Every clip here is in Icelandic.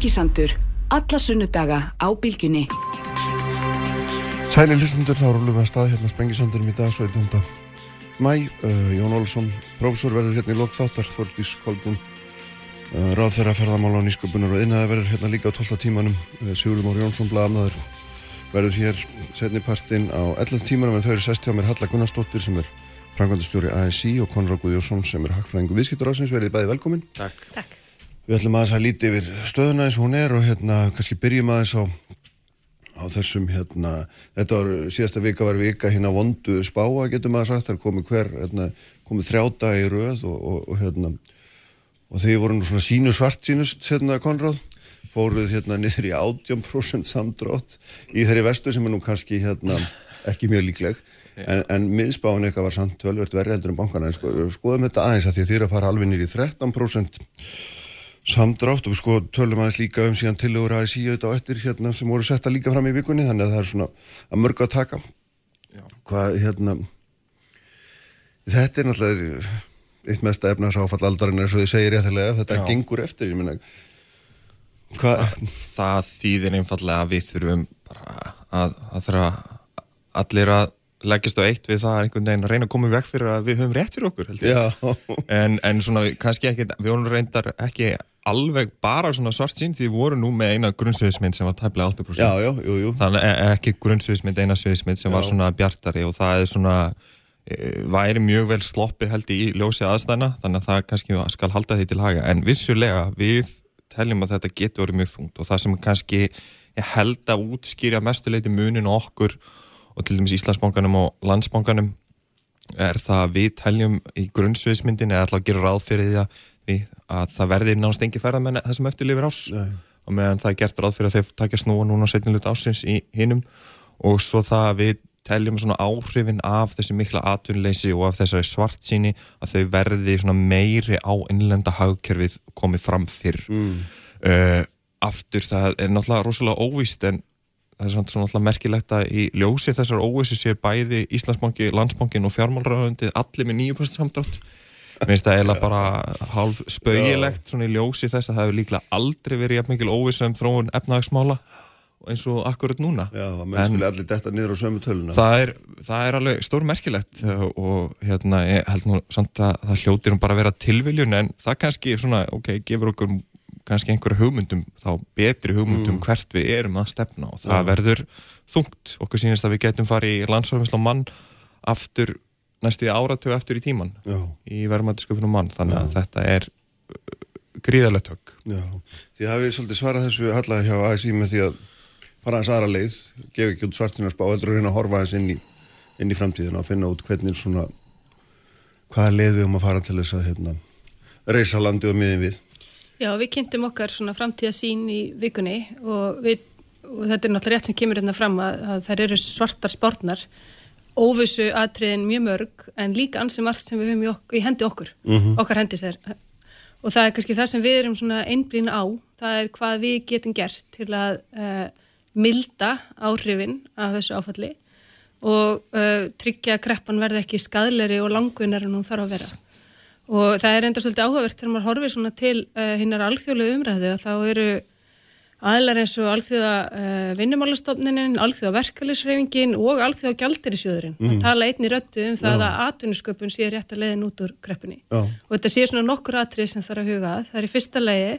Spengisandur, alla sunnudaga á bylgjunni. Sæli hlustundur, þá rúlum við að stað hérna Spengisandurum í dag, 17. mæ. Uh, Jón Olsson, prófessor, verður hérna í lokþáttar, Þorgís Kolbún, uh, ráð þeirra ferðamála á nýsköpunar og innaði verður hérna líka á 12. tímanum. Uh, Sigurður Mór Jónsson, blagamæður, verður hér setnipartinn á 11 tímanum en þau eru sest hjá mér Halla Gunnarsdóttir sem er frangandastjóri ASI og Konráð Guðjórsson sem er hagfræðingu viðskiptarásins. Verðið bæði velkomin. Takk. Takk. Við ætlum aðeins að líti yfir stöðuna eins og hún er og hérna kannski byrjum aðeins á, á þessum hérna, þetta var síðasta vika var vika hérna vondu spáa getur maður sagt, þar komið hver, hérna, komið þrjáta í röð og, og, og hérna og þegar voru nú svona sínu svart sínust hérna Konráð, fóruð hérna niður í 80% samdrátt í þeirri vestu sem er nú kannski hérna ekki mjög líkleg. En, en miðspáin eitthvað var samt tölvert verri heldur en bankana en sko, skoðum þetta aðeins að því er að fara alveg nýri 13% samdrátt og við sko tölum aðeins líka um síðan tillegur að síða þetta á eftir hérna sem voru setta líka fram í vikunni þannig að það er svona að mörg að taka Já. hvað hérna þetta er náttúrulega eitt mest að efna sáfall aldarinn eins og þið segir réttilega þetta Já. gengur eftir, ég meina hvað, Það þýðir einfallega að við þurfum bara að, að þurfa allir að leggjast á eitt við það að einhvern veginn að reyna að koma í veg fyrir að við höfum rétt fyrir okkur En, en svona kannski ekki, við vorum reyndar ekki alveg bara svona svart sín því við vorum nú með eina grunnsviðismynd sem var tæplega 8% já, já, jú, jú. Þannig e- ekki grunnsviðismynd, eina sviðismynd sem var Já. svona bjartari og það er svona e, væri mjög vel sloppið held í ljósi aðstæðna þannig að það kannski skal halda því til haga. En vissulega við teljum að þetta getur verið mjög þungt og það sem kannski ég held að útskýrja mestuleiti munin okkur og til dæmis Íslandsbankanum og Landsbankanum er það að við teljum í grunnsviðismyndin eða alltaf gerum ráð fyrir því að, að það verði náðast engi ferðamenn þessum eftirlifir ás Nei. og meðan það er gert ráð fyrir að þeir takja snúa núna setnilut ásins í hinnum og svo það að við teljum svona áhrifin af þessi mikla atvinnleysi og af þessari svartsýni að þau verði meiri á innlenda hagkerfið komið fram fyrr mm. uh, aftur það er náttúrulega rosalega óvíst en það er svona náttúrulega merkilegt að í ljósi þessar óvísi sé bæði Íslandsbanki, Landsbankin og fjármálraðandi allir með 9% samdrátt Mér finnst það eiginlega bara hálf spauðilegt svona í ljósi þess að það hefur líklega aldrei verið jafn mikil óvisa um þróun efnahagsmála eins og akkurat núna. Já, að menn En- skuli allir detta niður á sömu töluna. það er, það er alveg stór merkilegt og hérna ég held nú samt að það hljótir um bara að vera tilviljun en það kannski svona, ok, gefur okkur kannski einhverja hugmyndum, þá betri hugmyndum hvert við erum að stefna og það Já. verður þungt, okkur sýnist að við getum farið í aftur næstu áratögu aftur í tíman já, í verðmættisköpunum mann, þannig að Já. þetta er uh, gríðalegt högg. Já því hafið svolítið svarað þessu Halla hjá ASI með því að fara aðeins aðra leið gefa ekki út svartinarspá, heldur að reyna að horfa aðeins inn í, inn í framtíðina og finna út hvernig svona hvaða leið við um að fara til þess að hérna, reysa landi og miðin við. Já, við kynntum okkar svona framtíða sín í vikunni og, við, og þetta er náttúrulega rétt sem kemur hérna fram að, að þær eru svartar spárnar, óvissu atriðin mjög mörg en líka ansi margt sem við höfum í, ok í hendi okkur, okkar hendi sér. Og það er kannski það sem við erum svona einblín á, það er hvað við getum gert til að uh, milda áhrifin af þessu áfalli og uh, tryggja að kreppan verði ekki skadleri og langvinnar en hún þarf að vera. Og það er enda svolítið áhugavert þegar maður horfir svona til uh, hinnar alþjóðlegu umræðu að þá eru aðlar eins og alþjóða uh, vinnumálastofnunin, alþjóða verkefælisreifingin og alþjóða gjaldirisjóðurinn mm. að tala einni röttu um það að atvinnusköpun sé rétt að leiðin út úr kreppunni. Já. Og þetta sé svona nokkur atrið sem þarf að huga að. Það er í fyrsta leiði,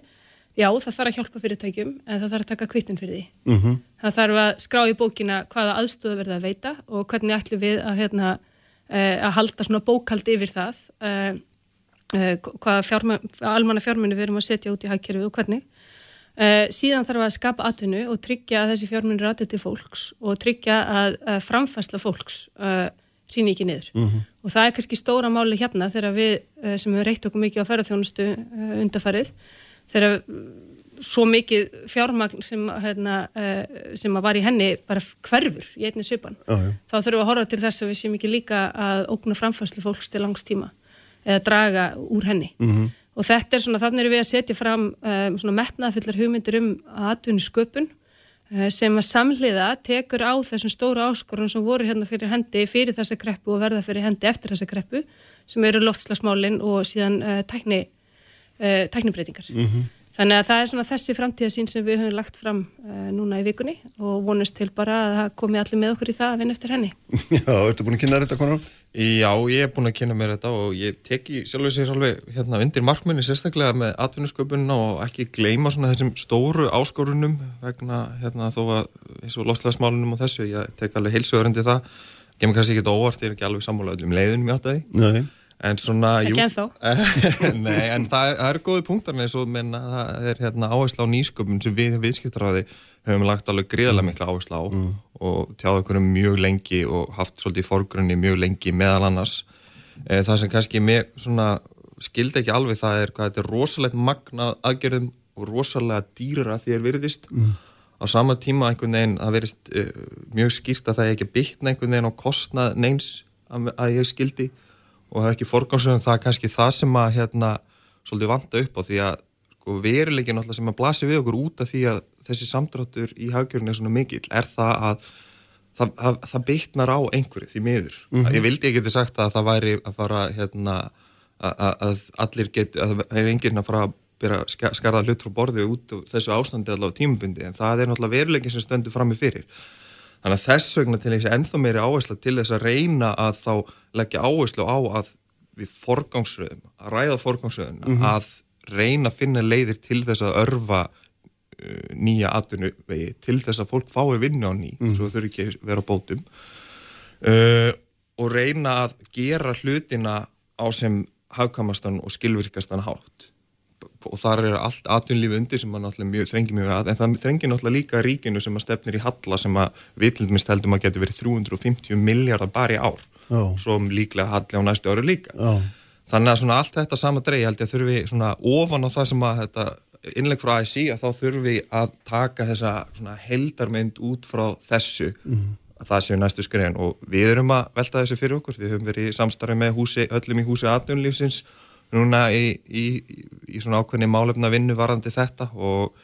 já það þarf að hjálpa fyrirtækjum en það þarf að taka kvittin fyrir því. mm -hmm. Það þarf að skrá í bókina hvaða aðstöðu verða að veita og hvernig ætlum við að, hérna, uh, að halda svona bókald yfir það, uh, hvaða almanna fjármunni við erum að setja út í hagkerfið og hvernig. Uh, síðan þarf að skapa atvinnu og tryggja að þessi fjármunni rati til fólks og tryggja að, að framfæsla fólks uh, rýni ekki niður. Og það er kannski stóra máli hérna þegar við uh, sem hefur reykt okkur mikið á ferðarþjónustu undarfarið, þegar svo mikið fjármagn sem, hérna, sem var í henni bara hverfur í einni Já, já. þá þurfum við að horfa til þess að við séum ekki líka að ógna framfærslu fólks til langs tíma eða draga úr henni -hmm. Og þetta er svona, þannig erum við að setja fram um, svona metnaðfullar hugmyndir um atvinni sköpun uh, sem að samhliða tekur á þessum stóru áskorun sem voru hérna fyrir hendi fyrir þessa kreppu og verða fyrir hendi eftir þessa kreppu sem eru loftslagsmálin og síðan uh, tækni uh, tæknibreitingar. Þannig að það er svona þessi framtíðasín sem við höfum lagt fram uh, núna í vikunni og vonast til bara að það komi allir með okkur í það að vinna eftir henni. Já, ertu búin að kynna þetta konar? Já, ég er búin að kynna mér þetta og ég teki sjálfur sér alveg hérna undir markminni sérstaklega með atvinnusköpunina og ekki gleyma svona þessum stóru áskorunum vegna hérna þó að þessu loslæðismálunum og þessu, ég tek alveg heilsuðurindi það, kemur kannski ekki þetta óvart, ég er ekki alveg sammála En svona, jú. Nei, en það, það eru góði punktar eins og menna, það er hérna áherslu á nýsköpun sem við viðskiptaráði höfum lagt alveg gríðarlega mikla áherslu á og tjáðu okkur mjög lengi og haft svolítið í forgrunni mjög lengi meðal annars. E, það sem kannski mér svona skildi ekki alveg það er hvað þetta er rosalegt magnað aðgerðum og rosalega dýrara því er virðist. Á sama tíma einhvern veginn það verist uh, mjög skýrt að það er ekki byggna einhvern veginn á kostnað neins að, að ég skildi og er ekki forgámsögum það er kannski það sem að hérna svolítið vanta upp á því að sko, veruleikin alltaf sem að blasi við okkur út af því að þessi samdráttur í haggjörn er svona mikill er það að það, það, það byggnar á einhverju því miður. Ég vildi ekki geti sagt að það væri að fara hérna að, að- allir get að það er enginn að fara að byrja að ska- skarða hlut frá borði út úr þessu ástandi allavega tímabundi en það er náttúrulega veruleikin sem stöndur frammi fyrir. Þannig að þess vegna til þessi ennþá meiri áhersla til þess að reyna að þá leggja áherslu á að við forgangsröðum, að ræða forgangsröðuna, að reyna að finna leiðir til þess að örfa uh, nýja atvinnuvegi til þess að fólk fái vinnu á ný svo þau ekki að vera bótum. Uh, og reyna að gera hlutina á sem hafkamastan og skilvirkastan hátt og þar er allt atvinnlífi undir sem að náttúrulega mjög þrengi mjög að en það þrengir náttúrulega líka ríkinu sem að stefnir í halla sem að dæmis heldum að geti verið 350 miljardar bara í ár. Já. svo líklega halli á næstu ári líka. Já. þannig að svona allt þetta sama dreig held ég að þurfi svona ofan á það sem að þetta innleg frá ASI að þá þurfi að taka þessa svona heldarmynd út frá þessu að það séu næstu skriðin og við erum að velta þessu fyrir okkur, við höfum verið í samstarfi með húsi, öllum í húsi atvinnulífsins núna í, í, í, svona ákveðni málefna vinnu varandi þetta og,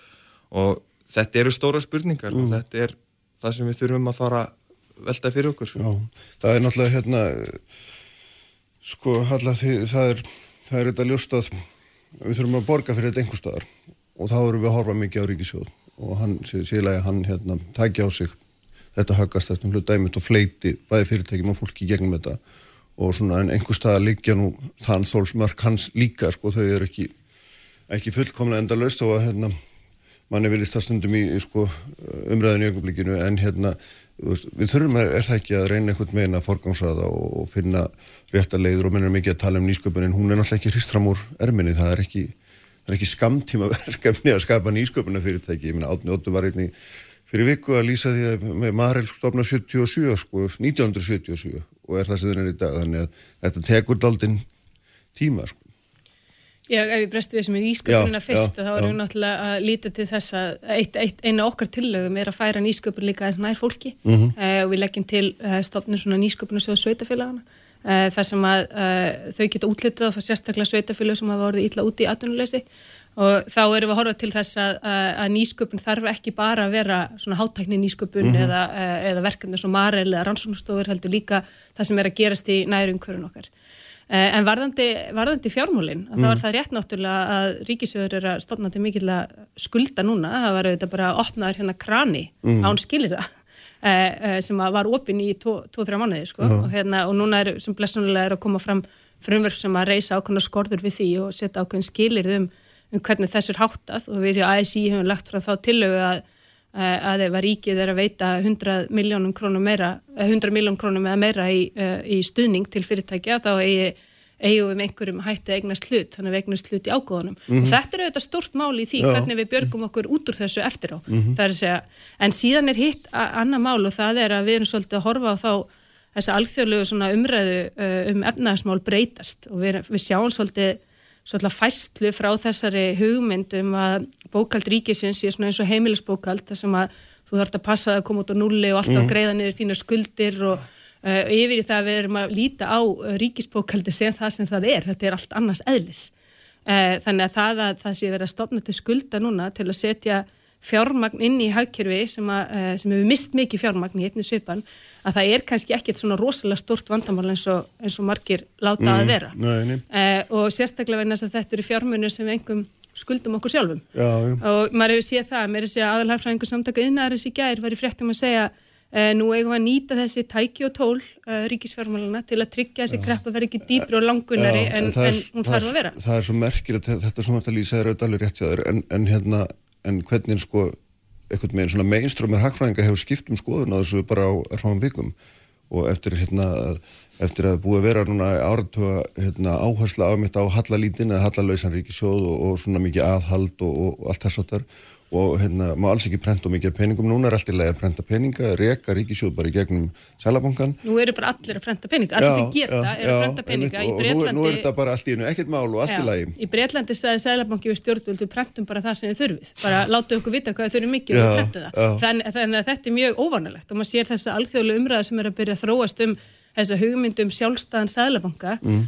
og þetta eru stóra spurningar og þetta er það sem við þurfum að fara velta fyrir okkur. Já, það er náttúrulega hérna sko, halla, því, það er það er þetta ljóst að við þurfum að borga fyrir þetta einhver staðar og þá erum við að horfa mikið á ríkisjóð og hann, síðlega hann hérna tækja á sig þetta höggast þetta hlut dæmit og fleiti bæði fyrirtækjum og fólki gegnum þetta og svona en einhver staðar liggja nú þann þólsmörk hans líka sko, þau eru ekki ekki fullkomlega endalaust og að hérna manni vilist það stundum í, sko, umræðinu í öngublikinu en hérna veist, við þurfum er, er það ekki að reyna einhvern megin að forgangsraða og, og finna rétta leiður og minnum mikið að tala um nýsköpun en hún er náttúrulega ekki hrist fram úr erminni það er ekki, ekki skamtíma verkefni að skapa nýsköpuna fyrirtæki ég minna Átni Óttu var einnig fyrir viku að lýsa því að Marel stofna 77 sko, 1977 og er það sem það er í dag þannig að þetta tekur daldinn tíma sko. Já, ef ég breysti við sem er nýsköpunina Já, fyrst já, þá erum við náttúrulega að líta til þess að eitt, eitt, eina okkar tillögum er að færa nýsköpun líka aðeins nær fólki Mhm. uh, og við leggjum til uh, stofnum svona nýsköpun og sjóðu sveitafélagana uh, þar sem að uh, þau geta útlitað og það sérstaklega sveitafélag sem hafa orðið illa úti í atvinnuleysi og þá erum við að horfa til þess að, að, nýsköpun þarf ekki bara að vera svona hátækni nýsköpun Mhm. eða, uh, eða verkefni svo marel eða rannsóknastofur heldur líka það sem er að gerast í nærumkörun okkar. Eh, En varðandi, varðandi fjármúlin, mm. þá er það rétt náttúrulega að ríkisjóður er að stofna til mikill að skulda núna, það var auðvitað bara að opnaður hérna krani án skilir það eh, eh, sem var opinn í 2-3 mánuði sko. Og, hérna, og núna er sem blessunulega er að koma fram frumverf sem að reysa ákveðna skorður við því og setja ákveðin skilir um, hvernig þessu er háttað og við því að ASI hefum lagt frá þá tillögu að eh, að ef að ríkið er að veita 100 miljónum krónum meira, eh, 100 miljónum krónum eða meira í, eh, í stuðning til fyrirtækja þá eigi, eigum við með einhverjum hætti að eignast hlut, þannig að við eignast hlut í ágóðunum. Og þetta er auðvitað stort mál í því Já. hvernig við björgum okkur út úr þessu eftir á. Er að segja, en síðan er hitt annað mál og það er að við erum svolítið að horfa á þá þessa alþjóðlegu svona umræðu uh, um efnaðismál breytast og við, við sjáum svolítið svolítið fæstlu frá þessari hugmynd um að bókald ríkisins sé svona eins og heimilisbókald þar sem að þú þarfst að passa að koma út á nulli og alltaf að greiða niður þínu skuldir og uh, yfir í það að við erum að líta á uh, ríkisbókaldi sem það sem það er, þetta er allt annars eðlis. Uh, þannig að það að það sé verið að stopna til skulda núna til að setja fjármagn inn í hagkerfi sem, að, uh, sem hefur mist mikið fjármagn í einni svipan að það er kannski ekkert svona rosalega stort vandamál eins og, eins og margir láta að vera Nei, nei. uh, og sérstaklega vegna þess að þetta eru fjármunir sem engum skuldum okkur sjálfum Já, já. og maður hefur séð það, mér er að segja aðalhagfræðingur samtaka yðnaðaris í gær var í fréttum að segja uh, nú eigum við að nýta þessi tæki og tól uh, ríkisfjármálana til að tryggja þessi kreppa verði ekki dýpri og langunnari Já, en, er- en hún þarf að vera Það er svo merkilegt, þetta sem þetta lýsa er auðvitað alveg rétt en, hvernig sko, einhvern veginn svona mainströmmir hagfræðinga hefur skipt um skoðun á þessu bara á erfáum vikum. Og eftir hérna, eftir að búið að vera núna áratuga hérna, áhersla afmitt á hallalítin eða hallalausan ríkisjóð og, og svona mikið aðhald og, og allt þess að þar og hérna, má alls ekki prenta mikið peningum, núna er allt í lagi að prenta peninga, reka ríkisjóð bara í gegnum sælabankan Nú eru bara allir að prenta peninga, allir sem geta eru að prenta peninga. einmitt, og, og nú, er- nú er þetta bara allt í einu, ekkert mál og allt í lagi. Í Breitlandi sagði Sælabanki við stjórnvöld við prentum bara það sem þið þurfið. Bara láta okkur vita hvað þið þurfum mikið og Já, við prentum það. já. þannig, þannig að þetta er mjög óvanalegt. Og maður sér þessa alþjóðlega umræða sem er að byrja að þróast um þessa hugmyndum sjálfstæðan Sælabanka mm.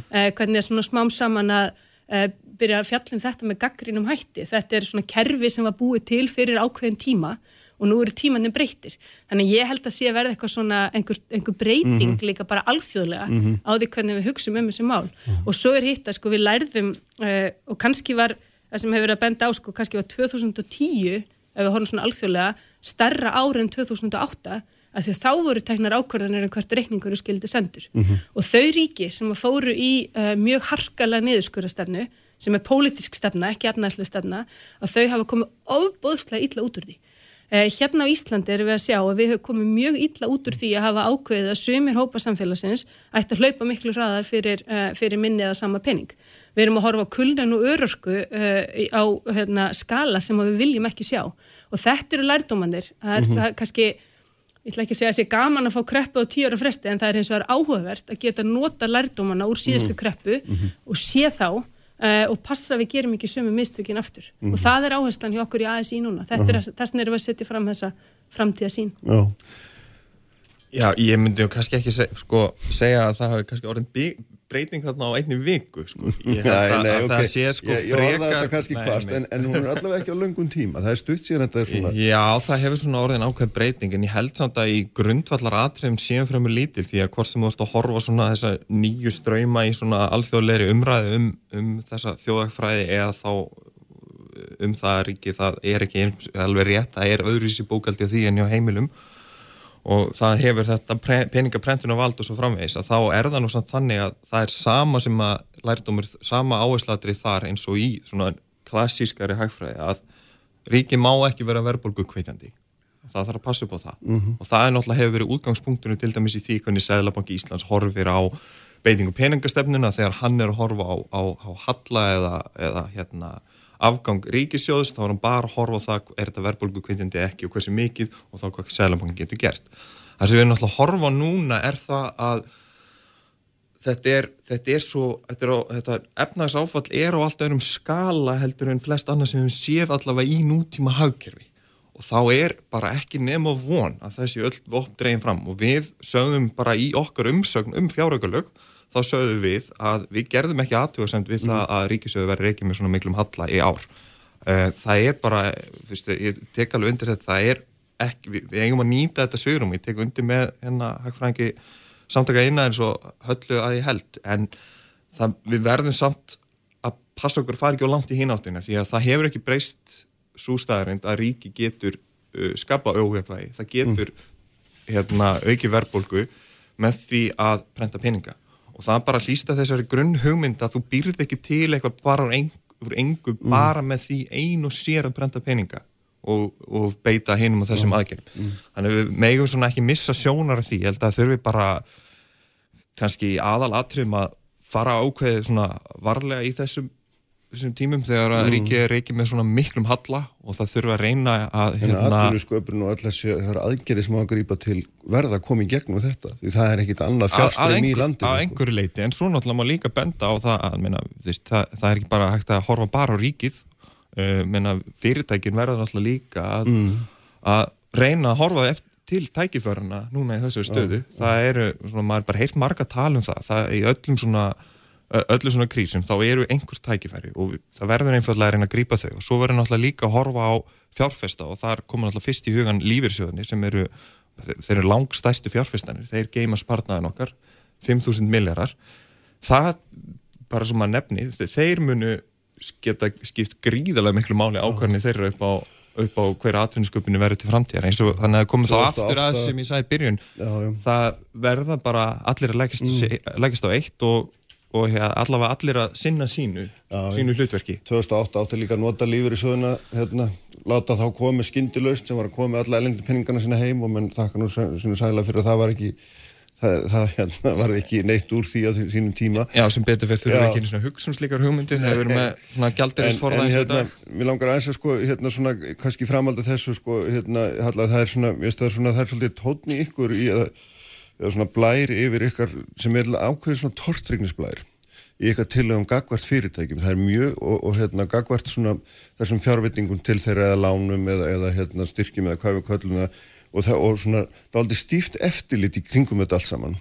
eh, byrja að fjallum þetta með gaggrínum hætti þetta er svona kerfi sem var búið til fyrir ákveðin tíma og nú eru tímannir breytir. Þannig ég held að sé að verða eitthvað svona, einhver, einhver breyting líka bara alþjóðlega á því hvernig við hugsum um þessi mál. Og svo er hitt að sko við lærðum uh, og kannski var, það sem hefur verið að benda á sko, kannski var 2010, ef við horfum svona alþjóðlega, starra ári en 2008 að því að þá voru teknar ákvörðanir um hvert reikningur skildi sendur. Og þau ríki sem fóru í uh, mjög harkalega niðurskurastefnu, sem er pólitísk stefna, ekki efnæslega stefna, að þau hafa komið ofbóðslega illa út úr því. Eh, Hérna á Íslandi erum við að sjá að við höfum komið mjög illa út úr því að hafa ákveðið að sumir hópa samfélagsins ætti að hlaupa miklu hraðar fyrir, uh, fyrir minni eða sama penning. Við erum að horfa kuldan og örorku uh, á hérna, skala sem við viljum ekki sjá og þetta eru lærdómanir. Það er mm -hmm. kannski, ég ætla ekki að segja að sé gaman að fá kreppu á tíu ára fresti en það er eins og er áhugavert að geta nota lærdómana úr síðustu kreppu og sé þá Uh, og passa að við gerum ekki sömu mistökin aftur. Og það er áherslan hjá okkur í ASI núna. Þetta er þess vegna erum við að setja fram þessa framtíða sín Já, Já, ég myndi kannski ekki seg, sko, segja að það hafi kannski orðin breyting þarna á einni viku sko. ég held að, nei, að ok, það sé sko ég, ég orða frekar þetta kannski Nei, kvast en, en hún er allavega ekki á löngum tíma. Það er stutt síðan þetta er svona Já, það hefur svona orðin ákveð breyting en ég held samt að í grundvallar atriðum séum fremur lítil því að hvort sem þú veist að horfa svona þessa nýju ströyma í svona alþjóðleiri umræði um, um þessa þjóðagfræði eða þá um það að ríki það er ekki alveg rétt, það er öðruvísi bókaldi á því en hjá heimilum og það hefur þetta pre- peningaprentun og vald og svo framvegis að þá er það nú samt þannig að það er sama sem að lærdómur, sama áhersladri þar eins og í svona klassískari hagfræði að ríki má ekki vera verðbólgu kveitjandi það þarf að passa upp á það. Og það er náttúrulega hefur verið útgangspunktunum til dæmis í því hvernig Sæðlabanki Íslands horfir á beitingu peningastefnuna þegar hann er að horfa á, á, á halla eða, eða hérna afgang ríkisjóðs, þá er hann bara að horfa á það er þetta verðbólgu kveitjandi ekki og hversu mikið og þá hvað Sæðlabankin getur gert. Það sem við erum náttúrulega að horfa núna er það að þetta er, þetta er svo þetta, þetta efnagsáfall er á allt öðrum skala heldur en flest annað sem við séð allavega í nútíma hagkerfi. Og þá er bara ekki nema von að þessi öll vopn dregin fram. Og við sögðum bara í okkar umsögn um fjáraukalög þá sögðum við að við gerðum ekki aðtjóðasemt við það að ríkisöðu verið reykið með svona miklum halla í ár. Eh, það er bara, veist, ég tek alveg undir þetta, það er ekki, við, við eigum að nýta þetta sögurum, ég tek undir með hérna hagfræðingi samtaka innan eins og höllu að ég held. En það, við verðum samt að passa okkur að fara ekki á langt í hináttina því að það hefur ekki breyst svo staðarind að ríki getur uh, skapa óhefvægi, það getur hérna, auki verðbólgu með því að prenta peninga og það bara hlýsta þessari grunn hugmynd að þú býrð ekki til eitthvað bara úr engu, engu bara með því ein og sér að prenta peninga og, og beita hinum á þessum aðgerðum. Þannig að við megum svona ekki missa sjónar af því, ég held að þurfi bara kannski aðal atriðum að fara ákveðið svona varlega í þessum, þessum tímum þegar að ríkið er reikið með svona miklum halla og það þurfi að reyna að hérna atvinnusköpun og öll þessi þessar aðgerði sem á að grípa til verða að koma í gegnum þetta því það er ekkit annað fjárströym í landinu Á sko. einhverju leiti, en svo náttúrulega má líka benda á það að meina, þvist, það, það er ekki bara hægt að horfa bara á ríkið uh, meina, fyrirtækin verða náttúrulega líka að, að reyna að horfa eftir til tækiföruna núna í þessu stöðu. það eru, svona, maður er bara heilt marga tala um það, það í öllum svona öllu svona krísum, þá eru einhver tækifæri og það verður einfallega að reyna að grípa þau og svo verður náttúrulega líka að horfa á fjárfesta og þar komur náttúrulega fyrst í hugan lífyrsjóðinni sem eru, þeir eru langstæstu fjárfestanir, þeir geima spartnaðin okkar 5.000 miljardar það bara sem að nefni, þe- þeir munu geta skipt gríðarlega miklu máli ákvarðinni þeirra upp á, upp á hverja atvinnsköpunni verður til framtíðar eins og þannig að komum þá 2008 aftur að sem ég sagði í byrjun Já, já. það verða bara allir að leggast, mm. á eitt og, og ja, allavega allir að sinna sínu, Já, sínu hlutverki. 2008 átti líka að nota lífur í söguna hérna, láta þá komi skyndilaust sem var að komi alla elendi peningana sinna heim og menn þakka nú sinu sæla fyrir að það var ekki það, það hérna, var ekki neitt úr því á því- sínum tíma. Já, sem betur fyrir þurfum ekki einu svona hugsun slíkar hugmyndir þegar við erum með svona en, gjaldirisforða en og hérna, mér langar aðeins að sko hérna svona, kannski framaldi þessu sko hérna, halla, það er svona, ég veist það er svona það er svolítið tónn í ykkur í að eða svona blær yfir ykkar sem er ákveðin svona tortrygnisblær í ykkar tilögum gagvart fyrirtækjum. Það er mjög og, og hérna gagvart svona þessum fjárvitningum til þeirra eða lánum eða, eða hérna styrkjum eða hvað við köllum það. Og það og svona það er aldrei stíft eftirlit í kringum þetta allt saman.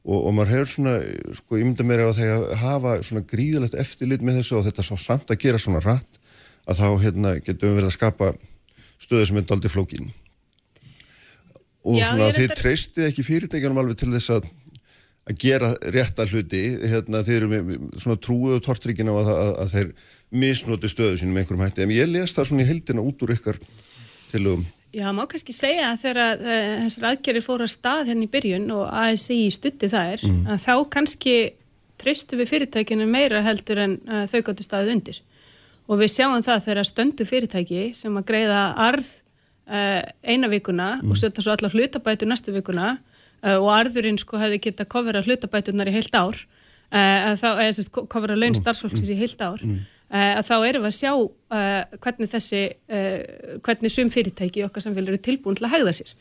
Og, og maður hefur svona, sko, ég mynda mér að hafa svona gríðalegt eftirlit með þessu og þetta svo samt að gera svona rætt að þá hérna getum við verið að skapa stöðu sem er daldi flókin og Já, svona þið reyndar- treystið ekki fyrirtækjanum alveg til þess að að gera rétta hluti. Hérna þeir eru með svona trúuðu tortryggina að, að, að þeir misnoti stöðu sínum einhverjum hætti. En ég les það svona í heldina út úr ykkar tilögum Já, má kannski segja að þegar uh, þessar aðgerri fóru að stað hérna í byrjun og ASI stutti þær, að þá kannski treystu við fyrirtækinu meira heldur en uh, þau gáttu staðið undir. Og við sjáum það þegar stöndu fyrirtæki sem að greiða arð eina vikuna og setja svo allar hlutabætu næstu vikuna uh, og arðurinn sko hefði geta kofera hlutabætunar í heilt ár, þá, eða kofera laun starfsfólksins í heilt ár, uh, að þá erum við að sjá uh, hvernig þessi, uh, hvernig sum fyrirtæki í okkar samfélag eru tilbúin til að hegða sér.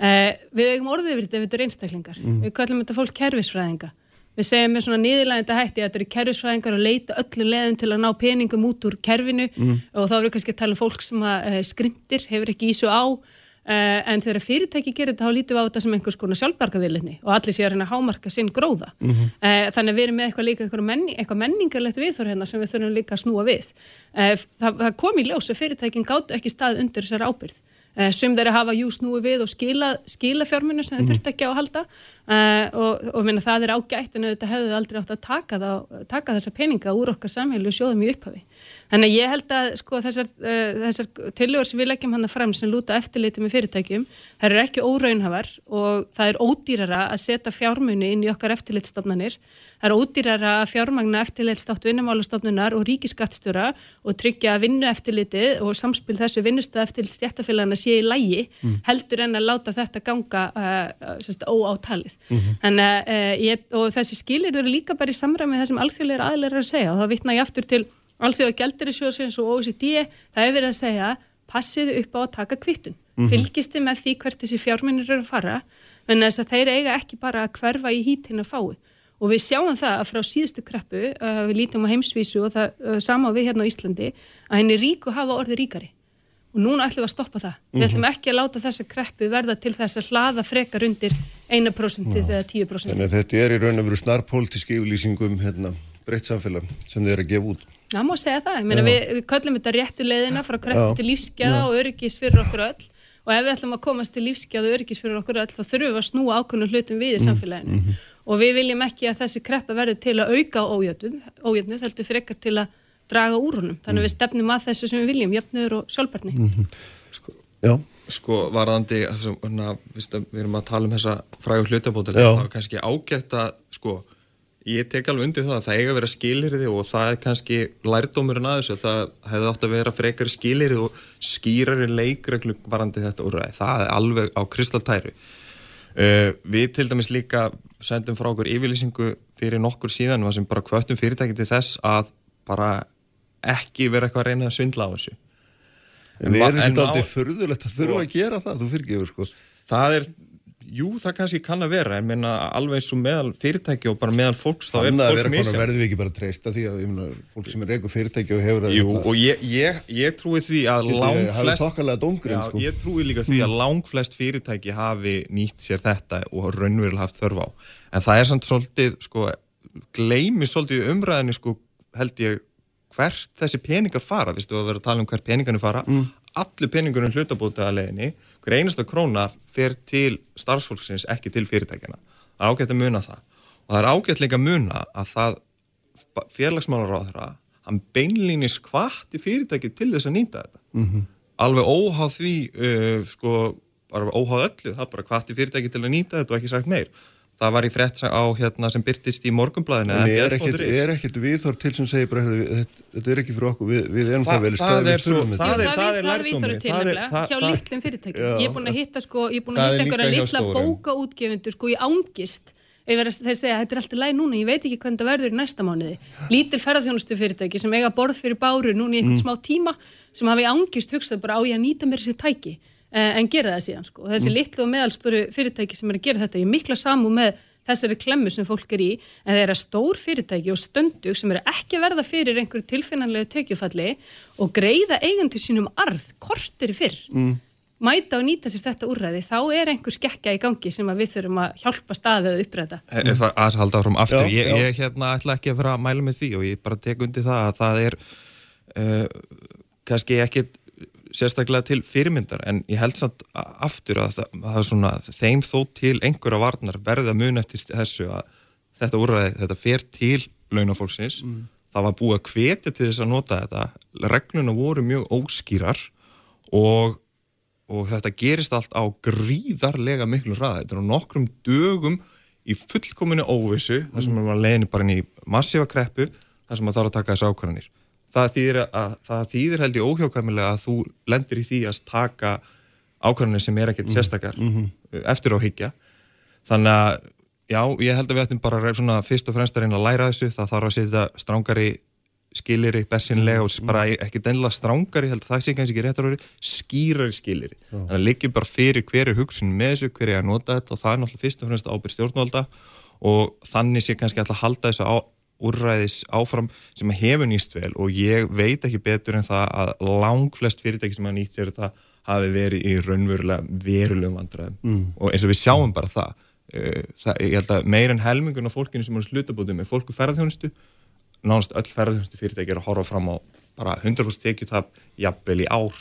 Uh, við eigum orðið yfir þetta ef þetta eru einstaklingar. Við kallum þetta fólk kerfisfræðinga. Við segjum með svona niðurlægenda hætti að þetta eru kerfisfræðingar og leita öllu leðin til að ná peningum út úr kerfinu. Og þá eru kannski að tala um fólk sem að, uh, skrimtir, hefur ekki ísu á Uh, en þegar fyrirtæki gerir þetta þá lítum við á þetta sem einhvers konar sjálfbarkavillinni og allir sé að að hámarka sinn gróða. Uh, þannig að við erum með eitthvað líka eitthvað, menning, eitthvað menningarlegt viðþór hérna sem við þurfum líka að snúa við. Það, það kom í ljós að fyrirtækin gátt ekki stað undir þessar ábyrð sum þeirra hafa jú snúi við og skila, skila fjármunum sem þeir þurft ekki á að halda. Uh, og, og minna, það er ágætt en þetta hefðu aldrei átt að taka, þá, taka þessa peninga úr okkar samheilu og sjóðum í upphafi Þannig að ég held að sko, þessar, uh, þessar tillögur sem við leggjum hann fram sem lúta eftirliti með fyrirtækjum, það eru ekki óraunhafar og það er ódýrara að setja fjármunni inn í okkar eftirlitstofnanir. Það er ódýrara að fjármagna eftirlitstátt vinnumálastofnunar og ríkiskattstöra og tryggja að vinnu eftirlitið og samspil þessu vinnustu eftirlit stjættafélagana sé í lægi heldur en að láta þetta ganga uh, sérst, óátalið. En, uh, ég, þessi skilir eru líka bara í samræmi sem alþjóðleira aðlir er að segja og þá vitna ég aftur til Alþjóða gældirisjóðsins og OECD, það hefur verið að segja passiðu upp á að taka kvittun. Fylgist þið með því hvert þessi fjárminnir eru að fara, en þess að þeir eiga ekki bara að hverfa í hítin að fái. Og við sjáum það að frá síðustu kreppu, uh, við lítum á heimsvísu og það uh, sama við hérna á Íslandi, að henni ríku hafa orðið ríkari. Og núna ætlum við að stoppa það. Við ætlum ekki að láta þessa kreppu verða til þess að hlaða frekar undir 1% eða 10%. Þannig að þetta er í raun og veru snarpolítisk yfirlýsingum hérna, breytt samfélag sem þið er að gefa út. Já, má segja það. Ég meina, við, við köllum þetta réttu leiðina frá kreppu Já. til lífsgæða og öryggis fyrir okkur öll. Og ef við ætlum að komast til lífsgæða og öryggis fyrir okkur öll þá þurfum við að snúa ákveðnum hlutum við í samfélaginu. Og við viljum ekki að þessi kreppa verði til að auka ójöfnu heldur frekar til að draga úr honum. Þannig að við stefnum að þessu sem við viljum, jöfnur og sjálfbarni. Já, Sko, varðandi, þessum, hana, við erum að tala um þessa frægu sko ég tek alveg undir það að það eiga að vera skilirði og það er kannski lærdómurinn að þessu það hefði átt að vera frekari skilirði og skýrari leikreglu varandi þetta úrræði, það er alveg á kristaltæru uh, við til dæmis líka sendum frá okkur yfirlýsingu fyrir nokkur síðan sem bara kvöttum fyrirtæki til þess að bara ekki vera eitthvað að reyna að svindla á þessu. En við erum en þetta aldrei förðulegt að þurfa að gera það, þú fyrirgefur sko. það er, jú það kannski kann að vera en menna alveg eins og meðal fyrirtæki og bara meðal fólks þá er Þannig að fólk vera konar verðum við ekki bara að treysta því að meina, fólk sem er reyku fyrirtæki og hefur að Jú, og ég, ég, ég trúi því að lang hafið flest dómgrinn Já, sko. ég trúi líka því að lang flest fyrirtæki hafi nýtt sér þetta og raunverulega haft þörf á. En það er samt svolítið sko, gleymi svolítið umræðinni sko, held ég hvert þessi peningar fara, viðstu að vera að tala um hvert peningarnir fara, mm. allir peningarnir hlutabóta að leiðinni, hver einasta króna fer til starfsfólksins ekki til fyrirtækjana, það er ágætt að muna það. Og það er ágætt líka að muna að það félagsmálar á þeirra hann beinlýnis hvati fyrirtæki til þess að nýta þetta. Mm -hmm. alveg óháð því uh, sko, bara óháð öllu það bara hvati fyrirtæki til að nýta þetta og ekki sagt meir það var í frett á hérna sem byrtist í morgumblæðinu en er ekkert, er ekkert viðhór til sem segir bara þetta, þetta er ekki fyrir okkur, við, við erum Þa, það vel það er, svo, það er, það er lærdómi hjá litlum fyrirtækjum. Ég er búin að hitta sko, ég er búin að hitta einhverja litla bókaútgefundur sko í ángist þeir segja þetta er alltaf læg núna, ég veit ekki hvernig það verður í næsta mánuði. Lítil ferðarþjónustu fyrirtæki sem eiga borð fyrir báru núna í einhvern mm. smá tíma sem hafi ángist hugsað bara á ég að nýta mér þessi tæki en gera það síðan sko. Þessi mm. litlu og meðalstóru fyrirtæki sem er að gera þetta, ég mikla samú með þessari klemmu sem fólk er í, en það er að stór fyrirtæki og stöndug sem er ekki að verða fyrir einhverju tilfinnanlegu tökjufalli og greiða eigandur sínum arð, kortir fyrr, mm. mæta og nýta sér þetta úrræði, þá er einhver skekka í gangi sem við þurfum að hjálpa staðið að uppræða. Ef að halda áfram aftur, já, ég, já. ég hérna ætla ekki að vera að mæla með því og ég bara tek undir það að það er uh, kannski ekkit sérstaklega til fyrirmyndar en ég held samt aftur að það, það er svona þeim þó til einhverja varnar verða mun eftir þessu að þetta úrræði, þetta fer til launafólksins, mm. það var búið að hvetja til þess að nota þetta, regluna voru mjög óskýrar og, og þetta gerist allt á gríðarlega miklu ræði, þetta er á nokkrum dögum í fullkominu óvissu, mm. þar sem maður leginir bara inn í massífa kreppu, þar sem maður þarf að taka þessu ákvarðanir það þýðir, að, það þýðir held ég óhjákvæmilega að þú lendir í því að taka ákvæmlega sem er ekkert mm. sérstakar mm -hmm. eftir áhyggja þannig að já, ég held að við ættum bara svona, fyrst og fremst að reyna að læra þessu það þarf að setja strángari skiliri, bersinlega og bara ekki dennilega strángari, held að það sé kannski ekki rétt að vera skýrari skiliri, já. þannig að liggjum bara fyrir hverju hugsun með þessu, hverju að nota þetta og það er náttúrulega fyrst og fremst ábyrg stjórnvalda og þannig sé kannski alltaf halda þessu á úrræðis áfram sem hefur nýst vel og ég veit ekki betur en það að lang flest fyrirtæki sem hafa nýtt sér þetta hafi verið í raunverulega verulegum vandræðum. Mm. og eins og við sjáum bara það, uh, það ég held að meir en helmingun af fólkinu sem eru slutabótið með fólku ferðarþjónustu nánast öll ferðarþjónustu fyrirtæki er að horfa fram á bara 100% tekjutab jafnvel í ár,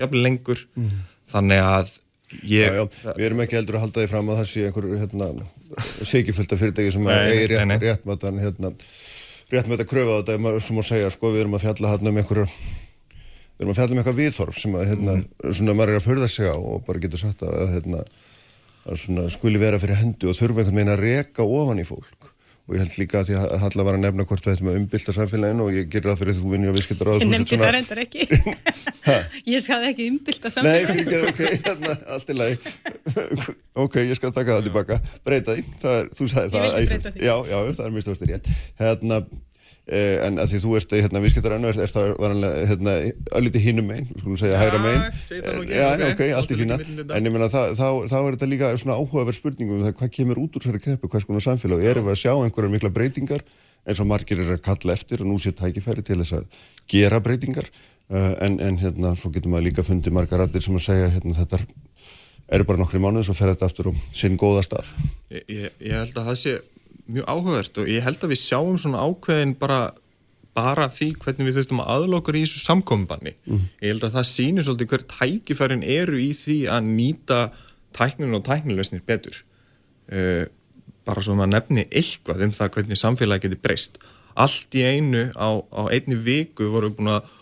jafnvel lengur. Mm. þannig að Ég, já, já, við erum ekki heldur að halda því fram að það sé einhver hérna, segifölda fyrirtæki sem er rétt, réttmötan hérna, réttmötan kröfa á þetta sem að segja, sko, við erum að fjalla hérna um einhverju við erum að fjalla um eitthvað viðþorf sem að, hérna, mm. svona maður er að förða sig á og bara getur sagt að, hérna, að svona, skuli vera fyrir hendu og þurfa einhvern veginn að reka ofan í fólk og ég held líka að því að Halla var að nefna hvort við ættum að umbylta samfélaginu og ég gerir það fyrir því að þú vinni á visskiptar á þessu Ég nefndi það reyndar ekki. Ég skal ekki umbylta samfélaginu. Nei, ekki, ok, hérna, allt í lagi. Ok, ég skal taka það tilbaka. Breyta því, er, þú sagði það Ég vil breyta því. Já, já, það er mjög stórstur rétt. Hérna en að því þú ert hérna viðskiptarannu er, er það varanlega hérna ölliti hinnum megin, skulum segja hægra megin. eh, já, ok, allt í fína. en ég menna þá, þá er þetta líka svona áhugaverð spurningum um það hvað kemur út úr þessari kreppu, hvað skoðum samfélag erum við að sjá einhverjar mikla breytingar eins og margir er að kalla eftir og nú sé tækifæri til þess að gera breytingar. Uh, en, en hérna svo getur maður líka fundið margar rættir sem að segja hérna þetta eru bara nokkri mánuð svo fer þetta aftur um sinn góða stað. Ég, ég, ég mjög áhugavert og ég held að við sjáum svona ákveðin bara, bara því hvernig við þurftum að aðlokkar í þessu samkombanni. Mm. Ég held að það sýnir svolítið hver tækifærin eru í því að nýta tækninu og tæknilösnir betur. Uh, bara svo maður nefni eitthvað um það hvernig samfélagi getur breyst. Allt í einu á, á einni viku vorum við búin að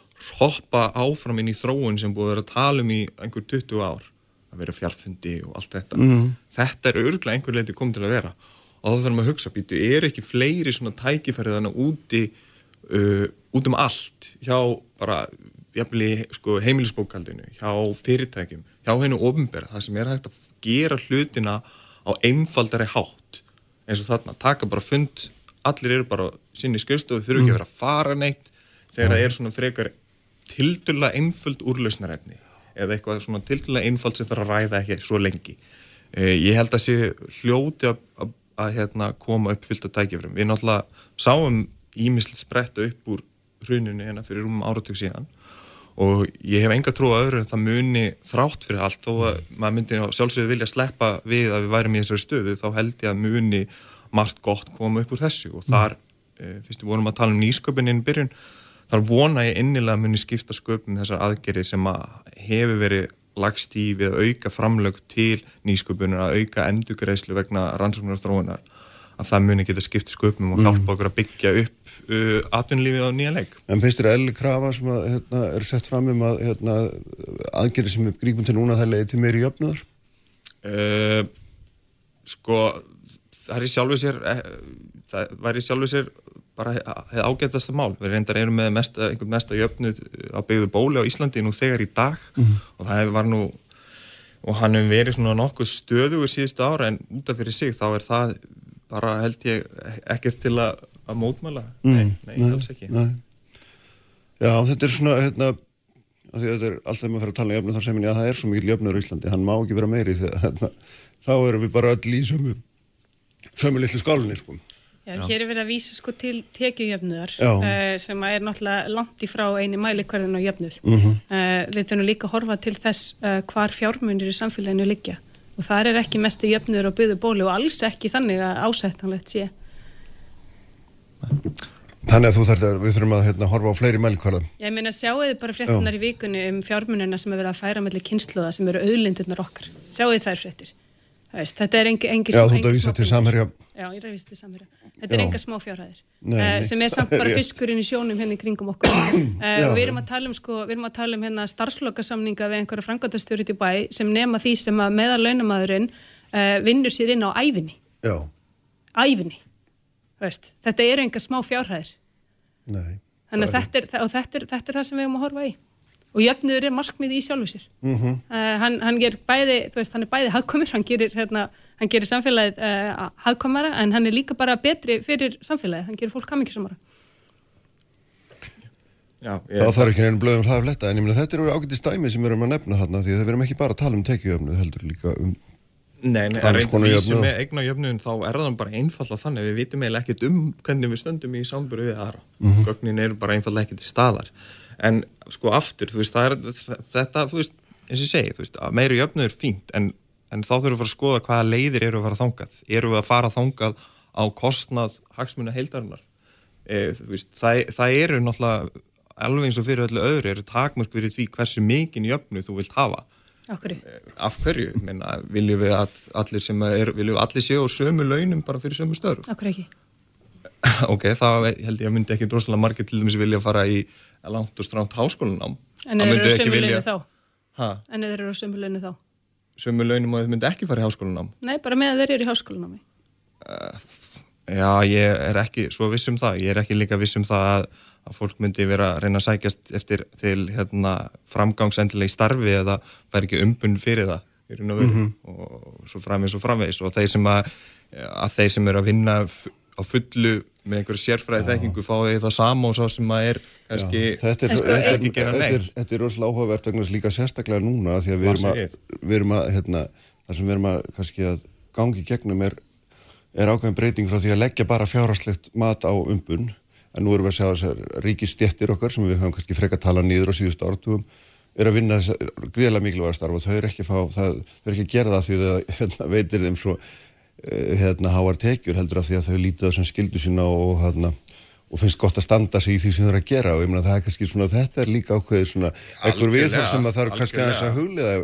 hoppa áfram inn í þróun sem búið að vera að tala um í einhver 20 ár að vera fjarfundi og allt þetta. Mm. Þetta er örglega einhver leiti komið til að vera og þá þarfum að hugsa býtu, er ekki fleiri svona tækifærið þannig úti uh, út um allt? Hjá bara jafnveg, sko, heimilisbókaldinu hjá fyrirtækjum, hjá hennu ofinbæra það sem er hægt að gera hlutina á einfaldari hátt. Eins og þarna, taka bara fund allir eru bara sinni skrifstofu þurfu ekki að vera að fara neitt þegar það er svona frekar tildulega einföld úrlausnarefni eða eitthvað svona tildulega einföld sem þarf að ræða ekki svo lengi. Eh, ég held að sé hljóti að að hérna, koma upp fyllt af tækifrum. Við náttúrulega sáum ímislega spretta upp úr hruninu hérna fyrir um áratug síðan og ég hef enga trú að öðru en það muni þrátt fyrir allt þó að maður myndi sjálfsögðu vilja sleppa við að við værim í þessari stöðu þá held ég að muni margt gott koma upp úr þessu og þar, mm. fyrst við vorum að tala um nýsköpuninn í byrjun, þar vona ég innilega muni skipta sköpum þessar aðgerið sem að hefur verið lagst í við að auka framlög til nýsköpunar, að auka endugreislu vegna rannsóknar og þróunar, að það muni geta skipt sköpum og hjálpa okkur að byggja upp uh, atvinnlífið á nýja leik. En finnst þér elli krafa sem að, hérna, er sett fram um að hérna, aðgerið sem við grípum til núna það leiði til meiri jöfnuður? Uh, sko, það er í sjálfu sér, eh, það væri í sjálfu sér bara hefði ágætast að mál. Við reyndar erum með mesta, einhvern mesta jöfnuð á byggðu bóli á Íslandi nú þegar í dag Mhm. og það var nú og hann hefur verið svona nokkuð stöðugur síðustu ára en útaf fyrir sig þá er það bara held ég ekkert til að, að mótmæla nei, nei, alls ekki Nei. Já, þetta er svona, hérna, að þetta er alltaf með að fara að tala um jöfnuð þá segir mér, já það er svo mikil jöfnuður í Íslandi, hann má ekki vera meiri þegar, hérna, þá erum við bara öll í sömu, sömu litlu skálinni, sko. Já, hér er verið að vísa sko til tekjujöfnuðar Já. uh, sem er náttúrulega langt í frá eini mælikvarðin á jöfnuð. Mhm. uh, við þurfum líka að horfa til þess uh, hvar fjármunir í samfélaginu liggja og það er ekki mestu jöfnuður á byggðu bóli og alls ekki þannig að ásættanlegt sé. Þannig að þarf við þurfum að hérna, horfa á fleiri mælkvarðum. Ég meina sjáu þið bara fréttinar í vikunni um fjármunina sem er verið að færa mellir kynsluða sem eru auðlindirnar okkar. Sjáu þið þær fréttir. Veist, þetta er engi, engi, Já, engi til samherja. Já, ég er að vísa til samherja. Þetta er Já. enga smá fjárhæðir. Uh, sem er samt er bara fiskurinn í sjónum hérna í kringum okkur. Uh, við erum að tala um, sko, við erum að tala um hérna starfslokasamninga við einhverja frangatastjóri í bæ sem nema því sem að meðal launamaðurinn uh, vinnur sér inn á æfinni. Já, Æfinni. Veist, þetta eru enga smá fjárhæðir. nei. Þannig að þetta er, og þetta er, þetta er það sem við erum að horfa í. Og jöfnuður er markmið í sjálfu sér. Mhm. -hmm. uh, hann, hann ger bæði, veist, hann er bæði hagkomur, hann gerir, hérna, hann gerir samfélagið uh, hagkomara, en hann er líka bara betri fyrir samfélagið, hann gerir fólk kammingisamara. Já, Það ég, þarf ekki neina blöðum það að fletta, en ég meina þetta eru ágætið stæmi sem við erum að nefna þarna, því að við erum ekki bara að tala um tekjuöfnu, heldur líka um, nei, nei, reynda vísi jöfnuð. með eigna jöfnun þá er það bara einfalla þannig við vitum eiginlega ekkert um hvernig við stöndum í samburu við aðra. Mhm. Gögnin eru bara einfalla ekkert í staðar. En sko aftur, þú veist, það er þetta, þú veist, eins og ég segi, þú veist, að meiri jöfnuð er fínt, en, en þá þurfum við að fara að skoða hvaða leiðir eru að fara þangað. Eru við að fara þangað á kostnað hagsmuna heildarinnar? E, veist, það, það eru náttúrulega alveg eins og fyrir öllu öðru eru takmörk fyrir því hversu mikinn jöfnuð þú vilt hafa Okkur. af hverju, menna, viljum við að allir sem er, viljum við allir séu á sömu launum bara fyrir sömu störf Okkur ekki. ok, þá held ég að myndi ekki droslega margir til dæmis vilja fara í langt og stránt háskólanám. En þeir eru sömu vilja- launu þá. ha, En þeir eru sömu launu þá. sömu og þau myndi ekki fara í háskólanám. Nei, bara með að þeir eru í háskólanámi. já, ég er ekki svo viss um það. Ég er ekki líka viss um það að, að fólk myndi vera að reyna að sækjast eftir til hérna, framgangsendilega í starfi eða fær ekki umbun fyrir það í raun og svo framvegis og framvegis. Og þeir sem að, að þeir sem eru að vinna á fullu með einhverju sérfræði þekkingu fái það sama og svo sem að er kannski þetta er, En sko, er, ekki gera þetta, er, neitt. þetta er rosalega áhugavert vegna þess líka sérstaklega núna því að við erum að, við erum að hérna, það sem við erum að kannski að gangi gegnum er, er ákveðin breyting frá því að leggja bara fjárhastlegt mat á umbun. En nú erum við að segja þessar ríkistjettir okkar sem við höfum kannski frekar talað nýður á síðustu ártugum er að vinna þess gríðlega mikilvæga starf og þau eru ekki, að fá, það, þau eru ekki að gera það því að hérna, veitir þeim svo hérna, háar tekjur heldur af því að þau lítið á sem skildu sína og, hérna, og finnst gott að standa sig í því sem þau eru að gera og ég meina það er kannski svona, þetta er líka ákveðið svona einhver viðhorf sem að það eru kannski aðeins að huglega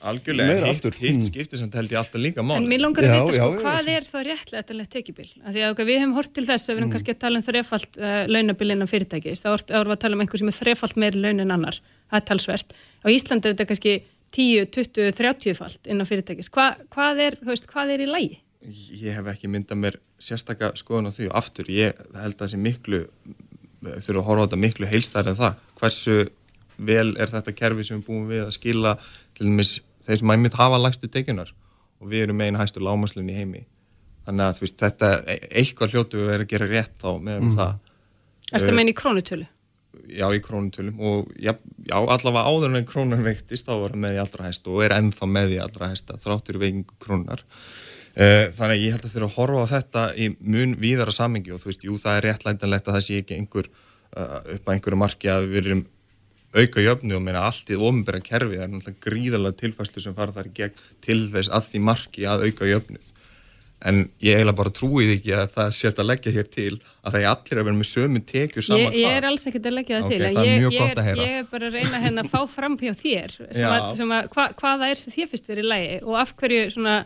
algjörlega, meira hitt, aftur. hitt Mm. skiptir sem held ég alltaf líka mál En mér langar að vita sko, já, hvað já. er þá réttlætilegt tekjubil? Af Því að okay, við hefum hort til þess að við erum kannski að tala um þrefalt uh, launabil innan fyrirtækis. Þá erum við að tala um einhver sem er þrefalt meiri laun en annar. Það er talsvert. Á Íslandi er þetta kannski 10, 20, 30 falt innan fyrirtækis. Hva, hvað, er, veist, hvað er í lægi? Ég hef ekki myndað mér sérstaka skoðun á því og aftur. Ég held að þessi miklu þurfa að horfa á þetta miklu heilstæðar en það. Hversu vel er þetta kerfi sem við búum við að skila til dæmis þeir sem æmið hafa lægstu tekinar og við erum megin hægstu lámaslun í heimi. Þannig að veist, þetta eitthvað hljótu við erum að gera rétt þá með mm. það Erstu að meina í krónutölu? já í krónutölum. Og já, já allavega áður en krónan veiktist þá var hann með í allra hæstu og er ennþá með í allra hæsta þráttur veikingu krónar þannig að ég held að þurfa að horfa á þetta í mun víðara samengi og þú veist, jú það er réttlændalegt að það sé ekki einhver uh, upp að einhverju marki að við erum auka jöfnu og meina allt í ofinbæra kerfi það er náttúrulega gríðalega tilfæslu sem fara þar í gegn til þess að því marki að auka jöfnuð en ég eiginlega bara trúið ekki að það sést að leggja hér til að það er allir að vera með sömu tekjur saman Ég, ég er alls ekkert að leggja það til. en það er ég, ég, heyra. Ég er bara að reyna hérna að fá fram hjá þér sem að, sem að, hva, hvaða er sem þér fyrst verið í lægi og af hverju svona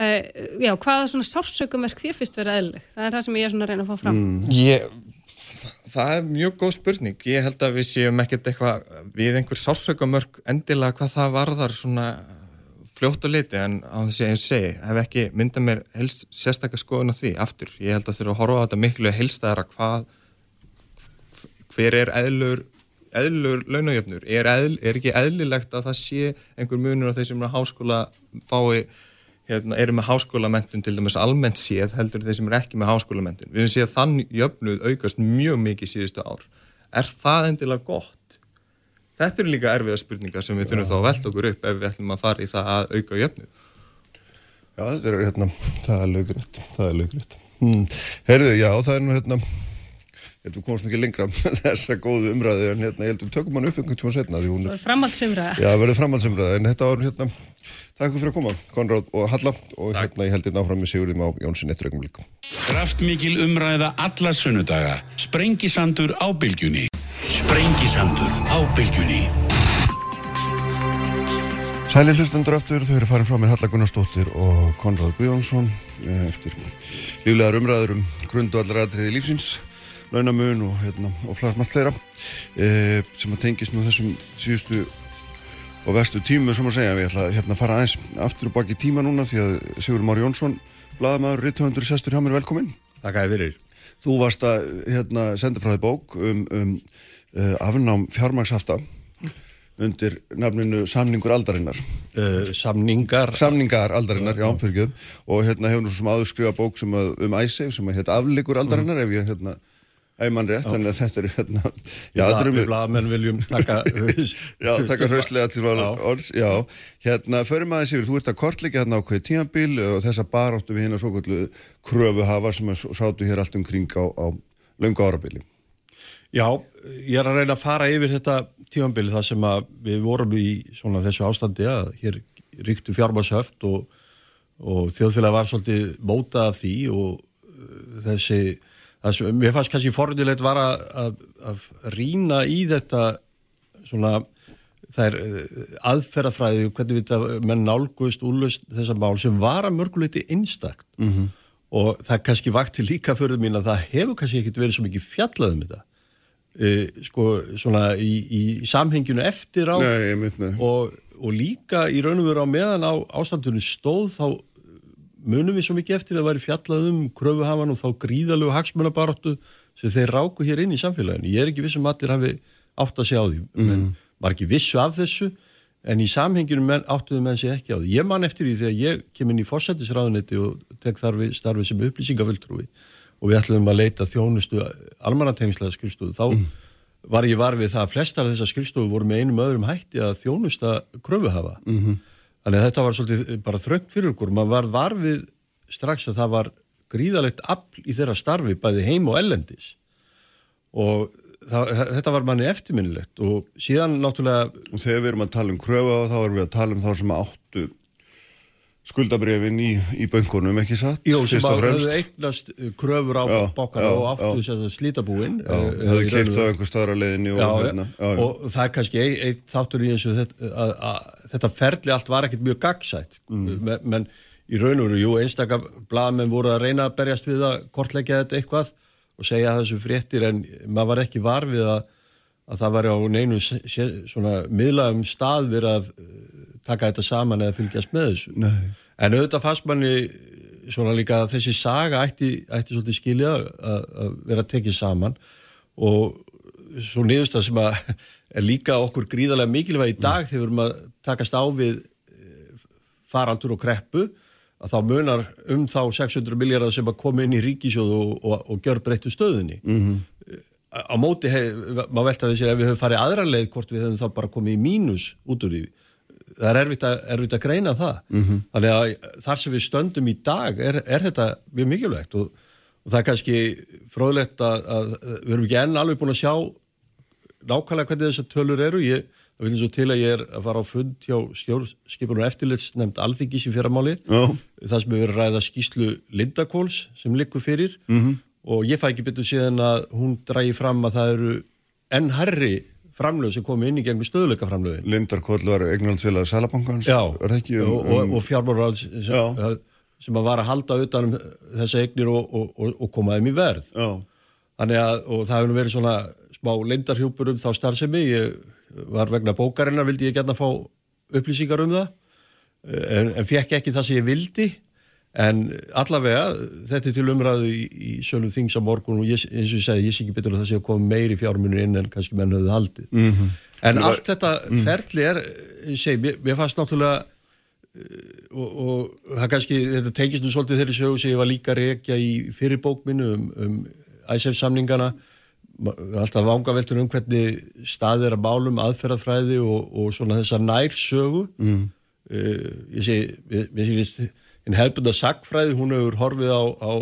uh, já, hvaða svona sársökumerk þér fyrst verið eðlileg? Það er það sem ég er svona að reyna að fá fram. Mm. Ég, það er mjög góð spurning. Ég held að við séum ekkert eitthvað við einhver sársökumörk endilega hvað það varðar svona fljótt og liti en á þess að ég segi hef ekki myndað mér helst sérstaklega skoðun á því aftur. Ég held að þurfa að horfa á þetta miklu helstæðara hvað hver er eðlur eðlur launajöfnur, er, eðl, er ekki eðlilegt að það sé einhver munur á þeir sem er að háskóla fái hérna, eru með háskólamentun til dæmis almennt séð heldur þeir sem er ekki með háskólamentun við höfum séð að þann jöfnuð aukast mjög mikið síðustu ár. Er það endilega gott? Þetta eru líka erfiða spurningar sem við þurfum þá að velta okkur upp ef við ætlum að fara í það að auka jöfnuð. Já, þetta er hérna, það er lögriðt það er lögriðt hmm. Herðu, já, það er nú hérna ég held að við komumst ekki lengra með þessa góðu umræði en hérna, ég held að við tökum hann upp einhvern tíma setna því hún er framhaldsumræða. Já, verður framhaldsumræða, en þetta var hérna takk fyrir að koma, Konráð og Halla. Og takk. hérna ég held hérna áfram með Sigurðum á Jónsson eitt rögum líka. Kraftmikil umræða alla sunnudaga. Sprengisandur á bylgjunni. Sprengisandur á bylgjunni. Sæli hlustendur aftur, þau eru farin frá mér Halla Gunnarsdóttir og Konráð Guðjónsson eh, eftir líflegar umræður um grundu allar aðriði lífsins launamun og, hérna, og flarmargt fleira e, sem að tengist með þessum síðustu og vestu tímu sem að segja við ætla að hérna, fara aðeins aftur og baki tíma núna því að Sigur Mári Jónsson bladamæður, ritthöndur, sestur hjá mér, velkomin Takk að þið fyrir. Þú varst að hérna, senda frá þið bók um, um uh, afnám fjármagshafta undir nafninu Samningur aldarinnar. Uh, Samningar Samningar aldarinnar, já, fyrir ekki og hérna hefur nú svona aður skrifa bók sem að, um æsef sem að hérna aflikur aldarinnar mm. ef ég hérna Æmann rétt, þannig að þetta er hérna Já, við blaðmenn viljum taka Já, taka hrauslega til orðs Já, hérna, förum aðeins yfir þú ert að kortleika hérna á hverju tímabíl og þessa baráttu við hérna svo kvöldu kröfuhafa sem sátu hér allt umkring á, á laungu árabíli Já, ég er að reyna að fara yfir þetta tímabíli þar sem að við vorum í svona þessu ástandi að hér ríktu fjármashöft og, og þjóðfélag var svolítið mótað af því og þessi það sem mér fannst kannski forðilegt var að, að, að rína í þetta svona er eh, aðferðafræði og hvernig við þetta menn nálgust úrlust þessa mál sem var að mörguleiti einstakt. Mm -hmm. og það kannski vakti líka fyrir mín að það hefur kannski ekkert verið svo mikið fjallað um þetta. E, sko svona í, í, samhenginu eftir á Nei, mynd, og, og líka í raun og veru á meðan á ástandunum stóð þá munum við svo mikið eftir að væri fjallað um kröfuhafan og þá gríðalögu hagsmunabaráttu sem þeir ráku hér inn í samfélaginu. Ég er ekki vissum að allir hafi átt að segja á því, mm. menn var ekki vissu af þessu, en í samhenginu menn, áttuðu menn sig ekki á því. Ég man eftir því þegar ég kem inn í fórsættisræðunetti og tek þarfi starfið sem upplýsingavöldrúi og við ætlum að leita þjónustu almanatengslega skrifstofu, þá mm. var ég var við það að flestar af þessar skrifstofu voru með einum öðrum hætti að þjónusta kröfuhafa. Mm -hmm. Þannig að þetta var svolítið bara þröngt fyrir okkur. Man var varfið strax að það var gríðalegt afl í þeirra starfi bæði heim og ellendis og það, þetta var manni eftirminnilegt og síðan náttúrulega... Og þegar við erum að tala um kröfa þá erum við að tala um þá sem áttu skuldabrefin í, í böngunum, ekki satt? Jú, sem hafðu eignast uh, kröfur á bókana og áttu þess að slítabúin. Já, uh, það hefði keipt á einhver staðra leðinni og, já, hérna, já, og það er kannski eitt ein, þáttur í eins og þetta, að, að, þetta ferli allt var ekkert mjög gagsætt, mm. menn men, í raun og veru, jú, einstakar blaðmenn voru að reyna að berjast við að kortleggja þetta eitthvað og segja þessu fréttir en maður var ekki varfið að, að það var á neinu svona miðlagum stað verið að taka þetta saman eða fylgjast með þessu Nei. en auðvitað fannst manni svona líka að þessi saga ætti, ætti svolítið skilja að, að vera tekið saman og svo niðurstað sem að er líka okkur gríðarlega mikilvæg í dag mm. þegar við erum að takast á við eh, faraldur og kreppu að þá munar um þá 600 miljardar sem að koma inn í ríkisjóðu og, og, og gjör breyttu stöðunni mm -hmm. á móti, maður velta við sér ef við höfum farið aðra leið hvort við höfum þá bara komið í mínus út úr því það er erfitt að, erfitt að greina það mm -hmm. þannig að þar sem við stöndum í dag er, er þetta mjög mikilvægt og, og það er kannski fróðlegt að, að við erum ekki enn alveg búin að sjá nákvæmlega hvernig þessar tölur eru ég vil eins og til að ég er að fara á fund hjá stjórnskipunum eftirlits nefnd alþingis í fyrramáli. Oh. Það sem hefur verið ræða skýslu Lindakóls sem likur fyrir mm -hmm. og ég fæ ekki betur síðan að hún drægi fram að það eru enn herri framlöð sem komi inn í gegnum stöðleika framlöðin. Lindarkóll var eignaldsfélag Sælabankans, ekki? Um, og, og, og fjármáraðs sem að var að halda utanum þessa eignir og, og, og, og koma þeim í verð. Já, Þannig að, og það hefur verið svona smá leindarhjúpur um þá starfsemi, ég var vegna bókarinnar, vildi ég gætna fá upplýsingar um það, en, en fekk ekki það sem ég vildi, en allavega, þetta er til umræðu í, í sölum þings á morgun og ég, eins og ég segi, ég sé ekki betur að það sé að koma meiri fjármunir inn en kannski menn höfðu haldið. -hmm. En allt þetta ferli er, ég segi, mér, mér fannst náttúrulega og, og það kannski, þetta teikist nú svolítið þeirri sögu sem ég var líka að rekja í fyrirbókminu um, um ISF samningana alltaf vangaveltur um hvernig staðir að málum aðferðafræði og, og svona þessa nær sögu mm. uh, ég sé, ég sé einn hefbunda sagfræði, hún hefur horfið á, á,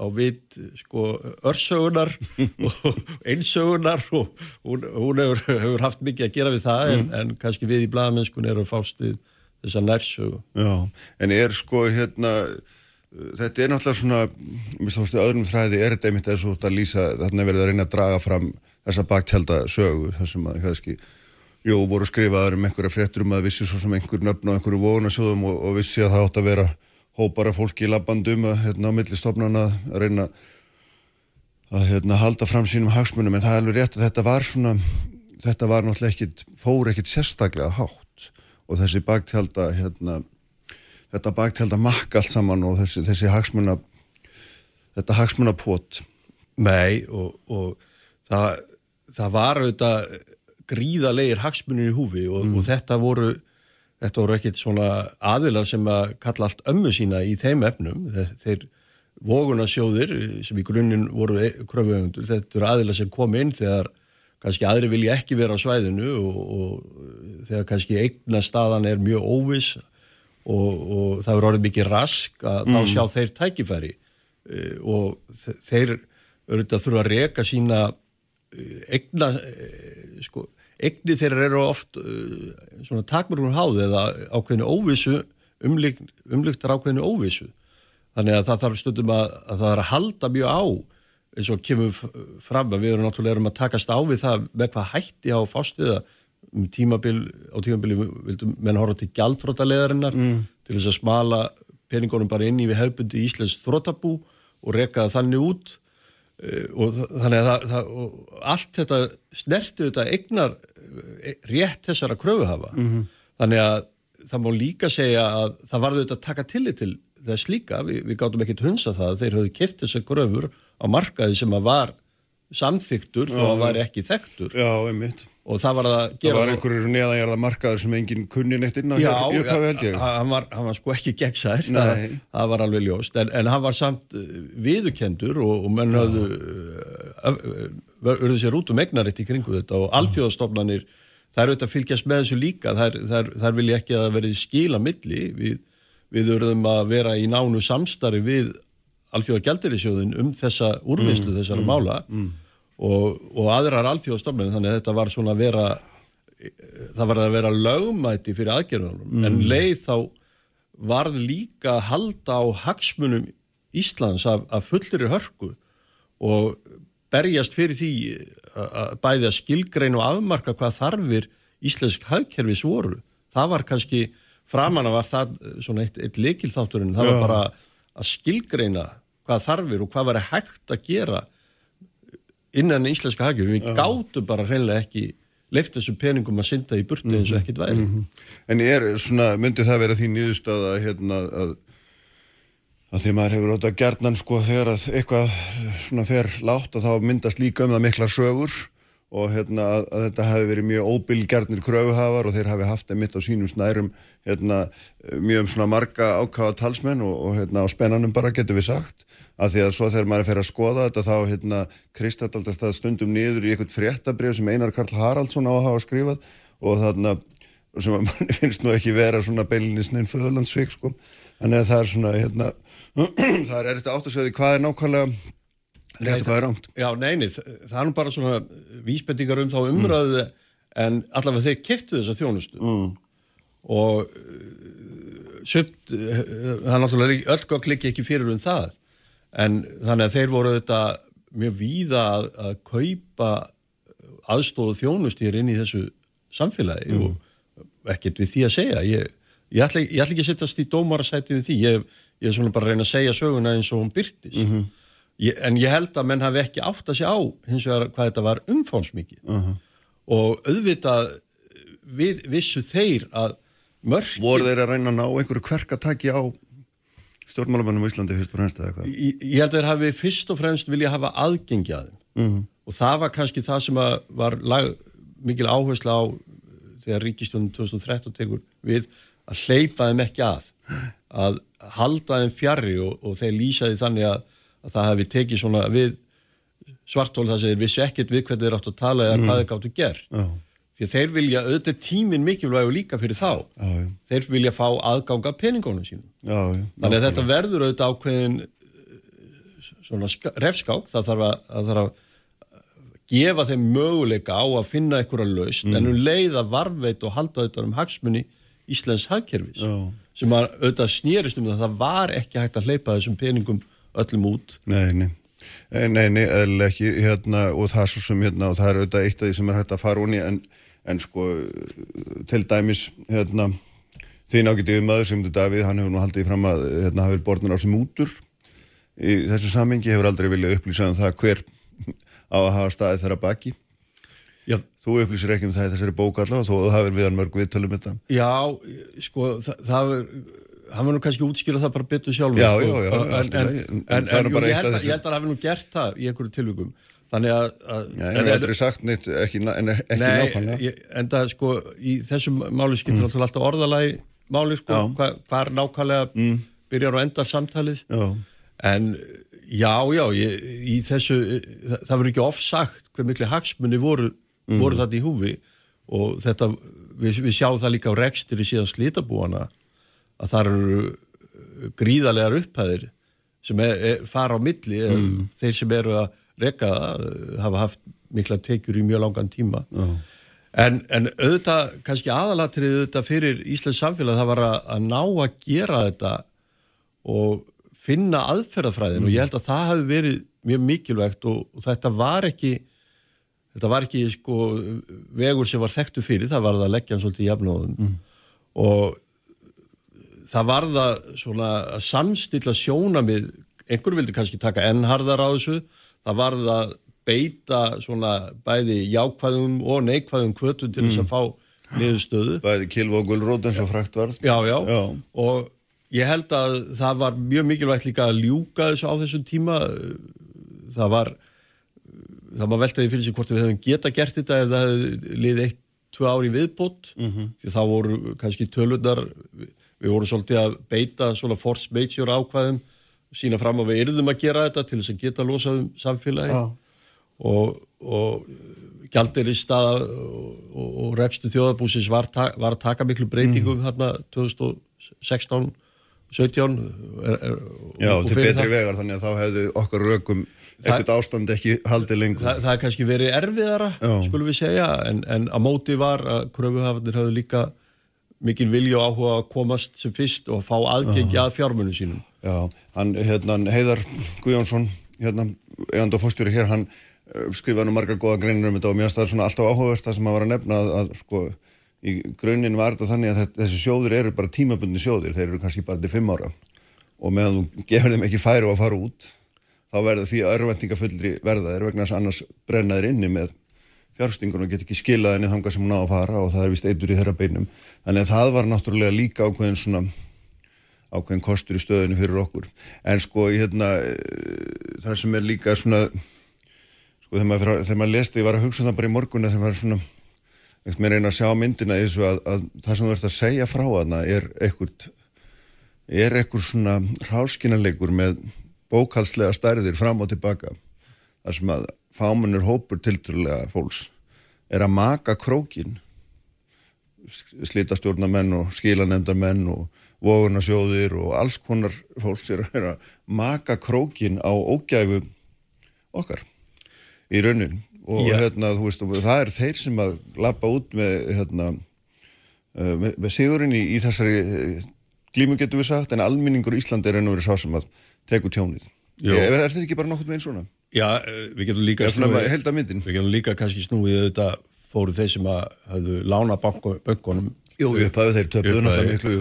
á vit sko örsögunar og einsögunar og hún, hún hefur, hefur haft mikið að gera við það mm. en, en kannski við í bladamennskun erum fást við þessa nærsögu já, en er sko hérna þetta er náttúrulega svona mér stóðstu öðrum þræði er þetta einmitt eins og að lýsa þarna verið að reyna að draga fram þessa baktjelda sögu þar sem að kannski jú, voru skrifaður um einhverja fréttur um að vissi svo sem einhver nöfn á einhverju vonasjóðum og, og vissi að það átt að vera hópara fólki í labbandum að hérna millistofnana að reyna að hérna halda fram sínum hagsmunum. En það er alveg rétt að þetta var svona þetta var náttúrulega ekkit, fór ekkit sérstaklega hátt. Og þessi baktjelda hérna þetta baktælda makka allt saman og þessi, þessi hagsmuna þetta hagsmuna pot Nei og, og það, það var auðvitað gríðalegir hagsmunir í húfi og, mm. og þetta voru þetta voru ekkit svona aðilar sem að kalla allt ömmu sína í þeim efnum þeir, þeir vogunarsjóðir sem í grunninn voru kröfuöfundur þetta eru aðilar sem kom inn þegar kannski aðri vilja ekki vera á svæðinu og, og þegar kannski eigna staðan er mjög óviss og, og það verður orðið mikið rask að mm. þá sjá þeir tækifæri uh, og þeir auðvitað þurfa að reka sína uh, sko, egni þeirra eru oft svona takmörgum háð eða ákveðinu óvissu umlykt, umlyktar ákveðinu óvissu. Þannig að það þarf stundum að, að það er að halda mjög á eins og kemur fram að við erum náttúrulega um að takast á við það með hvað hætti á fástuða um tímabil, á tímabili vildum menn horfa til gjaldrótaleðarinnar mm. til þess að smala peningunum bara inn í við hefbundi Íslands þrótabú og rekaða þannig út. Uh, og þannig að það, það, allt þetta snerti þetta egnar rétt þessara kröfuhafa. Mm -hmm. þannig að það má líka segja að það varði þetta að taka tillit til þess líka, Vi, við gáttum ekkert hunsa það þeir höfðu kipt þessar kröfur á markaði sem að var samþyktur þó að var ekki þektur Já, einmitt og það var að gera... Það var einhverjur neðanjarða markaður sem enginn kunni neitt inn á Já, já hann, var, hann var sko ekki gegnsær, það, það var alveg ljóst, en, en hann var samt uh, viðukendur og, og menn hafðu örðu uh, sér út um egnaritt í kringu þetta og alþjóðastofnanir, það er auðvitað að fylgjast með þessu líka, þær, þær vilja ekki að verði skila milli, við, við örðum að vera í nánu samstarfi við alþjóðagjaldirisjóðin um þessa úrvinnslu mm, þessara mm, mála. mm og, og aðrar alþjóðstofnir þannig að þetta var svona að vera það var að vera lögmæti fyrir aðgerðunum mm. en leið þá varð líka að halda á hagsmunum Íslands af, af fullir hörku og berjast fyrir því að bæði að skilgrein og afmarka hvað þarfir íslensk hagkerfis voru. Það var kannski framanna var það svona eitt, eitt leikilþátturinn, það Já. var bara að skilgreina hvað þarfir og hvað var hægt að gera innan íslenska hagjur, við gáttum bara hreinlega ekki leift þessum peningum að synda í burtu eins og ekkit væri. Mm -hmm. En er svona, myndi það vera því nýðustöð að hérna að, að því maður hefur að gerðnan sko þegar að eitthvað svona fer látt og þá myndast líka um það mikla sögur og hérna að, að þetta hefði verið mjög óbylgjarnir kröfuhafar og þeir hafi haft það mitt á sínum snærum hérna mjög um svona marga ákáða talsmenn og, og hérna á spennanum bara getur við sagt að því að svo þegar maður er að fyrir að skoða þetta þá hérna kristallast það stundum niður í einhvert fréttabrif sem Einar Karl Haraldsson á að hafa skrifað og þarna sem að mann finnst nú ekki vera svona beilinnisnin föðlandsvík sko að það er svona hérna það er eftir átt að segja því hvað er nákvæmlega rétt og hvað er rámt Já, neini, það er nú bara svona vísbendingar um þá umröðu mm. en allavega þeir keftu þessa þjónustu mm. og uh, söpt, uh, það er náttúrulega öll gott líka ekki fyrir um það en þannig að þeir voru þetta mjög víða að, að kaupa aðstóðu þjónustýr inn í þessu samfélagi mm. og ekkert við því að segja ég, ég ætla, ég ætla ekki að sittast í dómarasæti við því, ég, ég er svona bara að reyna að segja söguna eins og hún byrtist Mhm. ég, en ég held að menn hafi ekki átt að segja á hins vegar hvað þetta var umfánsmikið Mhm. og auðvitað við, vissu þeir að mörk voru þeir að reyna að ná einhverju kverkataki á stjórnmálamannum í Íslandi fyrst og fremst eða hvað? Ég, ég held að þeir hafi fyrst og fremst vilja hafa aðgengi að þeim. Mhm. og það var kannski það sem var lag, mikil áhersla á þegar ríkistjónum 2013 tekur við að hleypa þeim ekki að. Að halda þeim fjarrri og, og þeir lýsaði þannig að, að það hefði tekið svona við svartól þar sem þeir vissi ekkert við hvernig þeir áttu að tala eða hvað þeir gáttu gert. Já. Því þeir vilja, auðvitað er tíminn mikilvægur líka fyrir þá. Já, þeir vilja fá aðganga peningunum sínum. Já, Þannig að þetta verður auðvitað ákveðin eh, svona refskák, það þarf að, að, þarf að gefa þeim möguleika á að finna einhverja laust en um leið að varveit og halda auðvitað um hagsmunni Íslands hagkerfis Já. sem að auðvitað snýrist um það. Það var ekki hægt að hleypa þessum peningum öllum út. Nei, nei, Eh, nei, nei, eða ekki. Hérna, og það er svo sem hérna, og það er auðvitað eitt af því sem er hægt að fara honi en, en sko, til dæmis hérna, þín ágætið maður sem þetta Davíð, hann hefur nú haldið fram að hérna, hafi verið borðnir á sem útur í þessu samengi, hefur aldrei viljað upplýsa um það hver á að hafa staðið þeirra baki. Já, þú upplýsir ekki um það í þessari bók allavega að þú hafið við hann mörg viðtölum þetta. Já sko, það, það er hann var nú kannski að útskýra það bara betur sjálfur Já, sko. já, já, en, en, en, En það jú, ég, held að, að hann hafi nú gert það í einhverju tilvíkum þannig að, að Já, ég hef aldrei sagt neitt, ekki, en ekki Nei, nákvæmlega ég, en það sko í þessum máli skiptir mm. alltaf orðalagi máli sko. Mm. hva, hvar nákvæmlega byrjar og endar samtalið Já, en já, já ég, í þessu, það, það verður ekki ofsagt hver miklu hagsmunni voru, Mm. voru þetta í húfi og þetta, við, við sjáum það líka á rekstur í síðan slitabúana að það eru gríðarlegar upphæðir sem er, er, fara á milli mm. þeir sem eru að reka það, hafa haft mikla tekjur í mjög langan tíma. En, en auðvitað kannski aðalatrið auðvitað fyrir Íslands samfélag það var að, að ná að gera þetta og finna aðferðafræðin og ég held að það hafi verið mjög mikilvægt og, og þetta var ekki þetta var ekki sko vegur sem var þekktu fyrir, það var það að leggja hann svolítið í jafnóðum. Og það var það svona að samstilla sjónamið, einhver vildi kannski taka ennharðar á þessu, það var það beita svona bæði jákvæðum og neikvæðum kvötum til þess að fá niðurstöðu. Bæði kilv og gulrót eins og frækt varð. Já, já, Já. og ég held að það var mjög mikilvægt líka að ljúka þessu á þessum tíma. Það var það maður veltaði fyrir sig hvort við hefum geta gert þetta ef það hefði liðið eitt, tvö ári viðbót. Mhm. því þá voru kannski tölundar við vorum svolítið að beita svona force major ákvæðum sína fram að við yrðum að gera þetta til þess að geta losað um samfélagi Já. og, og, gjaldir í staða og, og, og rekstu þjóðabúsins var, ta var að taka miklu breytingum Mm. þarna 2016 17 er, er, já, til betri það- vegar þannig að þá hefðu okkar rökum ekkert ástand ekki haldið lengur það, það er kannski verið erfiðara Já. skulum við segja, en, en á móti var að kröfuhafarnir hafðu líka mikil vilja og áhuga að komast sem fyrst og fá aðgengi að fjármunum sínum. Já, hann, hérna, Heiðar Guðjónsson, hérna, eigandi og fórstjóri hér, hann uh, skrifaði nú margar góða greinir um þetta og mér finnst það svona alltaf áhugavert það sem hann var að nefna að, að sko, í grunninn var þetta þannig að þessi sjóðir eru bara tímabundi sjóðir, þeir eru kannski bara til fimm ára. Og meðan þú gefur þeim ekki færi á að fara út, þá verða því að örvendingafullri verða þeir vegna þess að annars brenna þeir inni með fjárstingun og get ekki skilað henni þangað sem hún á að fara og það er vist eitur í þeirra beinum. Þannig að það var náttúrulega líka ákveðin svona ákveðin kostur í stöðinu fyrir okkur en sko hérna eh, það sem er líka svona sko þegar maður, þegar maður lesti, ég var að hugsa það bara í morgunna þegar maður svona ekkert með reyna að sjá myndina í þessu að, að það sem þú ert að segja frá hana er ekkert er ekkert svona ráskinalegur með bókalslega stærðir fram og tilbaka þar sem að fámennur hópur tilturlega fólks er að maka krókin slítastjórnamenn og skilanemdarmenn og vogunarsjóðir og alls konar fólks er að maka krókin á ógæfu okkar í raunin og Já. hérna, þú veist, það er þeir sem að lappa út með hérna, uh, með, með sigurinn í, í þessari uh, glímu getur við sagt en alminningur í Íslandi er enn og verið sá sem að teku tjónið er, er þetta ekki bara nokkuð með einn svona? Já, eh, við getum líka Já, heildarmyndin. við getum líka kannski snúið þetta fóru þeir sem að hafðu lána banko, bönkunum Jú, upphafið þeir Upphafið. náttúrulega miklu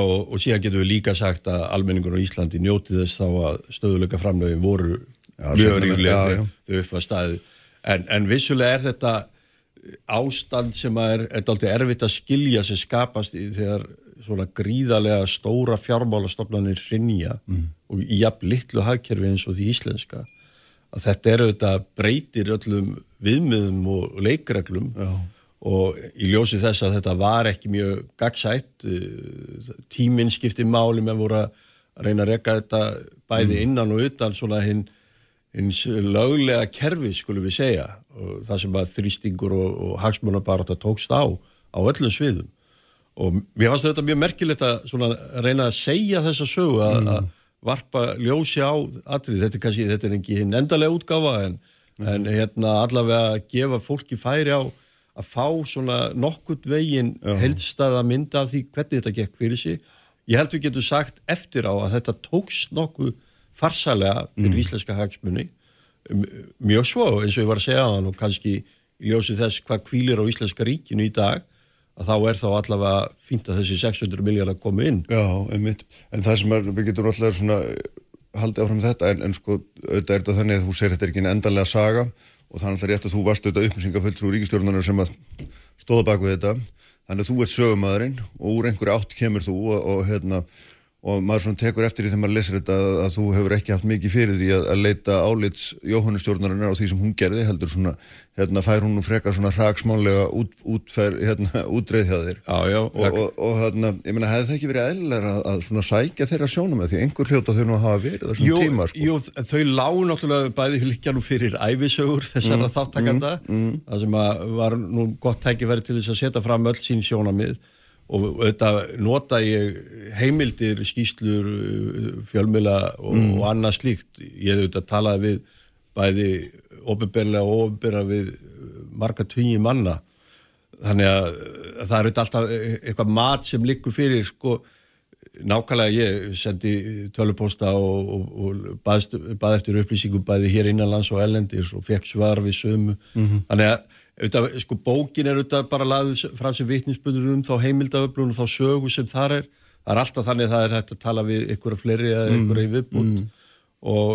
og, og síðan getum við líka sagt að almenningur á Íslandi njóti þess þá að stöðuleika framlögin voru mjög ríkulega þau upp að staði. En, en vissulega er þetta ástand sem er, er dálítið erfitt að skilja sem skapast í þegar svona gríðarlega stóra fjármálastofnanir hrinja Mm. og í jafn litlu hagkerfi eins og því íslenska að þetta er auðvitað breytir öllum viðmiðum og leikreglum Já. og í ljósi þess að þetta var ekki mjög gagsætt tíminn skipti máli með voru að reyna að rekka þetta bæði innan og utan svona hinn hins löglega kerfi skulum við segja og það sem að þrýstingur og, og hagsmunabarata tókst á á öllum sviðum. Og mér fannst þetta mjög merkilegt að svona reyna að segja þessa sögu að, að varpa ljósi á atrið, þetta er kannski, þetta er ekki hinn endalega útgáfa en, en hérna allavega að gefa fólki færi á að fá svona nokkurt veginn heldstæða mynda af því hvernig þetta gekk fyrir sig. Ég held við getum sagt eftir á að þetta tókst nokkuð farsalega fyrir íslenska hagsmunni mjög svo eins og ég var að segja á hann og kannski ljósi þess hvað kvílir á íslenska ríkinu í dag að þá er þá allavega fínt að þessi 600 miljardar komu inn Já, einmitt. En það sem er, við getum alltaf svona haldið áfram þetta, en, en sko, auðvitað er þetta þannig að þú segir þetta er ekki en endanlega saga og það er rétt að þú varst auðvitað upplýsingafulltrú ríkistjórnarinnar sem að stóða bak við þetta. Þannig að þú ert sögumæðurinn og úr einhverju átt kemur þú og, og hérna, og maður svona tekur eftir því þegar maður lesir þetta að, að þú hefur ekki haft mikið fyrir því að, að leita álits Jóhannustjórnarinnar á því sem hún gerði heldur svona, hérna fær hún nú frekar svona hraksmánlega út, útfer, hérna, útreið hjá þér? Já, já, og, og, og þarna, ég meina, hefði það ekki verið eðlilega að, að svona sækja þeirra sjónum með því? Einhver hljóta þau nú hafa verið þessum Jú, tíma sko. jú, þau lágu náttúrulega bæði líka nú fyrir æfisögur þessara þáttakanda það sem og auðvitað nota ég heimildir, skýslur fjölmila og, og annað slíkt. Ég auðvitað talaði við bæði ofinberlega og ofinberlega við uh, marga tugi manna. Þannig að uh, það er auðvitað alltaf e- eitthvað mat sem liggur fyrir sko. Nákvæmlega ég sendi tölupósta og, og, og baðst, bað eftir upplýsingum bæði hér innanlands og ellendis og fekk svar við sömu. Þannig að auðvitað, sko, bókin er auðvitað bara laðið frá sem vitninsbundur um þá heimildaföflun og þá sögu sem þar er. Það er alltaf þannig að það er hægt að tala við ykkur fleiri eða ykkur í viðbúnd og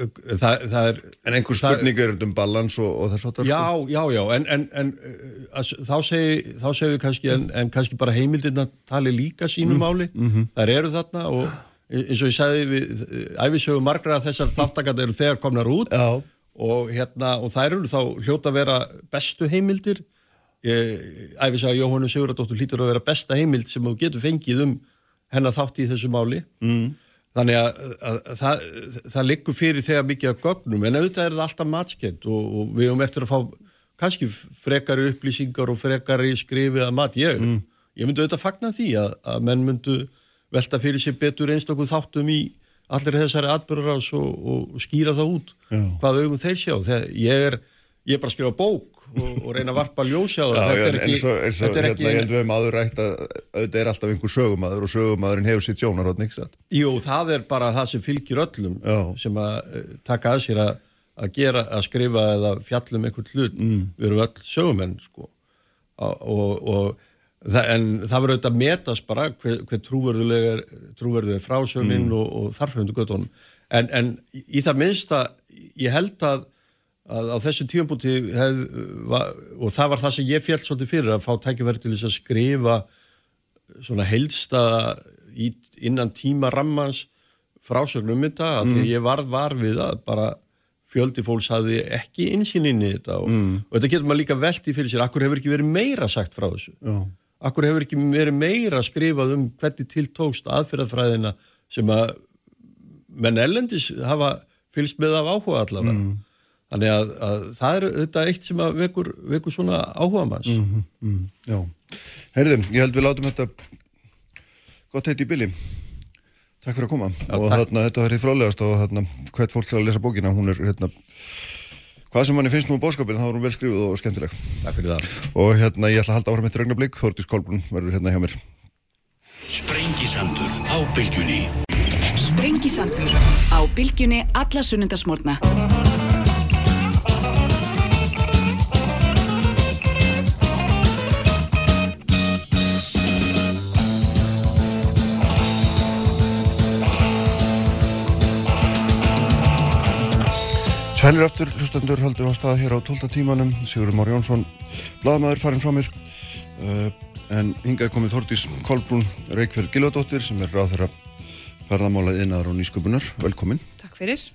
uh, það, það er en einhver það- spurning er um balans og, og þess að Já, já, já, en, en, en uh, að- þá segi, þá segir við kannski en, en kannski bara heimildirna tali líka sínu máli, þær eru þarna og eins og ég sagði við æfisögu margra að þessar þáttakandi eru þegar komnar út. Já. Og hérna, og þær eru þá hljóta að vera bestu heimildir. Æfisaga Jóhannu Sigurðardóttur hlýtur að vera besta heimild sem þú getur fengið um hennar þátt í þessu máli. Mm. þannig að, að, að það, það liggur fyrir þegar mikið af gögnum. En auðvitað er það alltaf matskend og, og við höfum eftir að fá kannski frekari upplýsingar og frekari skrifið að mat. Ég, ég myndi auðvitað fagna því að, að menn myndu velta fyrir sér betur einstaklega þáttum í allir þessari atbyrðarás og, og skýra það út Já. hvað augum þeir sjá þegar ég er, ég er bara að skrifa bók og, og reyna að varpa ljósi á það Já, þetta er ekki, eins og, þetta hérna, ekki ég held við hefum áður rætt að auðvitað er alltaf einhver sögumadur og sögumadurinn hefur sitt sjónarhótt nýtt satt. jú, það er bara það sem fylgir öllum Já. sem að eh, taka að sér að, að gera, að skrifa eða fjallum einhvern hlut, mm. við erum öll sögumenn sko og, og, það, en það verður auðvitað að metast bara hver, hver trúverðulegar trúverðulegar frásögnin Mm. og, og þarfhjöndu göttunum en, en í það minnsta ég held að að á þessu tíumbúti og það var það sem ég fjall svolítið fyrir að fá tækifæri til þess að skrifa svona heilstaða í, innan tíma rammans frásögnum þetta að því að ég varð var við að bara fjöldi fólks hafði ekki insýn inn í þetta og, og þetta getur maður líka velti fyrir sér akkur hefur ekki verið meira sagt frá þessu Já. Akkur hefur ekki verið meira skrifað um hvernig tiltókst aðferðafræðina sem að menn ellendis hafa fylgst með af áhuga allavega þannig að, að það er þetta eitt sem að vekur, vekur svona áhuga manns Mm, já. Heyrðum, ég held við látum þetta gott heitt í bili. Takk fyrir að koma. og takk. þarna, þetta var hér frálegast og þarna, hvert fólk til að lesa bókina, hún er hérna, hvað sem manni finnst nú um bóskapin, þá er hún vel skrifuð og skemmtileg. Takk fyrir það Og hérna, ég ætla að halda áfram eitt regnablík, Þórtís Kolbrún verður hérna hjá mér. Sprengisandur á bylgjunni Sprengisandur á bylgjunni alla sunnundasmórna. Sælir aftur, hlustandur haldum á stað hér á 12. tímanum, Sigurður Már Jónsson, bladamæður farin frá mér, uh, en hingað komið Þordís Kolbrún Reykjörð Gilvardóttir sem er ráð þeirra ferðamálað innar og nýsköpunar, velkomin. Takk fyrir.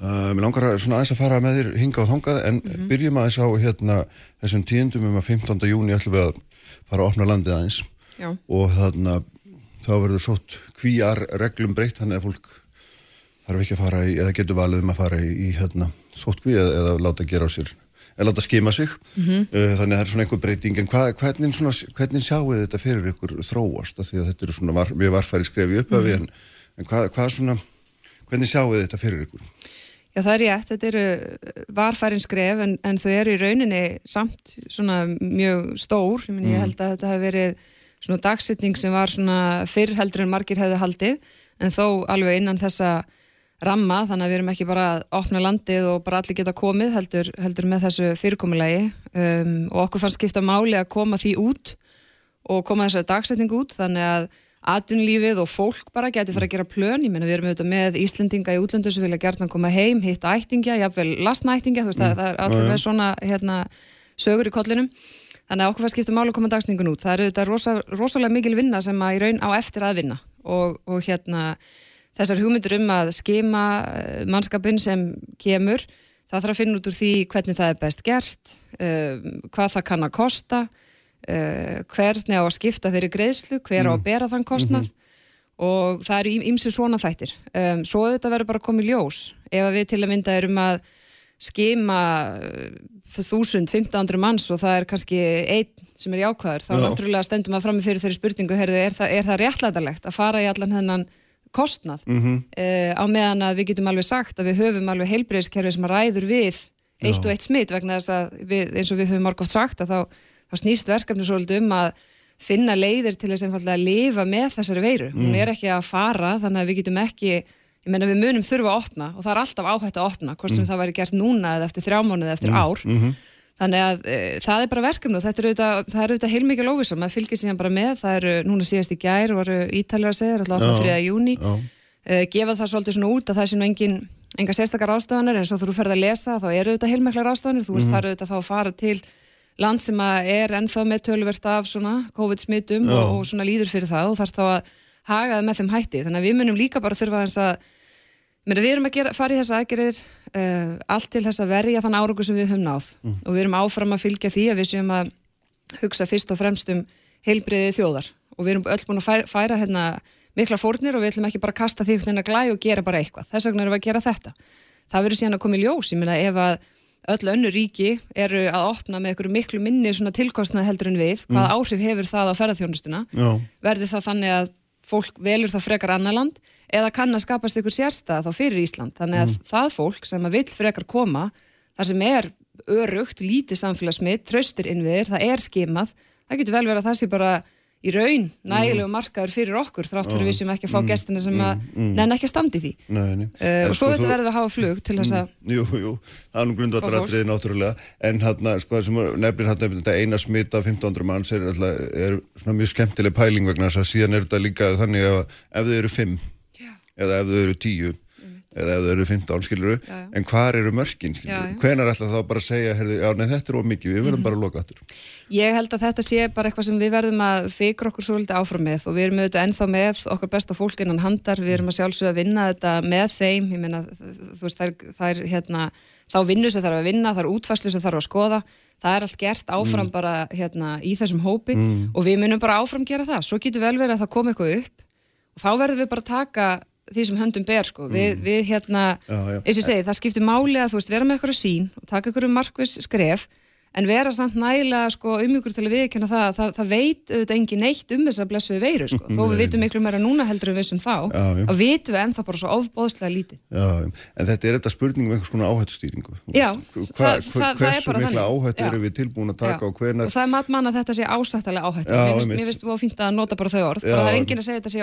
Uh, mér langar að, svona aðeins að fara með þér hingað og þangað, en byrjum aðeins á hérna þessum tíundum um að 15. júni ætlum við að fara að opna landið aðeins Já. og þarna þá verður sótt kvíar reglum breytt, þannig að fólk þarf ekki að fara í, eða getur valið um að fara í, hérna, sótkví eða, eða láta gera á sér, eða láta skima sig. Uh, þannig að það er svona einhver breyting en hva, hvernig, svona, hvernig sjáu þetta fyrir ykkur þróast, af því að þetta eru svona var, við varfæri skrefi upphafi en, en hvað, hvað svona, hvernig sjáu þetta fyrir ykkur? Já, það er rétt, þetta eru varfærin skref en, en þau eru í rauninni samt svona mjög stór, ég, meni, ég held að þetta hefur verið svona dagsetning sem var svona fyrr heldur en margir hefðu haldið. En þó alveg innan þessa ramma þannig að við erum ekki bara að opna landið og bara allir geta komið heldur, heldur með þessu fyrirkomulagi. Um, og okkur fannst skipta máli að koma því út og koma þessari dagsetning út þannig að atvinnlífið og fólk bara getur fara að gera plön, ég menna við erum auðvitað með Íslendinga í útlöndu sem vilja gertna koma heim hitta ættingja, jáfnvel lastna ættingja þú veist að það er allir með svona hérna, sögur í kollinum. Þannig að okkur fannst skipta máli að koma dagsningun út, það er auðvitað rosa, rosalega mikil vinna sem að í raun á eftir að vinna. Og, og hérna þessar hugmyndur um að skima eh, mannskapin sem kemur það þarf að finna út úr því hvernig það er best gert um, hvað það kann að kosta uh, hvernig á að skipta þeirri greiðslu hver á að bera þann kostnað. Og það eru ímsu svona þættir. Svo auðvitað verður bara komið ljós ef að við til að mynda erum að skima þúsund, 1500 manns og það er kannski einn sem er jákvæður, þá Já. náttúrulega stendum að frammi fyrir þeirri spurningu, heyrðu, er það, er það réttlætarlegt að fara í allan hennan kostnað Mhm. uh, á meðan að við getum alveg sagt að við höfum alveg heilbreyðskerfi sem ræður við eitt og eitt smitt vegna þess að við, eins og við höfum margótt sagt að þá, þá snýst verkefni svolítið um að finna leiðir til þess einfallega að lifa með þessari veiru. Hún er ekki að fara þannig að við getum ekki, ég meina við munum þurfa að opna og það er alltaf áhætt að opna hvort sem það væri gert núna eða eftir þrjá mánuði eftir ár. Þannig að e, það er bara verkefni og þetta er auðvitað, það er auðvitað heilmikið lófisam, maður fylgir síðan bara með, það eru núna síðast í gær, voru ítalir að segja, það er alltaf friða júni, Já. uh, gefa það svolítið svona út að það sé nú engin, enga sérstakar ástofanir en svo þú ferð að lesa þá eru auðvitað heilmiklar ástofanir, þú veist þar auðvitað þá að fara til land sem er ennþá með töluvert af svona COVID-smittum og, og svona líður fyrir það og þarf þá að haga það með þeim hætti, þannig að við munum líka bara þurfa að Mér, við erum að gera, fara í þessa aðgerir uh, allt til þess að verja þann árangur sem við höfum náð. Og við erum áfram að fylgja því að við séum að hugsa fyrst og fremst um heilbriði þjóðar. Og við erum öll búin að færa, færa hérna mikla fórnir og við ætlum ekki bara að kasta því hérna glæ og gera bara eitthvað. Þess vegna erum við að gera þetta. Það verður síðan að koma í ljós, ég meina ef að öll önnur ríki eru að opna með einhverju miklu minni tilkostnað heldur en við, hvaða áhrif hefur það á ferðarþjónustuna, verður það þannig að fólk velur það frekar annar land eða kann að skapast ykkur sérstæða þá fyrir Ísland. Þannig að það fólk sem að vill frekar koma, þar sem er örugt, lítið samfélagsmið, traustir innviðir, það er skimað, það getur vel verið að það sé bara í raun nægilegu markaður fyrir okkur þrátt fyrir við sem ekki að fá gestina sem að nenn ekki að standi því. Nei, nei. Uh, og svo sko, þetta þú- verður að hafa flug til þess að Jú, jú, það er nú grundvallaratriði náttúrulega. En hérna, sko, það sem nefnir hérna þetta eina smita 1500 manns er, alltaf, er svona mjög skemmtileg pæling vegna þess að síðan er þetta líka þannig að ef þau eru 5 eða ef þau eru 10 eða ef þau eru 15, skilur Já, já. en hvar eru mörkin, skilur Já, já. hvenar ætla þá bara að segja, heyrðu, já, nei, þetta er ómikið við verðum bara að loka aftur? Ég held að þetta sé bara eitthvað sem við verðum að fikra okkur svolítið áfram með og við erum auðvitað ennþá með okkar besta fólk innan handar, við erum að sjálfsögða að vinna þetta með þeim, ég meina þú veist það er, hérna þá vinnu sem þarf að vinna, það er útfæslu sem þarf að skoða. Það er allt gert áfram bara hérna í þessum hópi og við munum bara áfram gera það, svo getur vel verið að það komi eitthvað upp og þá verðum við bara að taka því sem höndum ber sko, við, við hérna Já, já. eins og segi, það skiptir máli að þú veist vera með eitthvað sín og taka eitthvað markvis skref en vera samt nægilega sko, umjökur til að viðkjanna það, það, það veit auðvitað engin neitt um þessa blessuðu veiru sko. þó við vitum miklu meira núna heldur en við sem þá Já, að vitum við ennþá bara svo ofbóðslega lítið. Já, en þetta er þetta spurning um einhvers konar áhættustýringu. Er hversu mikla áhættu Já. erum við tilbúin að taka og hvenar og það er mat mann að þetta sé ásættalega áhættu mér finnst- þú fínt að nota bara þau orð bara það er enginn að segja þetta sé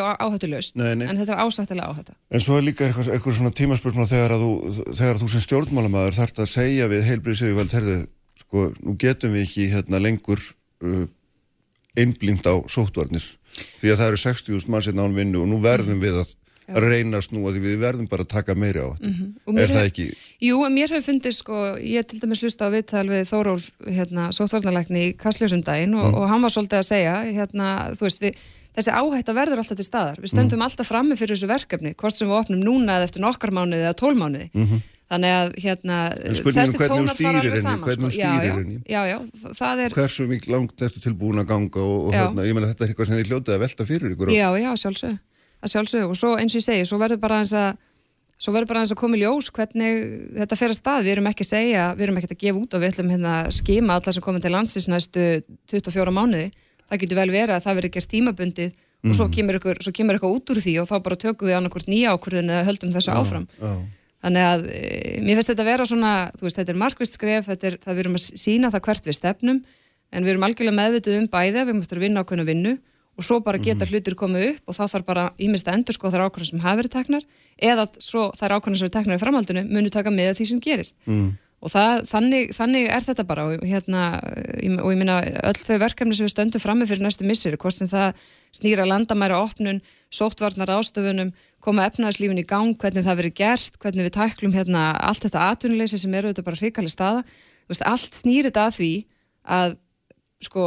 nei. en þetta er ásættalega áhætta Að að að sko, nú getum við ekki hérna lengur uh, einblínt á sóttvarnir því að það eru 60.000 mann sérna án vinnu og nú verðum við að að reyna að snúa því við verðum bara að taka meiri á þetta. Og mér Er það hef- ekki? Jú, mér hefur fundið sko, ég til dæmis hlusta á viðtal við Þórólf, hérna, sóttvarnalækni í Kastljósum daginn og, og hann var svolítið að segja, hérna, þú veist, við, þessi áhætta verður alltaf til staðar. Við stöndum alltaf frammi fyrir þessu verkefni, hvort sem við opnum núna eða eftir nokkar mánuði eða tólmánuði. Þannig að, hérna, þessi hvernig tónar fara stýrir alveg henni, saman. hvernig sko. Já, stýrir já, henni. Já, já, þa- það er, Hversu mikið langt ertu tilbúin að ganga og, og Já. hérna, ég meina þetta er eitthvað sem þið hljótið að velta fyrir ykkur. Já, já, sjálfsög, að sjálfsög og svo eins og ég segi, svo verður bara eins að svo verður bara eins að koma í ljós hvernig þetta fer að stað, við erum ekki að segja við erum ekki að gefa út og við ætlum hérna að skima alla sem komið til landsins næstu 24 mánuði, það getur vel verið að það verður gert tímabundið og svo kemur, ykkur, svo kemur eitthvað út úr því og þá bara tökum við annarkvort nýja ákvörðun eða höldum þessu áfram Já. Þannig að e, mér finnst þetta að vera svona, þú veist, þetta er markvist skref, þetta er, það við erum að sína það hvert við stefnum, en við erum algjörlega meðvituð um bæði að við möttum að vinna ákveðna vinnu og svo bara geta hlutir komið upp og þá þarf bara ímest að endur sko þær ákveðna sem hafa verið teknar eða svo þær ákveðna sem verið teknar í framhaldinu munu taka með því sem gerist. Mm. Og það, þannig, þannig er þetta bara og, hérna, og ég minna öll þau verkefni sem við stöndum frammi fyrir næstu missir, hvort sem það snýra landamæra opnun, sóttvarnar ástöfunum, koma efnaðarslífin í gang, hvernig það verið gert, hvernig við tæklum hérna allt þetta atvinnuleysi sem eru þetta bara hrikalega staða. Veist, allt snýr þetta að því að sko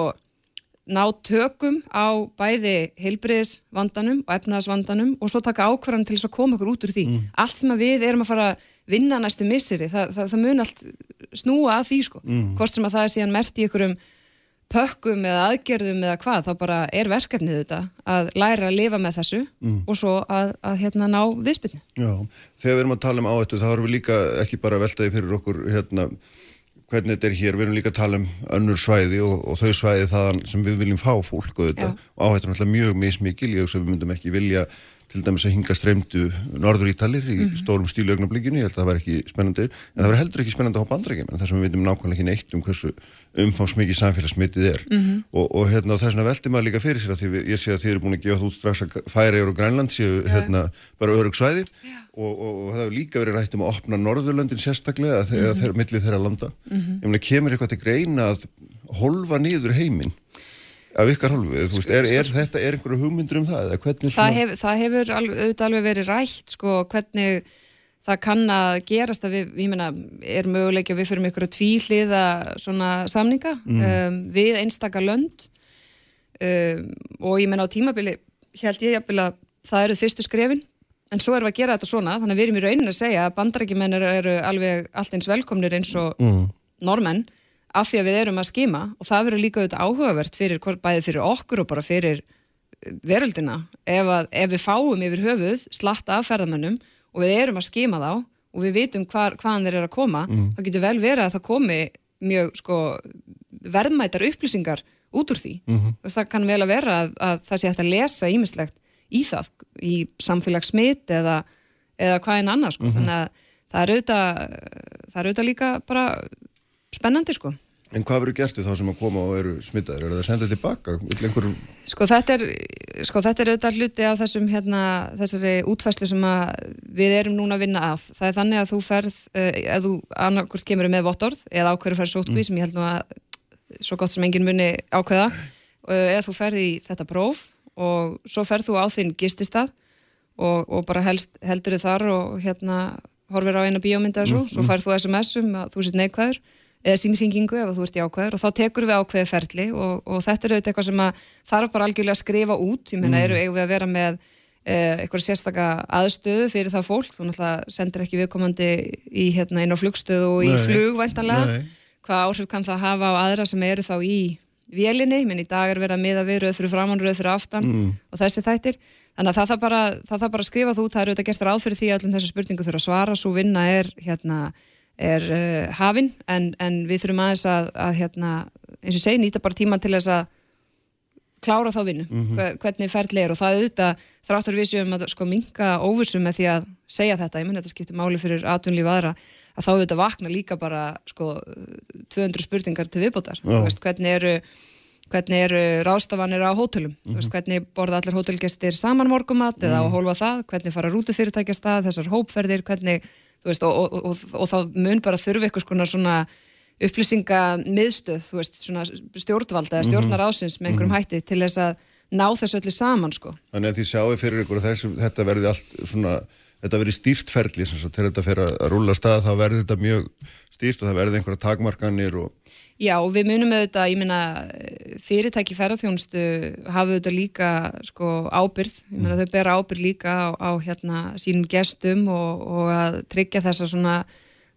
ná tökum á bæði heilbriðisvandanum og efnaðarsvandanum og svo taka ákvarðan til þess að koma okkur út úr því. Allt sem við erum að fara að vinna næstu misseri, það, það, það mun allt snúa að því sko. Hvort sem að það er síðan mert í einhverjum pökkum eða aðgerðum eða hvað, þá bara er verkefnið þetta að læra að lifa með þessu og svo að, að hérna ná viðspilni. Já, þegar við erum að tala um áhættu þá erum við líka ekki bara að veltaði fyrir okkur hérna, hvernig þetta er hér, við erum líka að tala um önnur svæði og, og þau svæði þaðan sem við viljum fá fólk og, þetta, Já. og áhættu er náttúrulega mjög mismikil, ég hugsa að við myndum ekki vilja til dæmis að hinga streymdu norður ítalir í stórum stílu augnablikinu, ég held að það var ekki spennandi, en það var heldur ekki spennandi að hópa andrækjum, en þar sem við veitum nákvæmlega ekki neitt um hversu umfangsmikið samfélagsmitið er. Og, og hérna, þess vegna veldi maður líka fyrir sér að því ég sé að þið eru búin að gefa út strax að Færeyjar og Grænland séu hérna, bara örug svæði. Og, og, og það hefur líka verið rætt um að opna Norðurlöndin sérstaklega þegar þeir, milli þeirra landa. Ég meina, kemur eitthvað til greina að holfa niður heiminn? Af ykkar hálfu, þú veist, er, er þetta er einhverju hugmyndur um það, hvernig Það, hef, það hefur alveg, alveg verið rætt sko hvernig það kann að gerast að við, ég meina, er möguleik að við fyrir ykkur að tvíhliða svona samninga um, við einstaka lönd. Um, og ég meina á tímabili held ég jafnvel að það eru fyrstu skrefin. En svo erum við að gera þetta svona þannig að við erum í raunin að segja að bandarækjumenn eru, alveg allt eins velkomnir eins og normenn af því að við erum að skima. Og það verður líka auðvitað áhugavert fyrir hvort bæði fyrir okkur og bara fyrir veröldina. Ef, að, ef við fáum yfir höfuð slatta af ferðamönnum og við erum að skima þá og við vitum hvar, hvaðan þeir eru að koma þá getur vel verið að það komi mjög sko verðmætar upplýsingar út úr því. Mm það kann vel að vera að, að það sé hægt að lesa ímislegt í það í samfélagssmit eða, eða hvað en annað sko. Þannig að það er auðvitað það er auðvitað líka bara spennandi sko En hvað verður gert við þá sem að koma og eru smittaðir? Er það að senda tilbaka? Einhver... Sko þetta er, sko þetta er auðvitað hluti af þessum hérna, þessari útfæslu sem við erum núna að vinna að. Það er þannig að þú ferð, uh, ef þú annarkvort kemur með vottorð eða ákveður ferð sótkví sem ég held nú að svo gott sem enginn muni ákveða uh, eða þú ferð í þetta próf og svo ferð þú á þinn gististað og, og bara helst, heldur þið þar og hérna horfir á eina bíómynda þessu, svo ferð þú SMS um að þú sitt neikvæður eða símringingu ef þú ert jákvæður og þá tekur við ákveði ferli og, og þetta er auðvitað eitthvað sem þarf bara algjörlega að skrifa út, ég meina eru eigum við að vera með eh, eitthvað sérstaka aðstöðu fyrir það fólk, þú náttúrulega sendir ekki viðkomandi í hérna inn á flugstöðu og í Nei. flug væntanlega, Nei. hvað áhrif kann það hafa á aðra sem eru þá í vélinni, menn í dag er verið að miða við röð fyrir framann, röð fyrir aftan og þessi þættir, þannig að það þarf bara, það þarf bara að skrifa þú það er auðvitað gert ráð fyrir því að öllum þessu spurningu þurfa að svara, svo vinna er hérna, er uh, hafin en, en við þurfum aðeins að, að hérna, eins og segi, nýta bara tíman til þess að klára þá vinnu, mm hvernig ferli er. Og það auðvitað þráttur við séum að sko minka óvissu með því að segja þetta, ég menn þetta skiptir máli fyrir atvinnlíf aðra, að þá auðvitað vakna líka bara sko 200 spurningar til viðbótar, þú veist, hvernig eru hvernig eru rástafanir á hótelum? Þú veist, hvernig borða allir hótelgestir saman morgumat eða á að hólfa það, hvernig fara rútufyrirtækja stað, þessar hópferðir, hvernig veist, og, og, og, og það mun bara þurfi eitthvað svona, svona upplýsinga miðstöð, þú veist, svona stjórnvalda eða stjórnar ásins með einhverjum hætti til þess að ná þessu öllu saman sko. Þannig að því sjáu fyrir ykkur að þessu, þetta verði allt svona, þetta verði stýrt ferli sem sagt, þegar þetta fer að rúla stað þá verði þetta mjög stýrt og það verði einhverja takmarkanir og Já og við munum auðvitað, ég meina fyrirtæki ferðarþjónustu hafa auðvitað líka sko ábyrð, ég meina þau bera ábyrð líka á, á hérna sínum gestum og, og að tryggja þessa svona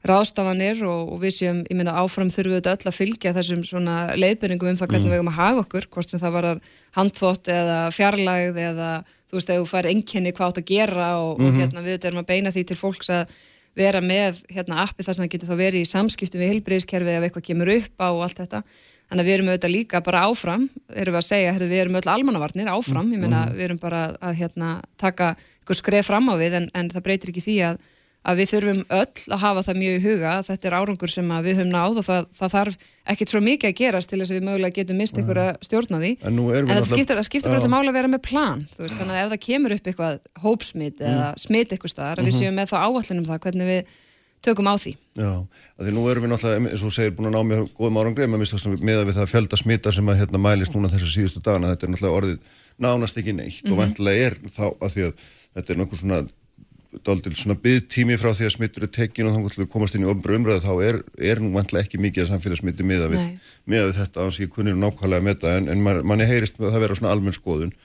ráðstafanir og, og við séum, ég meina áfram þurfum við auðvitað öll að fylgja þessum svona leiðbyrningum um það hvernig mm. við erum að haga okkur, hvort sem það var handþótt eða fjarlægð eða þú veist, ef þú fær enginni hvað átt að gera og, mm -hmm. og mhm. hérna við auðvitað erum að beina því til fólks að vera með hérna, appi þar sem það getur þá verið í samskiptum við heilbreyðskerfið ef eitthvað kemur upp á og allt þetta. Þannig að við erum auðvitað líka bara áfram, erum við að segja, herri, við erum öll almannavarnir áfram, ég meina við erum bara að hérna, taka ykkur skref fram á við en, en það breytir ekki því að að við þurfum öll að hafa það mjög í huga að þetta er árangur sem við höfum náð og það, það þarf ekkert svo mikið að gerast til þess að við mögulega getum mist ykkur að stjórna því en, en það skiptir, skiptir alltaf mála að vera með plan veist, þannig að ef það kemur upp eitthvað hópsmitt mm. eða smitt eitthvað staðar að við mhm. séum með þá áallin um það hvernig við tökum á því Já, því nú erum við náttúrulega, eins og segir, búin að ná með góðum árangri með að við það fjölda smita sem að hérna, mælist núna þessar síðustu dagana þetta er náttúrulega orðið nánast ekki neitt mm -hmm. og mhm. vantilega er þá að því að þetta er nokkuð svona daldil svona byggtími frá því að smittur er tekin og þá kannski komast inn í ofnbru umröðu þá er, er nú vantilega ekki mikið að samfélagsmyndi miða við, miða við þetta áns ég kunni nákvæmlega með þetta en, en manni heyrist með að það vera svona almenn skoðun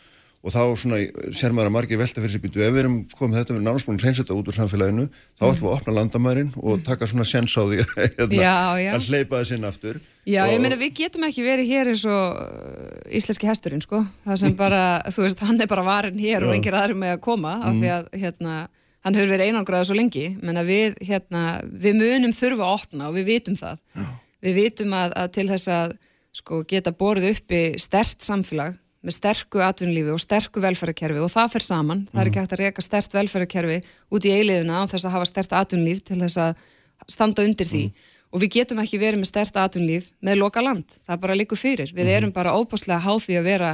og þá svona ser maður að margir velta fyrir sig býtu ef við erum komið þetta við náttúrulega hreinsetta út úr samfélaginu þá ætlum við að opna landamærin og mm. taka svona sens á því hérna, að hleypa það sinna aftur Já, og... ég meina við getum ekki verið hér eins og uh, íslenski hesturinn sko það sem bara, þú veist, hann er bara varin hér já. og engir aðri með að koma af mm. því að hérna hann hefur verið einangraða svo lengi menna við, hérna, við munum þurfa að opna og við vitum það Já. við vitum að, að til þess að sko, geta borðið uppi stert samfélag með sterku atvinnlífi og sterku velferðarkerfi og það fer saman, það er ekki mhm. hægt að reyka stert velferðarkerfi út í eiliðuna á þess að hafa stert atvinnlíf til þess að standa undir því mm. og við getum ekki verið með stert atvinnlíf með loka land, það bara líkur fyrir við mm. erum bara óbúslega háð því að vera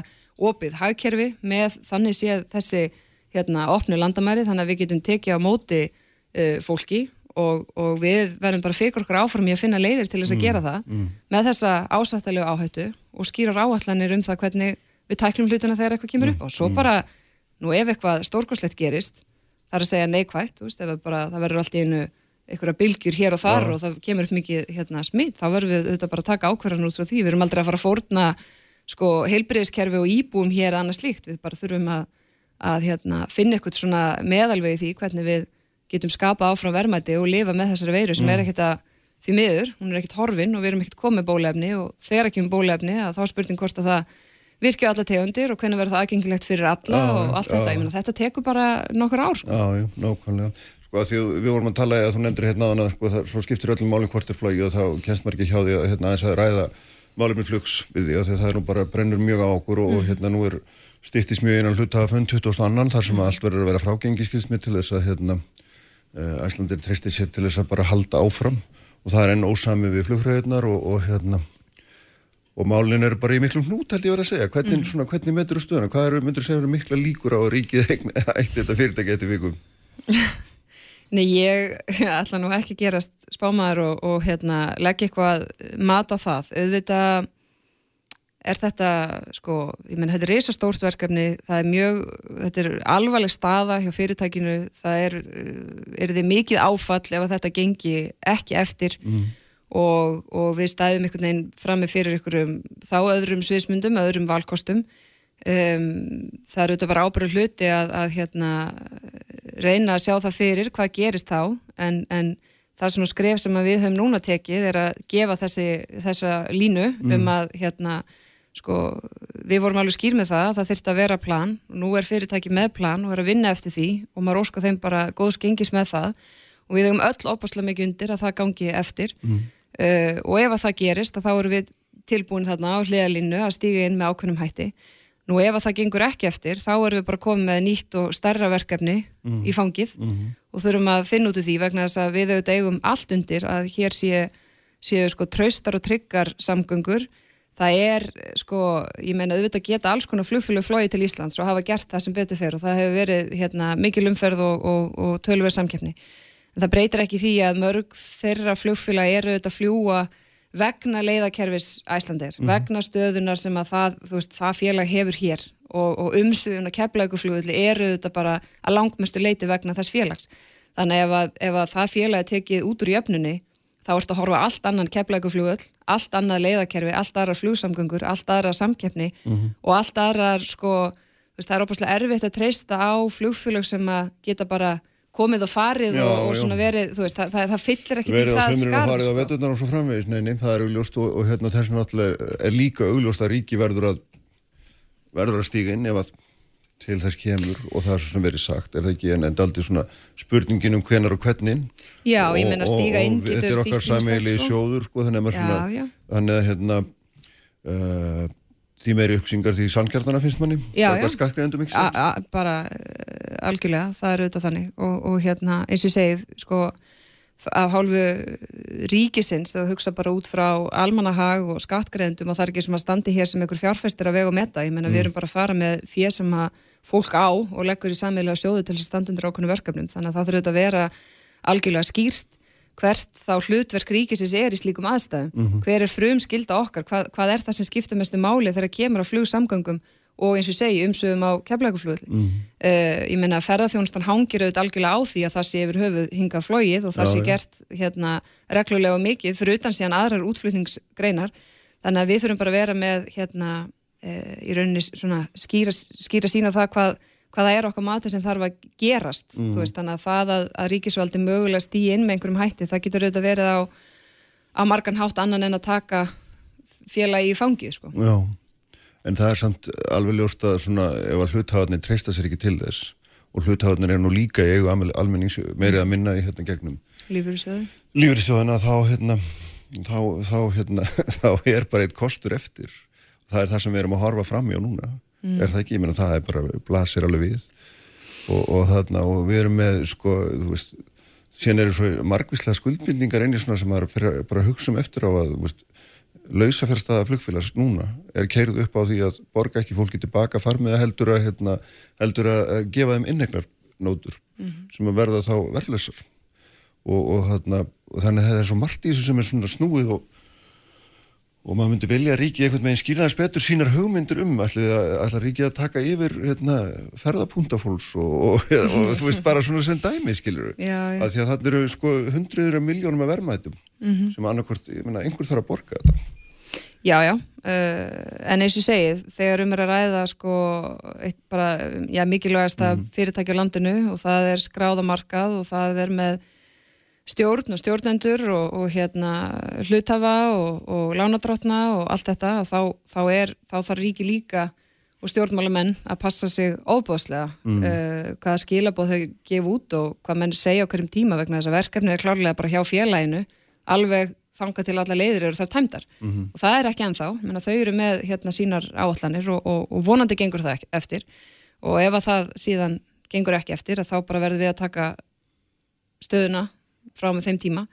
opið hagkerfi með þannig séð þessi hérna opnu landamæri þannig að við getum tekið á móti uh, fólki og, og við verðum bara fyrir okkur áfram í að finna leiðir til þess að mm, gera það mm. með þessa ásættalegu áhættu og skýrar áallanir um það hvernig við tæklum hlutina þegar eitthvað kemur upp og svo mm. bara, nú ef eitthvað stórkoslegt gerist, það er að segja neikvægt veist, bara, það verður allt í einu einhverja bylgjur hér og þar ja. og það kemur upp mikið hérna, smitt, þá verðum við auðvitað bara að taka ákvarðan út frá því, við erum aldrei að fara að fórna sko, heilbreyðskerfi og íbúum hér annað slíkt, við bara þurfum að að hérna, finna eitthvað svona meðalvegi því hvernig við getum skapa áfram verðmæti og lifa með þessari veiru sem mm. er ekkert að því miður, hún er ekkert horfin og við erum ekkert komið bólefni og þegar ekki um bólefni að þá spurning hvort að það virkja alla tegundir og hvernig verður það aðgengilegt fyrir alla já, og allt já, þetta, ég menna þetta tekur bara nokkur ár sko. Já, já, nákvæmlega sko að því að við vorum að tala þú nefndir hérna hana, sko það svo skiptir öllum málinn hvort er flógi og þá kennst maður ekki hjá því að hérna aðeins að ræða málinn með flugs við því að það er nú bara brennur mjög á okkur og, mm. og hérna nú er stýttist mjög einan hlutafönn 20. annan þar sem allt verður að vera frágengiskilsmi til þess að hérna, eh, Æslandir treystir sér til þess að bara halda áfram og það er enn ósami við flugfröðunar og, og hérna og málinn er bara í miklum hnút held ég vera að segja hvernig, mm. svona, hvernig myndur þú stöðuna, hvað er, myndur þú segja mikla líkur á ríkið eitt þetta fyrirtæki eftir vikum Nei, ég ætla nú ekki að gerast spámaður og, og hérna, leggja eitthvað mat á það auðvitað er þetta, sko, ég menn, þetta er reysastórt verkefni, það er mjög, þetta er alvarleg staða hjá fyrirtækinu, það er, er þið mikið áfall ef þetta gengi ekki eftir mm. og, og við stæðum einhvern veginn frammi fyrir ykkurum þá öðrum sviðsmundum, öðrum valkostum. Um, það eru þetta bara ábyrðu hluti að, að hérna, reyna að sjá það fyrir hvað gerist þá, en, en það svona skref sem við höfum núna tekið er að gefa þessi, þessa línu mm. um að hérna sko, við vorum alveg skýr með það það þurfti að vera plan og nú er fyrirtæki með plan og er að vinna eftir því og maður óskar þeim bara góðs gengis með það og við hefum öll opaslega mikið undir að það gangi eftir mm. uh, og ef að það gerist þá eru við tilbúin þarna á hliðalínu að stíga inn með ákveðnum hætti nú ef að það gengur ekki eftir þá erum við bara komið með nýtt og starra verkefni mm. í fangið mm. og þurfum að finna út úr því vegna þess að við auðvitað eigum allt undir að hér séu sé, sko, traustar og tryggar samgöngur það er, sko, ég meina auðvitað geta alls konar flugfjölu flói til Íslands og hafa gert það sem betur fer og það hefur verið hérna, mikil umferð og, og, og tölver samkeppni. En það breytir ekki því að mörg þeirra flugfjöla eru auðvitað að fljúa vegna leiðakerfis æslandir, mm -hmm. vegna stöðunar sem að það, veist, það félag hefur hér og, og umsviðun að keflauguflugulli eru þetta bara að langmestu leiti vegna þess félags. Þannig ef að, ef að það félagi tekið út úr jöfnunni þá ertu að horfa allt annan keflauguflugull, allt annað leiðakerfi, allt aðrar flugsamgöngur, allt aðrar samkeppni og allt aðrar sko, veist, það er óbúslega erfitt að treysta á flugfélög sem að geta bara komið og farið Já, og, og svona verið, þú veist, það, það, það fyllir ekki verið á það sömurinn og farið á sko. veturnar og svo framvegis, nei, nei, það er augljóst og, og hérna þess vegna náttúrulega er líka augljóst að ríki verður að verður að stíga inn ef að til þess kemur og það er svo sem verið sagt er það ekki en aldrei svona spurningin um hvenar og hvernig Já, Og- og- og þetta er okkar sammeili sko. sjóður sko, þannig að Já, svona já. hérna uh, því meiri uppsingar því sannkjartana finnst manni Já, já. skattgreðendum ekki A, sant? a, bara algjörlega, það er auðvitað þannig og, og hérna, eins og ég segi sko, af hálfu ríkisins, þú hugsa bara út frá almannahag og skattgreðendum og það er ekki sem að standi hér sem einhver fjárfæstir að vega og metta, ég menna við erum bara að fara með fér sem að fólk á og leggur í sammeðlega sjóðu til þess að standa undir ákveðnu verkefnum. Þannig að það þurfa að vera algjörlega skýrt hvert þá hlutverk ríkisins er í slíkum aðstæðum. Hver er frum skilda okkar, hvað, hvað er það sem skiptur mestu máli þegar kemur á flugsamgöngum og eins og ég segi umsögum á keflækuflugli mm. ég meina ferðarþjónustan hangir auðvitað algjörlega á því að það sé yfir höfuð hingað flóið og það Já, sé já. gert hérna reglulega og mikið fyrir utan síðan aðrar útflutningsgreinar þannig að við þurfum bara að vera með hérna e, í rauninni svona skýra, skýra sína það hvað, hvað það er okkar mati sem þarf að gerast Mm. veist þannig að það að, að ríkisvaldi mögulega stýja inn með einhverjum hætti það getur auðvitað verið á, á margan hátt annan en að taka félagi í fangið sko. Já, en það er samt alveg ljóst að svona ef að hluthafarnir treysta sér ekki til þess og hluthafarnir er nú líka í eigu almen- almennings meirið að minna í hérna gegnum lífyrirsjóðu lífriðsjóðina þá hérna þá, þá hérna þá er bara eitt kostur eftir. Það er það sem við erum að horfa fram í á núna. Er það ekki, ég meina það er bara blasir alveg við. Og, og þarna og við erum með sko, þú veist síðan eru svo margvíslega skuldbindingar einnig svona sem maður fyrir að hugsa um eftir á að þú veist, lausafjárstaða flugfélags núna er keirð upp á því að borga ekki fólki tilbaka farmiða heldur að hérna, heldur að gefa þeim innegnar nótur sem að verða þá verðlausar og, og, þarna, og þannig að það er svo margt í þessu sem er svona snúið og, og maður myndi velja að ríki einhvern veginn skýra þess betur sínar hugmyndir um ætla ríki að taka yfir hérna, ferðapúntafólks og, þú veist bara svona sem dæmi skilur Já, já. að því að þannig eru sko hundruður af miljónum af verðmætum Mhm. sem annarkvort, ég meina, einhver þarf að borga þetta Já, já, uh, en eins og segið, þegar um er að ræða sko, bara, já, mikilvægasta fyrirtæki á landinu og það er skráðamarkað og það er með stjórn og stjórnendur og, og hérna hluthafa og, og lánadrottna og allt þetta, að þá, þá, er, þá þarf ríki líka og stjórnmálamenn að passa sig óbúðslega uh, hvaða skilabóð þau gefa út og hvað menn segja á hverjum tíma vegna þess að verkefni er klárlega bara hjá félaginu alveg þangað til alla leiðir eru þar tæmdar. Og það er ekki ennþá, menna þau eru með hérna sínar áallanir og, og, og vonandi gengur það eftir. Og ef að það síðan gengur ekki eftir þá bara verðum við að taka stöðuna frá með þeim tíma.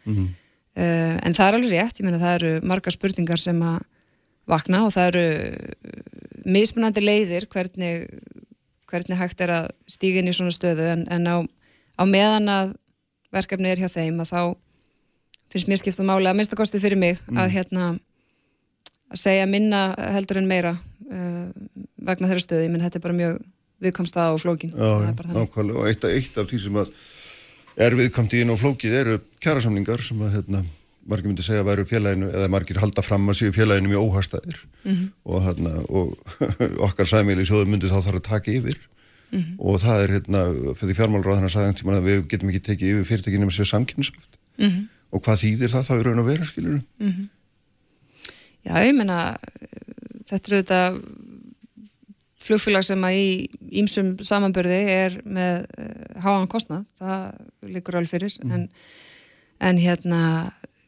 Uh, en það er alveg rétt, ég meina það eru margar spurningar sem að vakna og það eru uh, mismunandi leiðir hvernig, hvernig hægt er að stíga inn í svona stöðu. En, en á, á meðan að verkefni er hjá þeim að þá finnst mér skipta máli að minnstakosti fyrir mig að hérna að segja minna heldur en meira uh, vegna þeirra stöði, menn þetta er bara mjög viðkomstað og flókin. Já, er nákvæmlega. Og eitt, eitt af því sem að er viðkamt í inn og flókið eru kjærasamningar sem að hérna, margir myndi segja að væru félaginu eða margir halda fram að séu félaginu mjög óhastæðir Mhm. og, hérna, og okkar sæmili sjóðu myndi þá þarf að taka yfir. Mhm. og það er hérna fyrir fjármálráð þannig að að við getum ekki tekið yfir fyrirtækinu með sér samkynnshaft Mhm. Og hvað þýðir það þá í raun og vera skilur Já, ég meina uh, þetta eru þetta flugfélag sem að í ímsum samanbörði er með uh, háan kostnað, það liggur alveg fyrir. En, en hérna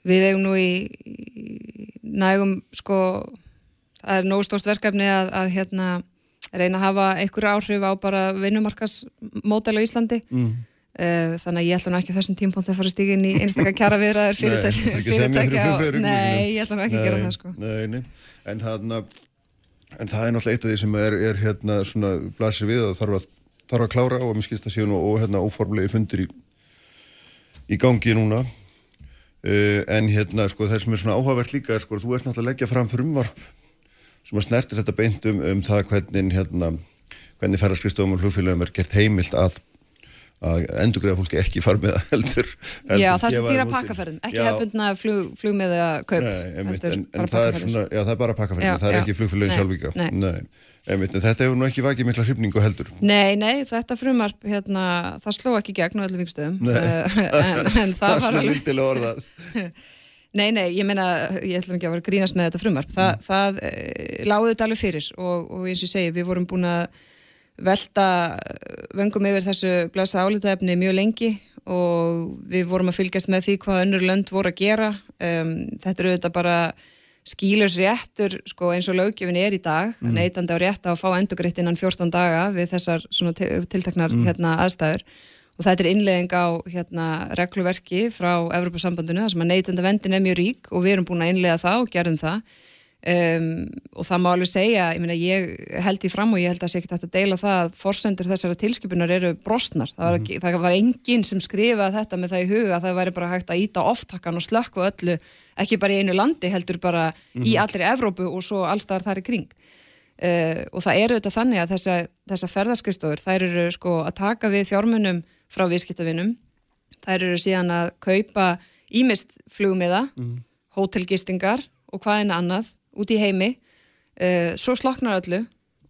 við eigum nú í, í nægum sko það er nógu stórt verkefni að, að hérna reyna að hafa einhverju áhrif á bara vinnumarkasmódel á Íslandi. Mm. Þannig að ég ætla nú ekki á þessum tímpóntu að fara að stíga inn í einstakar kjara viðraður fyrirtækja, að og, nei, ég ætla nú ekki að gera það sko. Nei, nei, en það en það er náttúrulega eitt af því sem er, er hérna svona blasir við að þarf að, þarf að klára og mér skilst að séu nú og hérna óformlegi fundir í, í gangi núna. Uh, en hérna sko það sem er svona áhugavert líka er sko þú ert náttúrulega að leggja fram frumvarp sem að snertir þetta beint um, það hvernig hérna hvernig ferðarskristöfum og flugfélögum er gert heimilt að að endurgræða fólki ekki far með það heldur, heldur Já, það stýra pakkaferðin, ekki Já, hefbundna flug, flugmiða kaup Nei, einmitt, heldur en, en það er svona, já það er bara pakkaferðin, Já, það er já. ekki flugfélögin Nei, sjálfvíka. nei. einmitt, en þetta hefur nú ekki vakið mikla hrifningu heldur. Nei, nei, þetta frumarp, hérna, það sló ekki gegn á öllum vikstöðum Nei. en, en Það það var alveg. Nei, nei, ég meina, ég ætlum ekki að vera grínast með þetta frumvarp. Þa, Mm. Það e, láði þetta alveg fyrir og, og eins og ég segi, við vorum búin að velta vöngum yfir þessu blæsta álitaefni mjög lengi og við vorum að fylgjast með því hvað önnur lönd voru að gera. Um, þetta eru þetta bara skýlus réttur sko, eins og löggjöfin er í dag, mm. neytandi á rétt að fá endugreitt innan 14 daga við þessar svona til- tilteknar hérna, aðstæður og þetta er innlegging á hérna, regluverki frá Evropasambandinu þar sem að neytenda vendin er mjög rík og við erum búin að innlega það og gerðum það um, og það má alveg segja ég, meina, ég held í fram og ég held að sé ekki þetta að deila það að forsendur þessara tilskipunar eru brostnar, það var, ekki, það var enginn sem skrifaði þetta með það í huga að það væri bara hægt að íta oftakkan og slökku öllu ekki bara í einu landi heldur bara í allri Evrópu og svo allstaðar þar í kring. Uh, og það eru þetta þannig að þessa, þessa ferðarskristóður þær eru sko að taka við fjármunum frá viðskiptavinum. Þær eru síðan að kaupa ímist flugmiða, hótelgistingar og hvað en annað út í heimi uh, svo sloknar öllu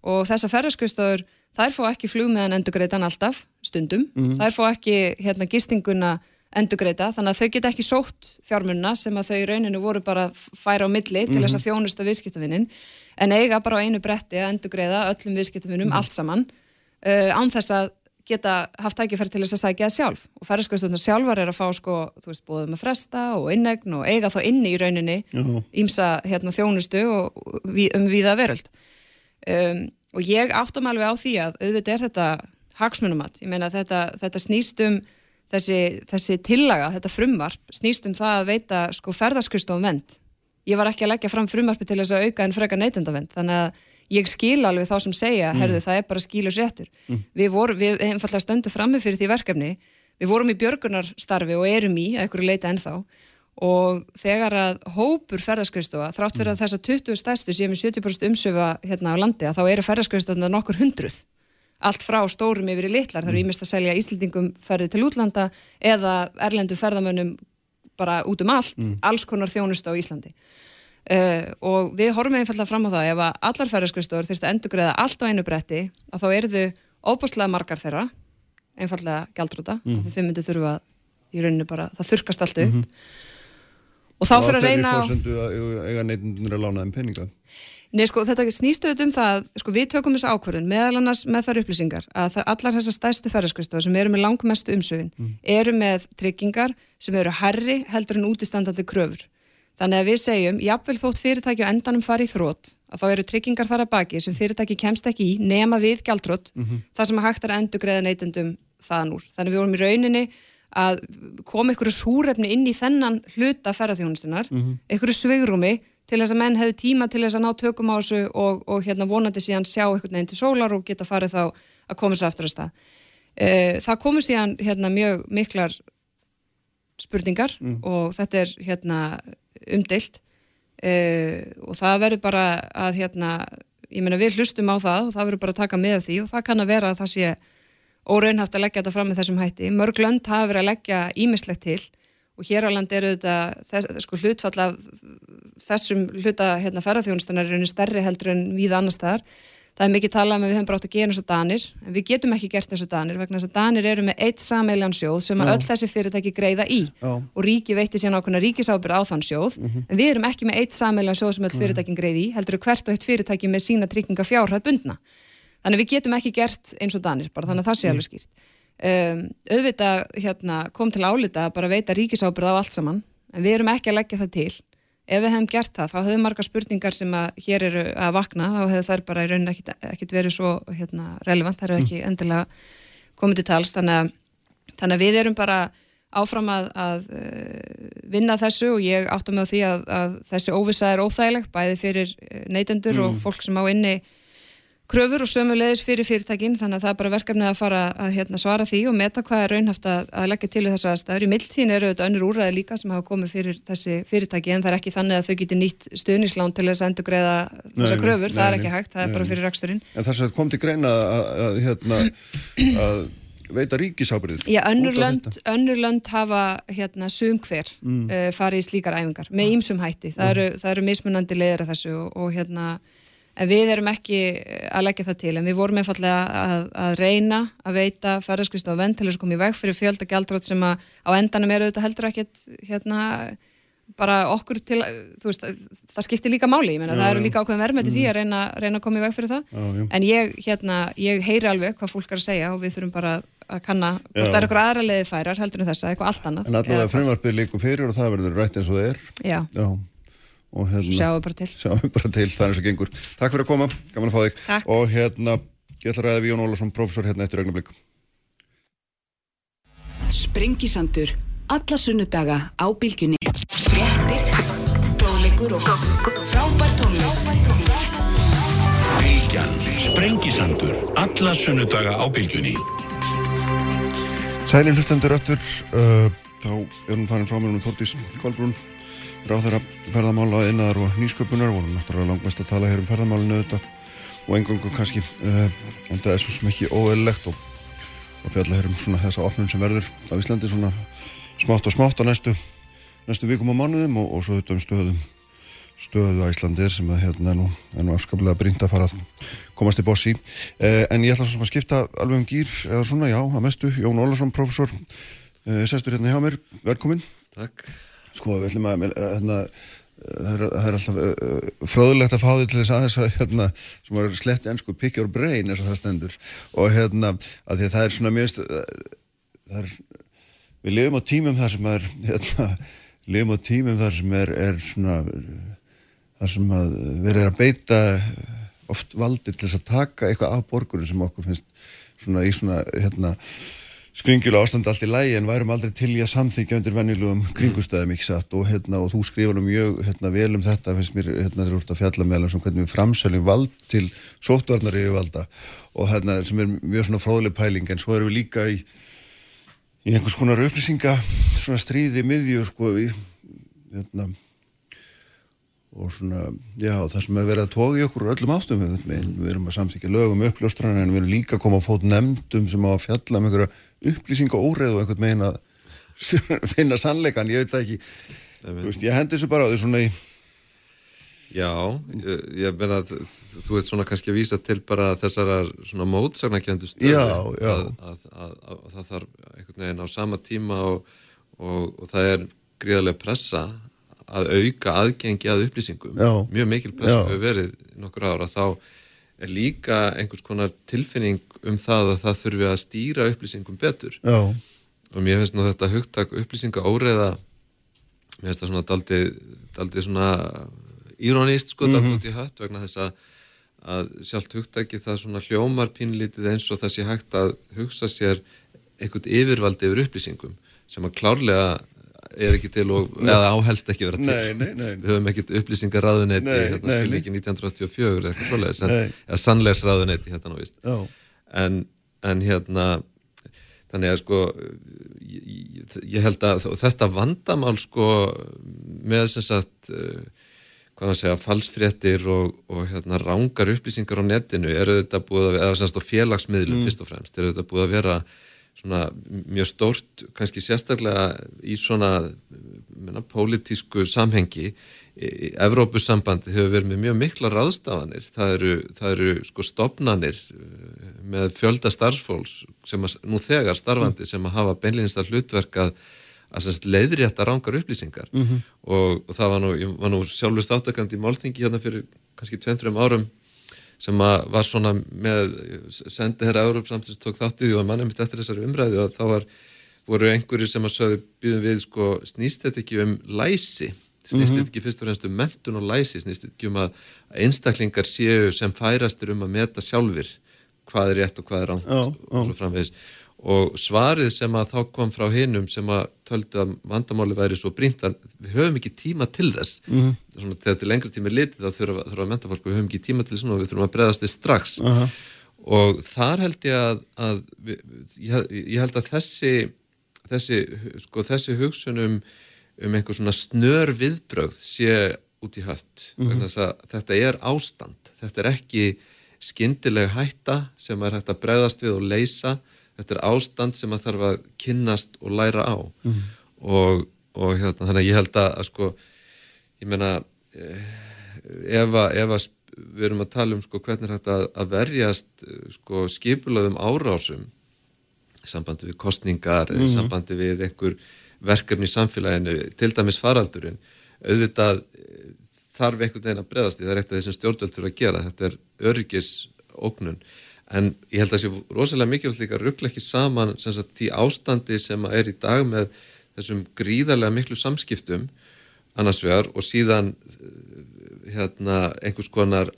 og þessar ferðarskristóður þær fá ekki flugmiðan endugreitan alltaf stundum, þær fá ekki hérna gistinguna endugreita þannig að þau geta ekki sótt fjármunna sem að þau í rauninu voru bara færa á milli til þess að þjónusta viðskiptavinnin en eiga bara á einu bretti að endugreiða öllum viðskiptavinnum allt saman uh, án þess að geta haft tækifæri til þess að sækja það sjálf. Og ferðarskvæðstöndar sjálfar er að fá sko, þú veist, bóðum að fresta og innegn og eiga þá inni í rauninni ímsa hérna, þjónustu og, um viða veröld. Um, og ég áttum alveg á því að auðvitað er þetta hagsmunumat, ég meina þetta, þetta snýst um þessi, þessi tillaga, þetta frumvarp snýst um það að veita sko ferðarskustofum vend ég var ekki að leggja fram frumvarpi til þess að auka en freka neytendavend þannig að ég skil alveg þá sem segja herðu það er bara skilus réttur. Við, voru, við einfallega stöndum frammi fyrir því verkefni. Við vorum í björgunarstarfi og erum í að einhverju leita ennþá. Og þegar að hópur ferðarskristofa þrátt fyrir að þessa 20 stærstu séum í 70% umsöfa hérna á landi að þá eru ferðarskristofa nokkur hundruð. Allt frá stórum yfir í litlar þar er ímest að selja Íslendingum ferði til útlanda eða erlendu ferðamönnum bara út um allt, alls konar þjónustu á Íslandi uh, og við horfum einfallega fram á það ef að allar ferðarskristóður þurftu að endugreiða allt á einu bretti að þá eru þau óbúslega margar þeirra einfallega gjaldrúta mm. þau myndu þurfa í rauninu bara, það þurkast allt upp og þá fyrir að reyna Og þeirri fórsendu að eiga neytundunir að lána þeim peninga. Nei, sko, þetta snýstu auðvitað um það, sko, við tökum þessa ákvörðun meðal annars með þar upplýsingar að það, allar þessar stærstu ferðarskristofa sem eru með langmestu umsöfin eru með tryggingar sem eru herri heldur en útistandandi kröfur. Þannig að við segjum, jafnvel þótt fyrirtæki á endanum fari í þrótt, að þá eru tryggingar þar að baki sem fyrirtæki kemst ekki í nema við gjaldrótt, þar sem að hægt er að endugreiða neytendum þaðan úr. Þannig að við vorum í rauninni að koma ykkur súrefni inn í þennan hluta ferðarþjónustunar, ykkur svigrúmi til þess að menn hefði tíma til þess að ná tökum á þessu og, og hérna vonandi síðan sjá einhvern veginn til sólar og geta farið þá að koma sér aftur að stað. Uh, það komu síðan hérna mjög miklar spurningar og þetta er hérna umdeilt uh, og það verður bara að hérna, ég meina við hlustum á það og það verður bara að taka með því og það kann að vera að það sé óraunhaft að leggja þetta fram með þessum hætti. Mörg lönd hafa verið að leggja ímislegt til og hér á land eru þetta þess, sko, hlutfall af þessum hluta hérna, ferðarþjónustunar er einu stærri heldur en við annars þar. Það er mikið talað um að við höfum brátt að gera eins og Danir, en við getum ekki gert eins og Danir vegna þess að Danir eru með eitt sameilan sjóð sem að öll þessi fyrirtæki greiða í Já. og ríki veitti síðan ákveðna ríkisábyrð á þann sjóð, en við erum ekki með eitt sameilan sjóð sem öll fyrirtækin greiði í, heldur hvert og eitt fyrirtæki með sína trygginga fjárhæð bundna. Þannig við getum ekki gert eins og Danir, bara þannig að það sé alveg skýrt. Um, auðvitað hérna, kom til álita að bara veita ríkisábyrð á allt saman, en við erum ekki að leggja það til. Ef við hefum gert það, þá hefðu margar spurningar sem að hér eru að vakna, þá hefðu þær bara í rauninni ekkit, ekkit verið svo hérna, relevant, þær eru ekki endilega komið til tals, þannig að, þannig að við erum bara áfram að, að uh, vinna þessu og ég áttum með því að, að þessi óvisa er óþægileg, bæði fyrir eh, neytendur og fólk sem á inni kröfur og sömu leiðis fyrir fyrirtækin þannig að það er bara verkefnið að fara að hérna, svara því og meta hvað er raunhaft að, að leggja til þess aðstæður. Í mildtíðin eru þetta önnur úræði líka sem hafa komið fyrir þessi fyrirtæki en það er ekki þannig að þau geti nýtt stuðnislán til þess að endur greiða þessa kröfur, nei, það er ekki hægt, það nei, er bara fyrir raksturinn. En þess að kom til greina að, að, hérna, að veita ríkisábyrðir. Já, önnur af lönd hafa hérna sum hver mm. farið í slíkar æfingar með ýmsum hætti. Það eru, það eru mismunandi leiðir að þessu og, og hérna en við erum ekki eh, að leggja það til. En við vorum einfallega að, að reyna að veita ferðarskvist og venn til þess að koma í veg fyrir fjölda gjaldrótt sem að á endanum eru þetta heldur ekkit hérna bara okkur til, veist, það skiptir líka máli, ég meina, það eru líka ákveðin verðmætti því að reyna, reyna að koma í veg fyrir það. Já, já. en ég, hérna, ég heyri alveg hvað fólk er að segja og við þurfum bara að kanna það eru eitthvað aðra leiði færar heldur en þessa, eitthvað allt annað. En allavega frumvarpið líku fyrir og það verður rætt eins og það er. Já, Já. Og hérna. sjáum við bara til Sjáum við bara til, það er eins og gengur. Takk fyrir að koma, gaman að fá þig. Takk. Og hérna, ég ætla að ræða við Jón Ólafsson, prófessor hérna eftir augnablik. Sprengisandur. Alla sunnudaga á bylgjunni. Fréttir, fróðleikur og frábær tónlist. Bylgjan, Sprengisandur, alla sunnudaga á bylgjunni. Sælir hlustendur eftir, uh, þá er hún farin frá mér um Þórdís Kolbrún, ráð þeirra ferðamála, innaðar og nýsköpunar, vorum náttúrulega langmest að tala hér um ferðamálinu þetta og engungu kannski, uh, en það er svo sem ekki óeðlilegt og, og fjalla hér um svona þessa opnun sem verður á Íslandi svona smátt og smátt á næstu, næstu vikum og mánuðum og, og svo þetta um stöðum stöðu á Íslandir sem að hérna er nú, nú afskaplega brínt að fara að komast í bossi. Eh, en ég ætla svo sem að skipta alveg um gýr, eða svona, já, að mestu, Jón Ólarsson, professor, eh, sestur hérna hjá mér, velkomin. Takk. Sko, við ætlum að, eh, hérna, eh, það það er alltaf uh, fróðulegt að fá því til þess aðeins að, hérna, sem er slett ennsku pick your brain, eins og það stendur. Og hérna, að því að það er svona mjög, það er, við lifum á tímum þar sem er, hérna, lifum á tímum þar sem er, er svona, þar sem að verið er að beita oft valdir til þess að taka eitthvað af borgurum sem okkur finnst svona í svona hérna skringilega ástand allt í lægi en værum aldrei til í að samþykja undir venjulegum kringustæðum ekki satt? Og hérna og þú skrifur mjög hérna vel um þetta finnst mér hérna þú ert að fjalla meðal um hvernig við framsöljum vald til sóttvarnar yfirvalda og hérna sem er mjög svona fróðleg pæling en svo erum við líka í í einhvers konar upplýsinga svona stríði miðjur sko við hérna og svona, já, það sem er verið að tóka í okkur öllum áttum við, við, erum að samþykja lögum uppljóstrana en við erum líka að koma að fót nefndum sem á að fjalla um einhverja upplýsinga óreið og einhvern megin að finna sannleikan, ég veit það ekki. Þú veist, ég hendi þessu bara á því svona í Já, ég, ég meina að þú veit svona kannski að vísa til bara þessara svona mótsagnakjöndu stöðu Já, já. Að, að, að, að það þarf einhvern veginn á sama tíma og, og, og það er gríðarlega pressa að auka aðgengi að upplýsingum Já. mjög mikil pressa hefur verið nokkur ára þá er líka einhvers konar tilfinning um það að það þurfi að stýra upplýsingum betur. Já, og mér finnst nú þetta hugtak upplýsinga óreiða mér finnst það svona daldið, daldið svona írónist sko, daldið út í hött vegna þess að, að sjálft hugtaki það svona hljómar pínlítið eins og það sé hægt að hugsa sér einhvern yfirvaldi yfir upplýsingum sem að klárlega er ekki til og, eða áhelst ekki vera til. Nei, nei, nei. við höfum ekkert upplýsingaráðuneyti Nei, hérna skil ekki 1984 eða eitthvað svoleiðis eða sannlegsráðuneyti hérna nú víst. Já, en, en hérna þannig að sko ég, ég- held að þetta vandamál sko með sem sagt uh, hvað að segja, falsfréttir og, og hérna rángar upplýsingar á netinu eru þetta búið að eða sem sagt á félagsmiðlum fyrst og fremst, eru þetta búið að vera svona mjög stórt kannski sérstaklega í svona menna, pólitísku samhengi. Evrópusambandi hefur verið með mjög mikla ráðstafanir. Það eru, það eru sko stopnanir uh, með fjölda starfsfólks sem að, nú þegar starfandi sem að hafa beinleginst að hlutverk að leiðrétta rángar upplýsingar. Og, og það var nú, nú sjálfur státtakandi í málþingi hérna fyrir kannski 2-3 árum sem að var svona með sendi herra Európsamtins tók þáttið og mannum mitt eftir þessari umræðu og þá var, voru einhverjir sem að sögðu býðum við sko snýst þetta ekki um læsi? Snýst þetta ekki fyrst og fremst um mentun og læsi? Snýst þetta ekki um að einstaklingar séu sem færastir um að meta sjálfur hvað er rétt og hvað er ránt og svo framvegis og svarið sem að þá kom frá hinum sem að töldu að vandamáli væri svo brínt að við höfum ekki tíma til þess. Mhm. svona, þegar til lengri tími er litið þá þurfa, þurfa mentafólk við höfum ekki tíma til þess og við þurfum að bregðast þess strax. Aha. og þar held ég að, að við, ég, ég held að þessi þessi, sko, þessi hugsunum um einhver svona snör viðbrögð sé út í hött. Þess að þetta er ástand. Þetta er ekki skyndileg hætta sem er hægt að bregðast við og leysa þetta er ástand sem að þarf að kynnast og læra á. Mhm. og, og hérna, þannig að ég held að, að sko, ég meina eh, ef að, ef að við erum að tala um sko, hvernig er hægt að, að verjast eh, sko, skipulaðum árásum sambandi við kostningar mm sambandi við einhver verkefni í samfélaginu, til dæmis faraldurinn. Auðvitað eh, þarf einhvern veginn að breðast í, það er eitt af því sem stjórnvöld þurfa að gera, þetta er öryggisóknun en ég held að það sé rosalega mikilvægt líka að ruggla ekki saman sagt, því ástandi sem er í dag með þessum gríðarlega miklu samskiptum annars vegar og síðan eh, hérna einhvers konar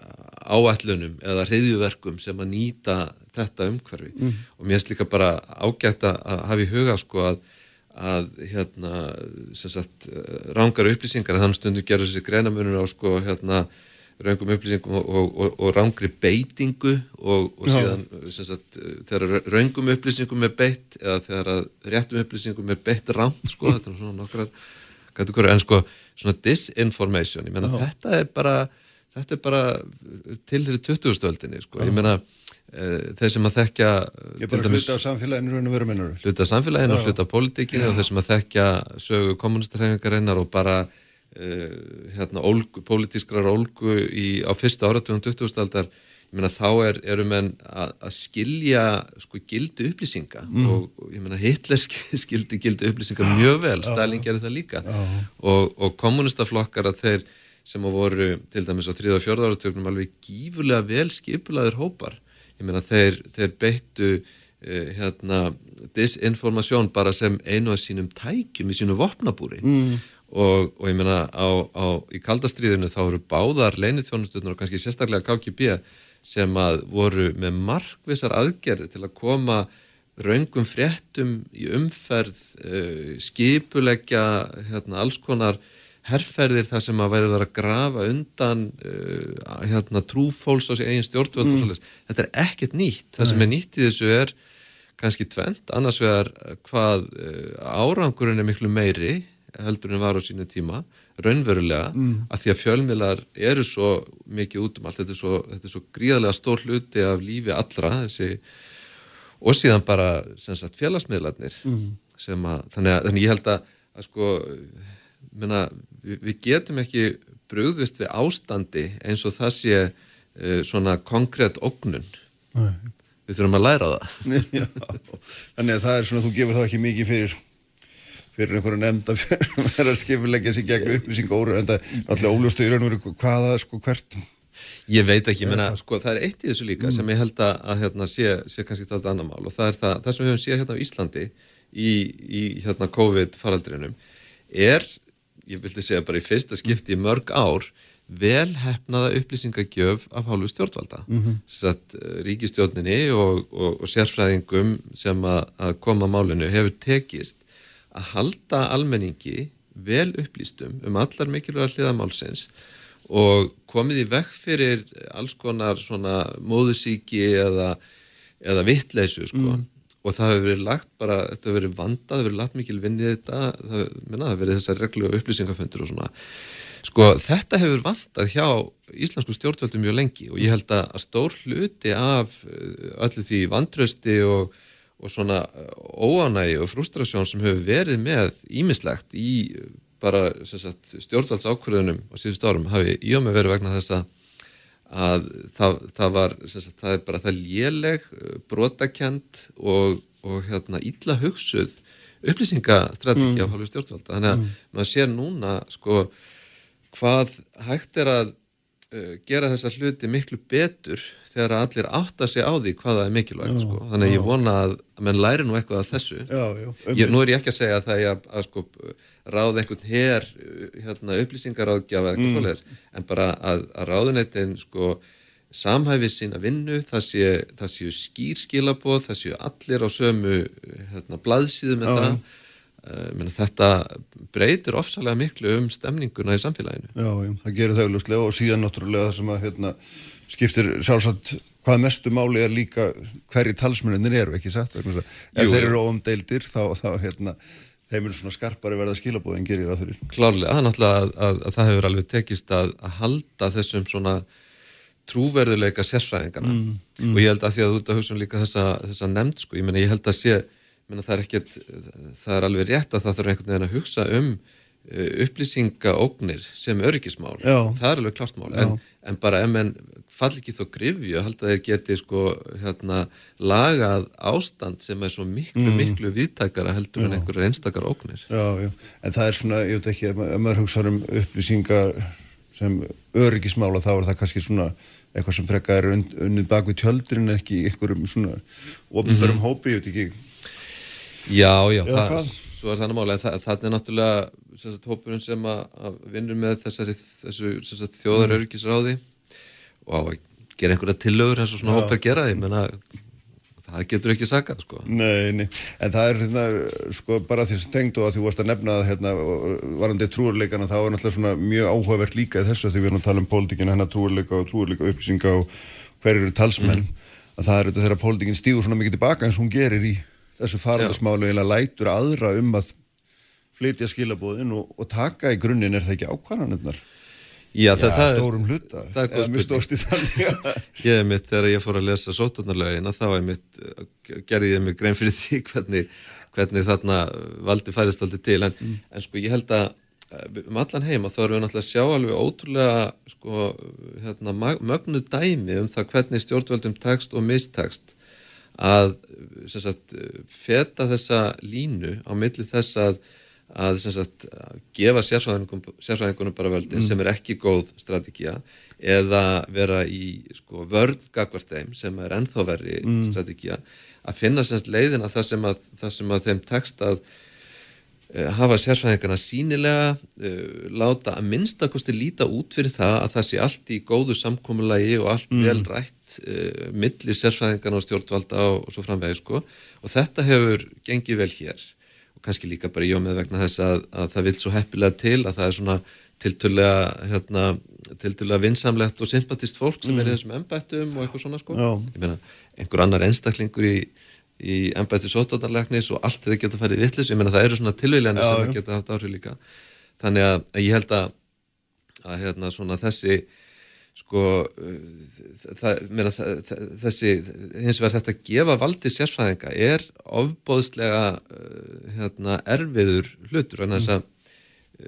áætlunum eða reyðjuverkum sem að nýta þetta umhverfi Mhm. og mér finnst líka bara ágætt að hafa í huga sko að að hérna sagt rángar upplýsingar þannig stundu gerur þessi greinamunur á sko hérna raungum upplýsingum og, og, og, og rángri beitingu og, og Já. síðan sem sagt þegar raungum upplýsingum er beitt eða þegar réttum upplýsingum er beitt rámt sko þetta er svona nokkrar kategóri en sko svona disinformation ég meina Já. þetta er bara þetta er bara til þeirri 20. öldinni sko ég meina e, þeir sem að þekkja Ég bara hluta af samfélaginu hluta af samfélaginu Já. hluta af pólitíkinu og þeir sem að þekkja sögu kommunistarhefingarinnar og bara hérna ólgu, pólitískrar ólgu í, á fyrsta áratugum 20. aldar meina þá er, eru menn að, að skilja sko gildi upplýsinga Mm. og, og ég meina Hitler sk- skildi gildi upplýsinga mjög vel, Stalin gerði það líka og, og kommunistaflokkar að þeir sem að voru til dæmis á 3. og 4. áratugnum alveg gífurlega vel skipulaður hópar ég meina þeir, þeir beittu uh, hérna disinformasjón bara sem einu af sínum tækjum í sínu vopnabúri Mm. Og, og ég meina á, á, í kaldastriðinu þá eru báðar leinithjónusturnar og kannski sérstaklega KGB sem að voru með markvissar aðgerði til að koma raungum fréttum í umferð uh, skipuleggja hérna, alls konar herrferðir þar sem að þar að grafa undan uh, hérna, trúfóls á sig eigin stjórnvöld og Mm. svoleiðis. Þetta er ekkert nýtt. Það sem er nýtt í þessu er kannski tvent, annars vegar hvað uh, árangurinn er miklu meiri heldur en var á sínu tíma raunverulega, Mm. að því að fjölmiðlar eru svo mikið út um allt þetta er svo, þetta er svo gríðarlega stór hluti af lífi allra þessi, og síðan bara sagt félagsmiðlarnir Mm. sem að, þannig að þannig ég held að, að sko menna, við, við getum ekki brugðist við ástandi eins og það sé uh, svona konkrétt ógnun Nei. við þurfum að læra það Já. Þannig að það er svona, þú gefur það ekki mikið fyrir fyrir einhverju nefnd að vera að skipulegja sig gegn upplýsingóru en það er náttúrulega óljóstu í raun og veru hvaða, sko, hvert. Ég veit ekki, ég meina, sko, það er eitt í þessu líka sem ég held að, að hérna, sé, sé kannski þetta annar mál og það er það, það sem við höfum séð hérna á Íslandi í, í hérna COVID faraldrinum er, ég vildi segja bara í fyrsta skipti í mörg ár vel hefnaða upplýsingagjöf af hálfu stjórnvalda. Mhm. Satt, ríkistjórninni og, og, og sérfræðingum sem að, að koma málinu hefur tekist að halda almenningi vel upplýstum um allar mikilvæga hliðamálsins og komið í vekk fyrir alls konar svona móðusíki eða, eða vittleysu sko. og það hefur verið lagt bara, þetta hefur verið vandað, það hefur verið lagt mikil vinn í þetta, það, hefur verið þessar reglu og upplýsingafundur og svona sko þetta hefur vandað hjá íslensku stjórnvöldum mjög lengi og ég held að, stór hluti af eh, öllu því vantrösti og, og svona óanægi og frustrasjón sem hefur verið með ímislegt í eh, bara sagt, stjórnvaldsákvörðunum á síðust árum hafi í og með verið vegna þess að að það, það var sagt, það er bara það léleg brotakent og, og hérna illa hugsuð upplýsingastrategi Mm. af hálfu stjórnvalda þannig að Mm. maður sér núna sko hvað hægt er að gera þessa hluti miklu betur þegar allir átta sig á því hvað það er mikilvægt Já, sko. þannig að ég vona að, menn læri nú eitthvað af þessu. Já, já, ég, nú er ég ekki að segja að það er að, að sko, ráða einhvern her hérna, upplýsingaráðgjafa eitthvað Mm. svoleiðis en bara að, að ráðuneytin sko, samhæfi sína vinnu, það séu, það séu skýr skilaboð, það séu allir á sömu hérna, blaðsíðu með það uh, meni, þetta breytir ofsalega miklu um stemninguna í samfélaginu Já, já, það gerir það auðvitað og síðan náttúrulega sem að hérna, skiptir sjálfsagt hvað mestu máli er líka hverju talsmuninir eru, ekki satt? Ef Jú, þeir eru óumdeildir þá, þá hérna, þeim eru svona skarpari verða skilabóðin gerir það fyrir. klárlega, það er náttúrulega að, að, að það hefur alveg tekist að, að halda þessum svona trúverðuleika sérfræðingana og ég held að því að þú ert að hugsa um líka þessa, þessa nefnd sko, ég meina ég held að sé ég meina það er ekkert, það er alveg rétt að það þarf einhvern veginn að hugsa um uh, upplýsingaógnir sem öryggismál. Já. það er alveg klart mál. En, en bara ef menn fall ekki þó grifju að halda þeir geti sko hérna lagað ástand sem er svo miklu, miklu viðtækara heldur en einhverjar einstakar ógnir. Já, já, en það er svona, ég veit ekki, ef ma- ef maður hugsa um upplýsingar sem öryggismála þá er það kannski svona eitthvað sem frekka er unn, unnið bak við tjöldrin ekki einhverjum svona ofnbærum hópi, ég veit ekki, Já, já, það, svo er þannig máli en það, það er náttúrulega sagt, hópurinn sem að, að vinnur með þessari, þessu sem sagt, þjóðar öryggisráði og að gera einhverja tillögur eins og svona hópur gera, ég menna það getur ekki sakað, sko. Nei, nei, en það er hérna, sko, bara því sem tengd og að þú varst að nefna hérna, varandi trúurleikana, það var náttúrulega svona mjög áhugavert líka þessu því við erum að tala um pólitíkina, hennar trúurleika og trúurleika upplýsinga og hver eru talsmenn, að það er þetta þegar pólitíkin stígur svona mikið tilbaka eins og hún gerir í þessu farandasmálu eða lætur aðra um að flytja skilabóðin og, og taka í grunninn er það ekki ákvarðanirnar? Já, það, það, stórum hluta, það er góð spurning. Ég er mitt, þegar ég fór að lesa sótarnarlögina þá er mitt, gerði ég mig grein fyrir því hvernig, hvernig þarna valdi færist aldrei til. En, en sko ég held að eh, um allan heima þá erum við náttúrulega að sjá alveg ótrúlega sko hérna mögnuð dæmi um það hvernig stjórnvöldum tekst og mistekst að sagt, feta þessa línu á milli þess að, að sagt, gefa sérfræðingum, sérfræðingunum bara völdin sem er ekki góð strategía eða vera í sko, vörn gagvart þeim sem er ennþá verri strategía að finna semst leiðina það sem að, það sem að þeim tekst að uh, hafa sérfræðingarna sínilega uh, láta að minnstakosti líta út fyrir það að það sé allt í góðu samkomulagi og allt vel rætt uh, milli sérfræðingarna og stjórnvalda og, og svo framvegi sko. Og þetta hefur gengið vel hér. Og kannski líka bara ég með vegna þess að, að það vil svo heppilega til að það er svona tiltölulega hérna, tiltölulega vinsamlegt og sympatist fólk sem er í þessum embættum og eitthvað svona sko. Já. ég meina, einhver annar einstaklingur í, í embætti sótarnarlegnis og allt þeir geta farið vitlis, ég meina það eru svona tilvíljanir Já, sem já. að geta haft áhrif líka. Þannig að ég held að að hérna svona þessi sko uh, það, meina, þessi hins vegar þetta að gefa valdi sérfræðinga er ofbóðslega uh, hérna erfiður hlutur en þess að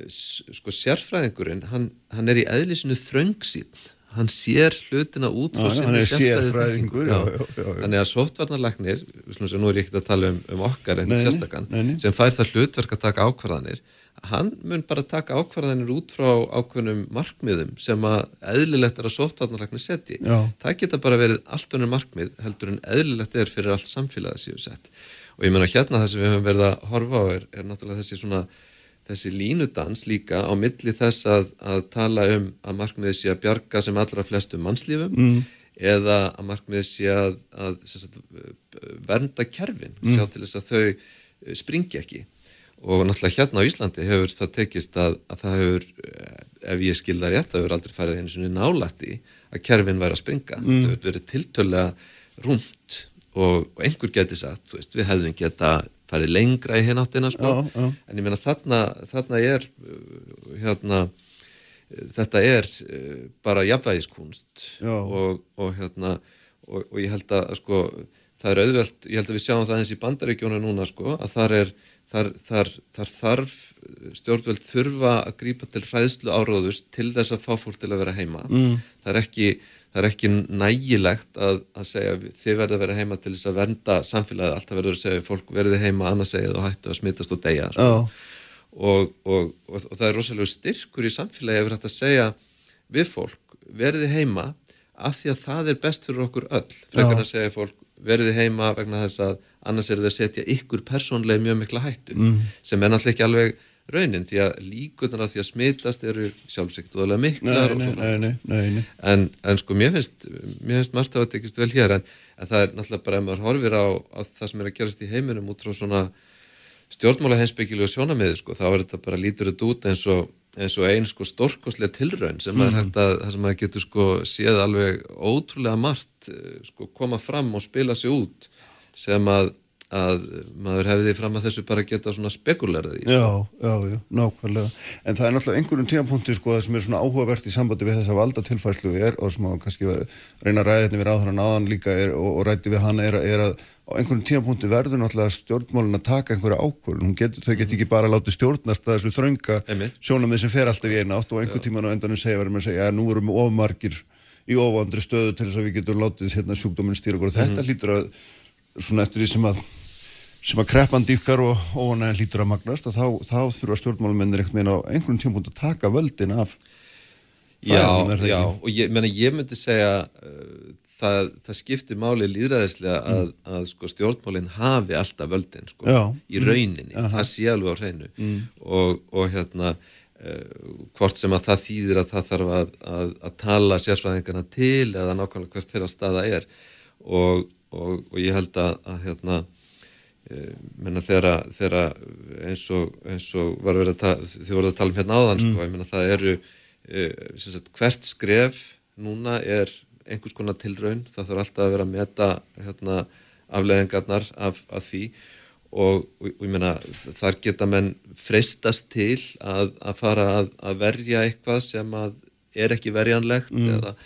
s- sko sérfræðingurinn hann, hann er í eðlisinu þröngsýn hann sér hlutina út frá sinni sérfræðingur, já, já, já, þannig að sem nú er ég ekki að tala um, um okkar en sérstakann, sem fær það hlutverk að taka ákvarðanir hann mun bara taka ákvarðanir út frá ákveðnum markmiðum sem að eðlilegt er að sóttvarnarlagnir setji Já. það geta bara verið allt önnur markmið heldur en eðlilegt er fyrir allt samfélagið séu sett og ég meina hérna það sem við höfum verið að horfa á er, er náttúrulega þessi svona þessi línudans líka á milli þess að, að tala um að markmiðið sé að bjarga sem allra flestum mannslífum mm. eða að markmiðið sé að, að sagt, vernda kerfin, sjá til þess að þau springi ekki og náttúrulega hérna á Íslandi hefur það tekist að, að það hefur, eh, ef ég skil það rétt, það hefur aldrei farið einu svona nálætti að kerfin væri að springa það hefur verið tiltölulega rúmt og, og einhver geti sagt, þú veist, við hefðum geta farið lengra í hináttina sko. Já, já. en ég meina þarna, þarna er hérna þetta er uh, bara jafnvægiskunst og, og hérna og, og ég held að sko það er auðvelt, ég held að við sjáum það eins í bandaríkjónu núna sko, að þar er þar, þar, þar þarf stjórnvöld þurfa að grípa til hræðslu áróðust til þess að fá fólk til að vera heima mm. það er ekki það er ekki nægilegt að, að segja þið verður að vera heima til þess að vernda samfélagið, alltaf verður að segja fólk verði heima annars segið og hættu að smittast og deyja. Já. og, og, og, og það er rosalega styrkur í samfélagi ef að segja við fólk verði heima af því að það er best fyrir okkur öll frekar en að segja fólk verði heima vegna þess að annars er það að setja ykkur persónlega mjög mikla hættu Mm. sem er náttúrulega ekki alveg raunin því að líkunar að því að smitast eru Nei, miklar nei, nei, nei, en, en sko mér finnst mér finnst margt að það tekist vel hér en, en það er náttúrulega bara ef maður horfir á, á það sem er að gerast í heiminum út frá svona stjórnmála heimsbyggilu og sjónamiði sko, þá er þetta bara lítur þetta út eins og eins og ein sko stórkoslega tilraun sem maður hægt að, það sem maður getur sko séð alveg ótrúlega margt eh, sko koma fram og spila sig út sem að, að maður hefði fram að þessu bara geta svona spekulerað í sko. Já, já, já, nákvæmlega. En það er náttúrulega einhverjum tímapunkti sko það sem er svona áhugavert í sambandi við þessa valdatilfærslu er og sem að kannski vera, reyna að ræða hérna við ráðhran aðan líka er, og, og rætti við hana er, er að á einhverjum tímapunkti verður náttúrulega stjórnmálin að taka einhverja ákvörðun. Hún getur, þau getur ekki bara látið stjórnast að þessu þrönga sjónamið sem fer alltaf í eina átt og einhver tíman á endanum segja verður með að segja að nú erum við ofmargir í ofandri stöðu til þess að við getum látið hérna sjúkdóminn stýra og þetta hlýtur að svona eftir því sem að sem að kreppan dýkkar og óanæðin hlýtur að magnast að þá, þá þurfa stjórnmálumennir einhvern veginn á einhvern tímpúnt að taka völdin af Já, já, og ég, mena, ég myndi segja uh, það, það skiptir máli líðræðislega að, að sko, stjórnmálinn hafi alltaf völdin sko, Já. í rauninni, það sé alveg á hreinu. Og, og hérna uh, hvort sem að það þýðir að það þarf að, að, að tala sérfræðingarna til eða nákvæmlega hvert þeirra staða er. Og, og, og ég held að, að hérna Eh, menna þeirra eins og, eins og var verið að tala, þið voruð að tala um hérna áðan sko, ég menna það eru uh, sagt, hvert skref núna er einhvers konar tilraun það þarf alltaf að vera að meta hérna, afleðingarnar af, af því og, og, og ég menna þar geta menn freistast til að, að fara að, að verja eitthvað sem að er ekki verjanlegt eða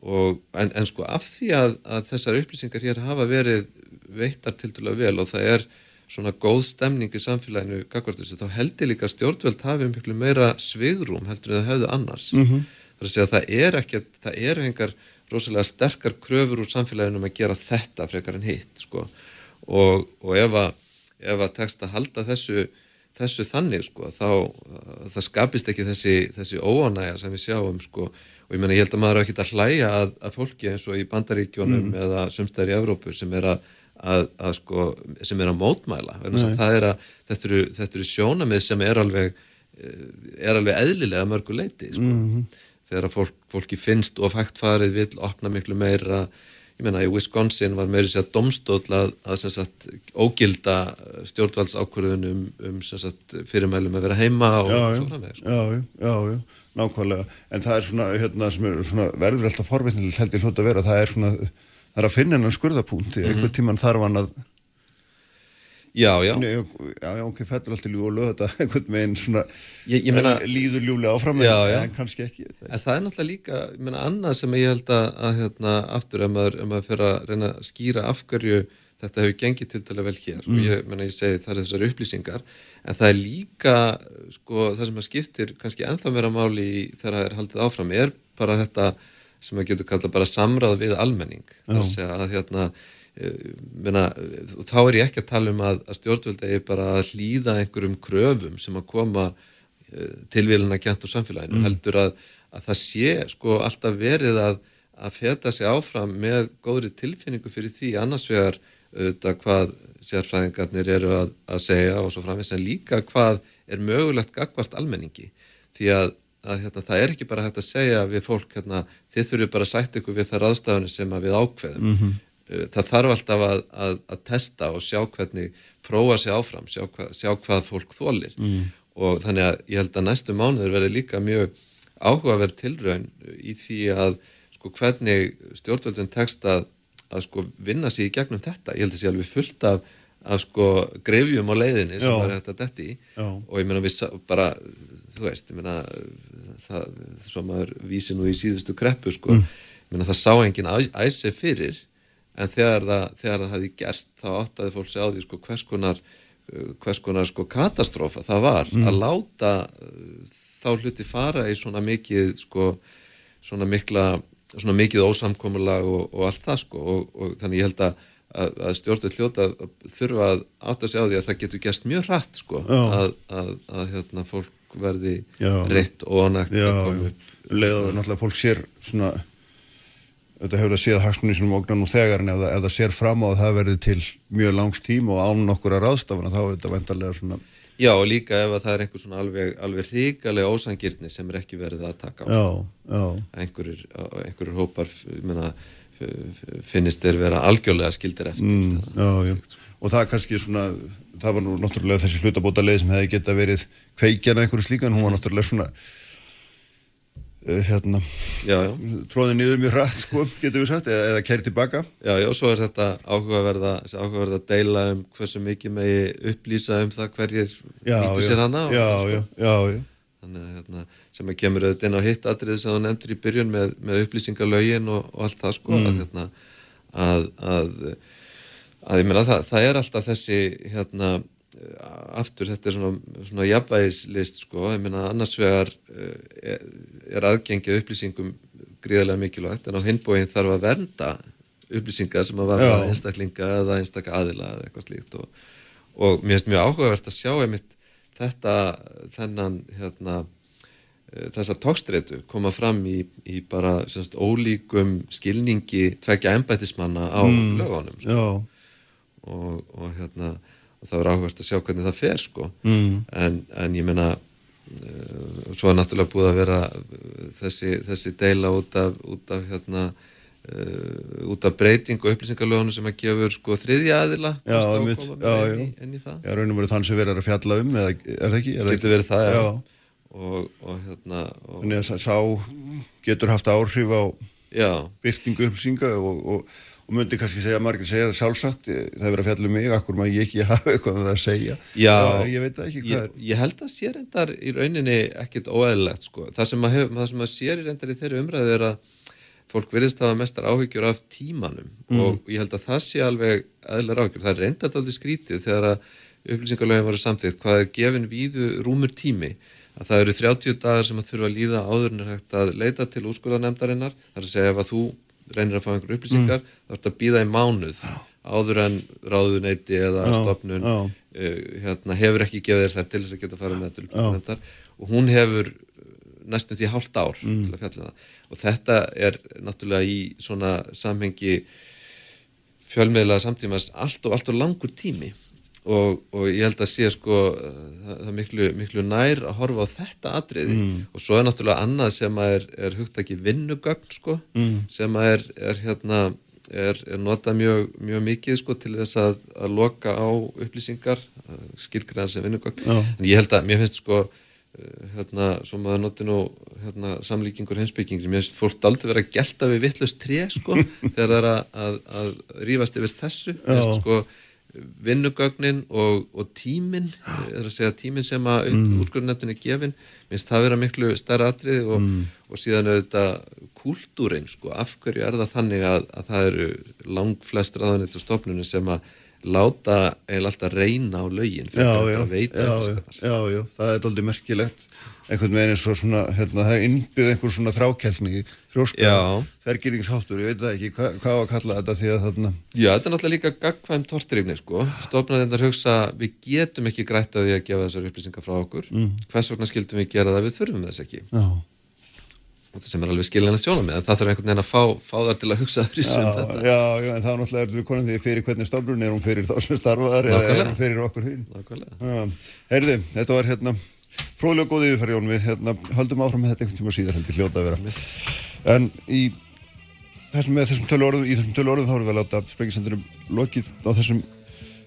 og, en, en sko af því að, að þessar upplýsingar hér hafa verið veittar tildulega vel og það er svona góð stemning í samfélaginu þá heldur líka að stjórnvöld hafi miklu meira svigrum heldur en það höfðu annars. -hmm. Það er að segja að það er ekki, það eru engar rosalega sterkar kröfur úr samfélaginu um að gera þetta frekar en hitt, sko. Og, og ef að, ef að tekst að halda þessu, þessu þannig, sko, þá það skapist ekki þessi, þessi óanæja sem við sjáum, sko, og ég meina ég held að maður er ekki að hlæja að, að fólki eins og í bandaríkjónum eða sumstæðir í Evrópu sem er að, að, að sko, sem er að mótmæla. Er að þetta eru, þetta eru sjónamið sem er alveg eh, er alveg eðlilega mörgu leiti sko. þegar að fólk, fólki finnst og fægt farið vill opna miklu meira. Ég meina í Wisconsin var meiri sér domstóll að, sagt, ógilda stjórnvaldsákvörðunum um sem sagt, fyrirmælum að vera heima og já, svo já, framvegis sko. já, já, já, nákvæmlega. En það er svona, hérna, er svona verður alltaf forvitnileg held ég hljóta að vera. Það er svona, það er að finna hennan skurðapúnt því einhvern tíman þarf hann að já, já, já, já, ok, fellur allt í ljú og lög þetta einhvern veginn svona Ég- ég meina- en líður ljúlega áfram Já, já. en kannski ekki En það er náttúrulega líka, ég meina, annað sem ég held að, að hérna, aftur, ef maður, ef maður fyrir að reyna að skýra af hverju þetta hefur gengið til dæla vel hér. Og ég, meina, ég segi það er þessar upplýsingar en það er líka, sko, það sem að skiptir kannski ennþá meira máli í, þegar það er haldið áfram er bara þetta sem maður getur kallað bara samráð við almenning. Þar að að hérna eh, meina, þá er ég ekki að tala um að, að stjórnvöld eigi bara að hlýða einhverjum kröfum sem að koma tilvílina kjent úr samfélaginu heldur að, að það sé sko alltaf verið að, að feta sig áfram með góðri tilfinningu fyrir því annars vegar auðvitað hvað sérfræðingarnir eru að, að segja og svo framvegis en líka hvað er mögulegt gagvart almenningi því að, að hérna, það er ekki bara hægt að segja við fólk hérna, þið þurfum bara að sætt ykkur við það ráðstafunir sem að við ákveðum -hmm. það þarf alltaf að, að, að testa og sjá hvernig prófa sig áfram, sjá, hva, sjá hvað fólk þólir mm. og þannig að ég held að næstu mánuður verði líka mjög áhugaverð tilraun í því að sko hvernig stjórnvöldun tekst að, að sko vinna sér í gegnum þetta, ég held að sé alveg fullt af að sko grefjum á leiðinni sem Já. var þetta detti í Já. og ég meina við bara þú veist, ég meina það, svo maður vísi nú í síðustu kreppu sko, Mm. ég meina það sá enginn æ- æsi fyrir en þegar það, þegar það hefði gerst þá áttaði fólk sig á því sko hvers konar hvers konar sko katastrófa það var Mm. að láta uh, þá hluti fara í svona mikið sko svona mikla svona mikið ósamkomulag og, og allt það sko og, og þannig ég held að, að, að stjórnvöld hljóta þurfa að átta sig á því að það getur gerst mjög hratt sko að, að, að hérna fólk verði Já. reitt og ánægt að koma upp. Leða náttúrulega fólk sér svona þetta hefur að séð hagsmunni sem ógnar nú þegar en ef það, ef það sér fram á að það verði til mjög langs tíma og án okkur að ráðstafana þá er þetta vendarlega svona Já, líka ef að það er einhver svona alveg, alveg ríkalega ósangirni sem er ekki verið að taka á. Já, já, Einhverjir, einhverjir hópar, f- finnist þeir vera algjörlega skildir eftir. mm, já, já. Og það er kannski svona, það var nú náttúrulega þessi hlutabóta leið sem hefði geta verið kveikjana einhverju slíkan, hún var náttúrulega svona hérna, Já, já. tróðið niður mjög hratt, sko, getur við sagt, eða, eða kæri tilbaka. Já, já, svo er þetta áhugaverða, áhugaverða að deila um hversu mikið megi upplýsa um það hverjir Já, já, sér hana. og já, sko. já, já, já. Þannig hérna, sem að kemur auðvitað inn á hitt atriði sem þú nefndir í byrjun með, með upplýsingalögin og, og allt það sko Mm. að, hérna, að, að, að ég meina það, það er alltaf þessi hérna aftur þetta er svona, svona jafnvægislist sko, ég meina annars vegar eh, er, er aðgengi að upplýsingum gríðarlega mikilvægt en á hinbóin þarf að vernda upplýsingar sem að varða einstaklinga eða einstakka aðila eða eitthvað slíkt og, og mér finnst mjög áhugavert að sjá einmitt þetta, þennan hérna, eh, þessa tókstreitu koma fram í, í bara semst, ólíkum skilningi tvekja embættismanna á Mm. lögunum sko. Og, og hérna og það var áhugavert að sjá hvernig það fer sko. Mm. en, en ég meina uh, svo er náttúrulega búið að vera uh, þessi, þessi deila út af, út af hérna uh, út af breyting og upplýsingalögunum sem að gefur sko þriðja aðila já, koma já, já. inn í, inn í það Já, raunum verið þann sem verið að fjalla um, eða er það ekki? Er það getur verið það, já. Og, og hérna og, Þannig að sá- getur haft áhrif á byrtingu upplýsinga og, og, og myndi kannski segja, margir segja það sjálfsagt, eh, það er verið að fjalla um mig, akkur maður ég ekki hafa eitthvað um það að segja. Já, ég veit það ekki hvað ég, er. ég held að sé reyndar í rauninni ekkit óæðilegt sko. það sem að, það sem að sér í reyndar í þeirri umræðu er að fólk virðist hafa mestar áhyggjur af tímanum Mm. og ég held að það sé alveg eðlar áhyggjur, það er reyndar aldrei skrítið þegar að upplýsingalögin voru samtíkt hvað er gefin víðu rúmur tími að það eru 30 dagar sem að þurfa að líða áður en er hægt að leita til úrskurðanemdarinnar það er að segja ef að þú reynir að fá einhver upplýsingar Mm. þá ert að býða í mánuð áður en ráðuneyti eða Já, stopnun já. uh, hérna, hefur ekki gefið þér þær til þess að geta farið með upplýsingar og hún hefur uh, næstum því hálft ár Mm. til að fjalla um það og þetta er náttúrulega í svona samhengi fjölmiðlaða samtímas allt og, allt og langur tími og, og ég held að sé sko það, það er miklu, miklu nær að horfa á þetta atriði Mm. og svo er náttúrulega annað sem að er, er hugtaki vinnugögn sko Mm. sem að er, er hérna er, er notað mjög, mjög mikið sko til þess að, að loka á upplýsingar skilgræðan sem vinnugögn Já. en ég held að mér finnst sko uh, hérna, svo maður noti nú hérna, samlíkingur heimsbyggingri, mér finnst fólk aldrei vera að gelta við vittlust tré sko, þegar það er að, að, að rífast yfir þessu mér finnst sko vinnugögnin og, og tíminn er að segja tíminn sem að mm. úrskurðuneftin er gefin, minnst það vera miklu stærra atrið og, og síðan er þetta kúltúrin, sko, af hverju er það þannig að, að það eru lang flest ráðanett og stofnunir sem að láta eiginlega alltaf reyna á lögin fyrir Já, að já, bara veita já, já, já, það er doldið merkilegt. Einhvern veginn eins og svona, hérna, það er innbyggð einhver svona þrákeltni, þrjóska Já. þergýringsháttur, ég veit ekki. Hvað, hvað á að kalla þetta því að þarna Já, þetta er náttúrulega líka gagkvæm tortrygni sko. Stofnarindar hugsa, við getum ekki grætt að því að gefa þessar upplýsingar frá okkur. Mm. hvers vegna skildum við gera það, við þurfum þess ekki. Já, sem er alveg skiljanlega sjóna með en það þarf einhvern veginn að fá, fá það til að hugsa þessu um já, þetta. já, já, en það er náttúrulega er við konum því fyrir hvernig stofnun er hún fyrir þá sem starfaðar eða er hún fyrir okkur hinn Nákvæmlega. Já, heyrðu, þetta var hérna fróðlega góð yfirferð Jón við hérna, höldum áfram með þetta einhvern tíma síðar heldur hljóta að vera. En í þessum, þessum tölu orðum, í þessum tölu orðum þá erum við að láta sprengisendurum lokið á þessum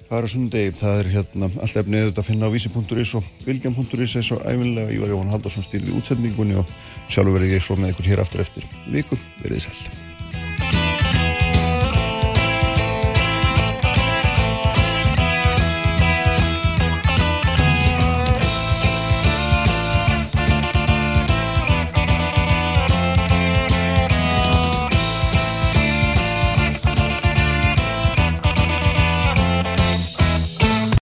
fara sundegi, það er hérna allt efnið þetta að finna á vísi.is og vilgjam.is eins og æfinlega Ívar Jóhann Haldarsson stýrði útsendingunni og sjálfur verði ég svo með ykkur hér aftur eftir viku, verið sæl